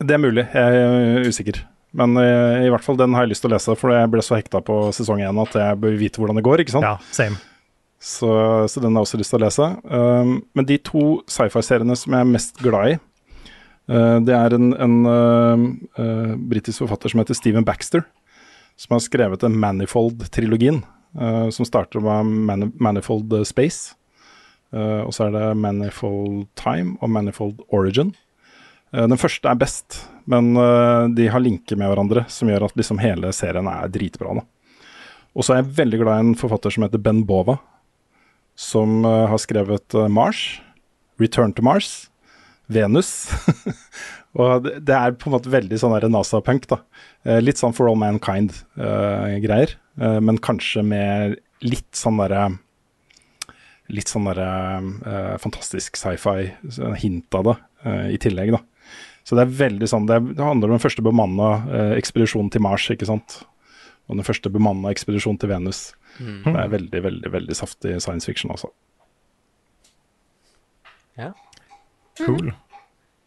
Det er mulig, jeg er usikker. Men øh, i hvert fall den har jeg lyst til å lese, for jeg ble så hekta på sesong én at jeg bør vite hvordan det går. ikke sant? Ja, same. Så, så den har jeg også lyst til å lese. Um, men de to sci-fi-seriene som jeg er mest glad i, uh, det er en, en uh, uh, britisk forfatter som heter Stephen Baxter, som har skrevet den Manifold-trilogien, som starter med Man Manifold Space. Og så er det Manifold Time og Manifold Origin. Den første er best, men uh, de har linker med hverandre som gjør at liksom hele serien er dritbra. da. Og så er jeg veldig glad i en forfatter som heter Ben Bova, som uh, har skrevet eh, Mars, Return to Mars, Venus. og det, det er på en måte veldig sånn der NASA-punk, da. Litt sånn For All Mankind-greier, men kanskje med litt sånn derre Litt sånn derre uh, fantastisk sci-fi, hint av det uh, i tillegg, da. Så det er veldig sånn Det, handler om den første bemanna eh, ekspedisjonen til Mars, ikke sant. Og den første bemanna ekspedisjonen til Venus. Mm. Det er veldig, veldig veldig saftig science fiction altså. Ja. Cool.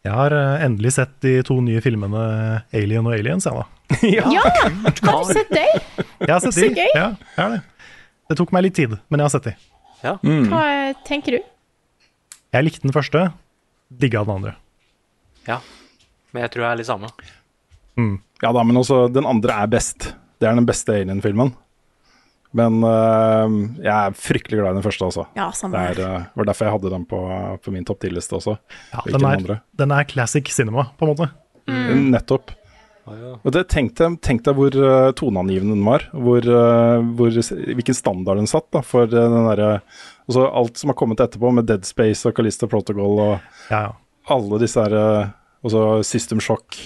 Jeg har eh, endelig sett de to nye filmene Alien og Aliens, jeg, da. Ja! Har du sett deg? Jeg har sett Så gøy. Ja, jeg har det. Det tok meg litt tid, men jeg har sett de. Ja. Hva eh, tenker du? Jeg likte den første, digga den andre. ja. Men jeg tror jeg er litt samme. Ja da, men også den andre er best. Det er den beste Alien-filmen. Men øh, jeg er fryktelig glad i den første også. Ja, Det samme er, her. øh, var derfor jeg hadde den på, på min topp 10-liste også. Ja, den, er, andre. den er classic cinema, på en måte. Nettopp. Og det, tenk, deg, tenk deg hvor uh, toneangivende den var. Hvor, uh, hvor, hvilken standard den satt da, for uh, den derre altså Alt som har kommet etterpå, med Dead Space og Calista Protocol og Ja, ja. alle disse her eh, Også System Shock.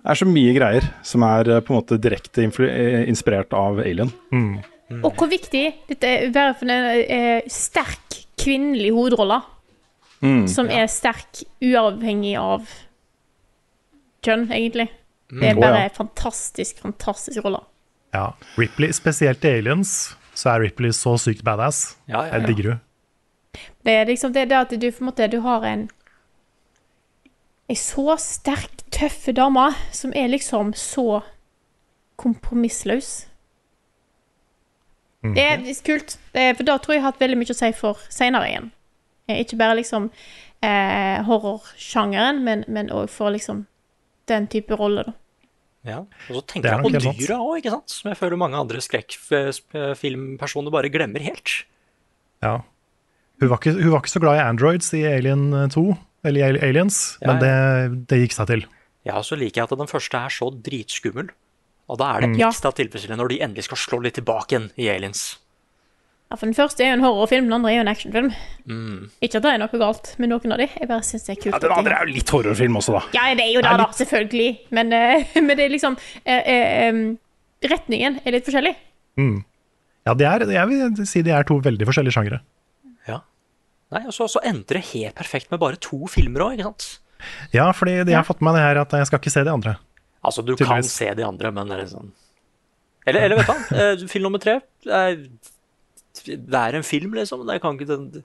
Det er så mye greier som er eh, på en måte direkte influ- eh, inspirert av Alien. Og hvor viktig dette er bare for en eh, sterk kvinnelig hovedrolle. Mm. Som er sterk uavhengig av kjønn, egentlig. Det er Mm. bare en fantastisk, fantastisk rolle. Ja. Ripley, spesielt i Aliens, så er Ripley så sykt badass. Ja, ja, ja. Jeg digger henne. Det er liksom det, det at du på en måte du har en Ei så sterk, tøffe dame som er liksom så kompromissløs. Mhm. Det er litt kult, for da tror jeg jeg har hatt veldig mye å si for seinere igjen. Eh, Ikke bare liksom eh, horrorsjangeren, men, men òg for liksom den type rolle, da. Ja. Og så tenker er jeg på dyra òg, ikke sant? Som jeg føler mange andre skrekkfilmpersoner bare glemmer helt. Ja. Hun var, ikke, hun var ikke så glad i androids i Alien 2, eller Aliens, Ja, men det, det gikk seg til. Ja, og så liker jeg at den første er så dritskummel. Og da er det Mm. Ekstra tilfredsstillende når de endelig skal slå litt tilbake igjen i Aliens. Ja, for Den første er jo en horrorfilm, den andre er jo en actionfilm. Mm. Ikke at det er noe galt med noen av de, jeg bare syns det er kult. Ja, den andre er jo litt horrorfilm også, da. Ja, det er jo det, Det da, litt- selvfølgelig. Men, uh, men det er liksom uh, uh, Retningen er litt forskjellig. Mm. Ja, de er, jeg vil si de er to veldig forskjellige sjangere. Ja. Nei, og så, så endte det helt perfekt med bare to filmer òg, ikke sant? Ja, fordi de har fått med meg det her at jeg skal ikke se de andre. Altså, du kan se de andre, men det er sånn Eller, eller vet du hva? Eh, Film nummer tre er, Det er en film, liksom. Det kan ikke den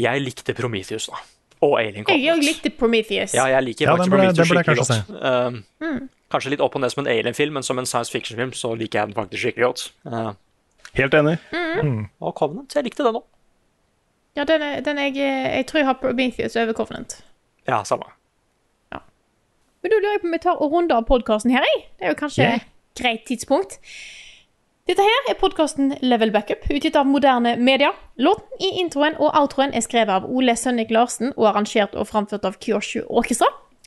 Jeg likte Prometheus, da. Og Alien Jeg òg likte Prometheus. Ja, jeg liker Ja, faktisk den burde- Prometheus den skikkelig kanskje godt. Uh, Mm. Kanskje litt opp og ned som en alien-film, men som en science fiction-film så liker jeg den faktisk skikkelig godt. Uh, Helt enig. Mm. og Covenant, jeg likte den òg. Ja, den, er, den jeg, jeg tror jeg har Prometheus over Covenant. Ja, samme. Men da lurer jeg på om vi tar og runder av podkasten her, jeg. Det er jo kanskje Yeah. et greit tidspunkt. Dette her er podkasten Level Backup, utgitt av moderne media. Låten i introen og outroen er skrevet av Ole Sønnik Larsen og arrangert og framført av Kyoshu Orkestra.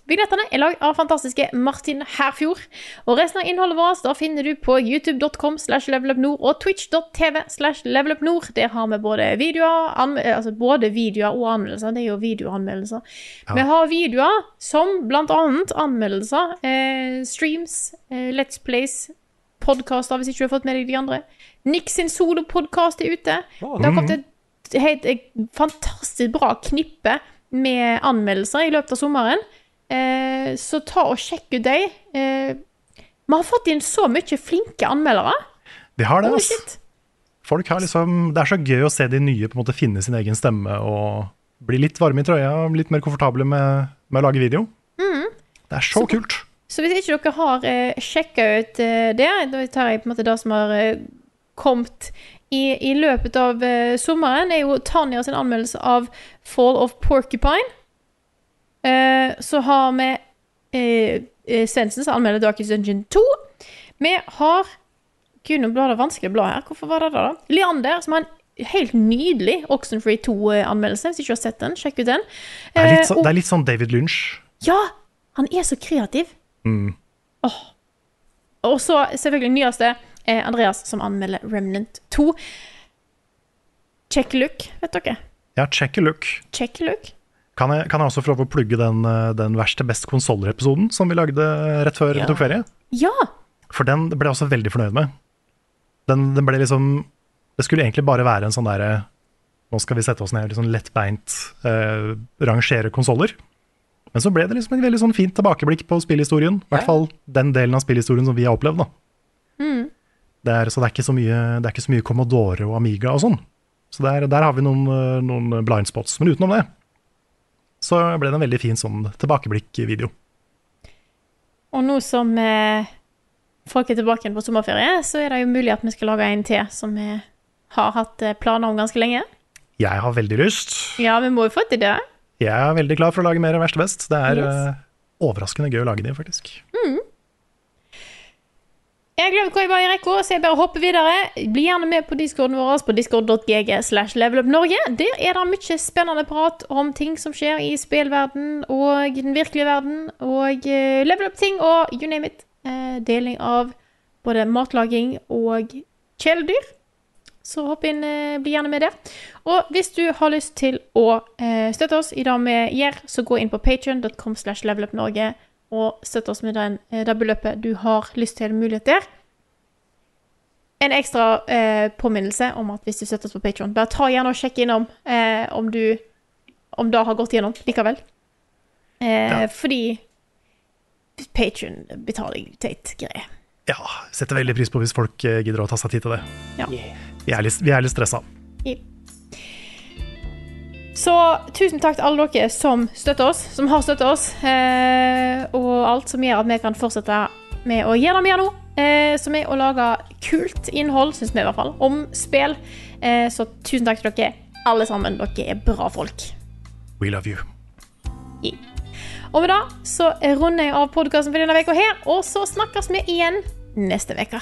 Vignettene er lagd av fantastiske Martin Herfjord. Og resten av innholdet vårt da finner du på youtube.com slash levelupnord og twitch.tv slash levelupnord. Der har vi både videoer, altså både videoer og anmeldelser. Det er jo videoanmeldelser. Ja. Vi har videoer som blant annet anmeldelser, eh, streams, eh, Let's Plays, podkaster hvis ikke du har fått med deg de andre. Nick sin solopodkast er ute. Det har kommet et helt et fantastisk bra knippe med anmeldelser i løpet av sommeren. Eh, så ta og sjekk ut dem. Eh, vi har fått inn så mye flinke anmeldere. Vi har det, altså. Folk har liksom, det er så gøy å se de nye på en måte finne sin egen stemme og bli litt varme i trøya, litt mer komfortable med, med å lage video. Mm. Det er så, kult. Så hvis ikke dere har eh, sjekka ut eh, det, da tar jeg på en måte det som har eh, kommet i, i løpet av eh, sommeren, er jo Tanja sin anmeldelse av Fall of Porcupine. Eh, så har vi eh, eh, Svendsen som anmelder Darkest Dungeon 2. Vi har Gud, nå blir det vanskelig å bla her. Hvorfor var det det, da? Leander, som har en helt nydelig Oxenfree 2-anmeldelse. Hvis ikke du har sett den, sjekk ut den. Det er Eh, litt, så, og- det er litt sånn David Lynch. ja! Han er så kreativ. Mm. Og så selvfølgelig nyeste eh, Andreas som anmelder Remnant 2. Check look, vet dere. Ja, check look. Check look. Kan jeg, kan jeg også få lov å plugge den, eh, den verste best konsoller-episoden som vi lagde rett før Ja. vi tok ferie? Ja! For den ble jeg også veldig fornøyd med. Den, den ble liksom Det skulle egentlig bare være en sånn derre Nå skal vi sette oss ned og liksom lettbeint eh, rangere konsoller. Men så ble det liksom en veldig sånn fint tilbakeblikk på spillhistorien. I hvert fall den delen av spillhistorien som vi har opplevd. da. Mm. Det er, så det er, ikke så mye, det er ikke så mye Commodore og Amiga og sånn. Så der, der har vi noen, eh, noen blind spots. Men utenom det, så ble det en veldig fin sånn tilbakeblikk-video. Og nå som eh, folk er tilbake igjen på sommerferie, så er det jo mulig at vi skal lage en til som vi har hatt eh, planer om ganske lenge. Jeg har veldig lyst. Ja, vi må jo få til det. Jeg er veldig klar for å lage mer Verste best. Det er Yes. uh, overraskende gøy å lage de, faktisk. Mm. Jeg har glemt hva jeg var i rekka, så jeg bare hopper videre. Bli gjerne med på discorden vår på discord.gg slash levelupnorge. Der er det mye spennende prat om ting som skjer i spillverden og den virkelige verden, og uh, level up-ting og you name it. Eh, deling av både matlaging og kjæledyr. så hopp inn, eh, bli gjerne med der. Og hvis du har lyst til å eh, støtte oss i det vi gjør, så gå inn på patreon.com slash levelupnorge og støtte oss med den, eh, det beløpet du har lyst til mulighet der. En ekstra eh, påminnelse om at hvis du støtter oss på Patreon, bare ta gjerne og sjekk innom eh, om du om det har gått gjennom likevel. Eh, Fordi Patreon betaler teit greie. Ja, setter veldig pris på hvis folk eh, gidder å ta seg tid til det. Ja. Vi er litt, vi er litt stressa. Så tusen takk til alle dere som støtter oss, som har støttet oss, eh, og alt som gjør at vi kan fortsette med å gjøre det vi gjør nå, eh, som er å lage kult innhold, syns vi i hvert fall, om spill. Eh, så tusen takk til dere alle sammen. Dere er bra folk. We love you. Og med det så runder jeg av podkasten for denne uka her, og så snakkes vi igjen neste uke.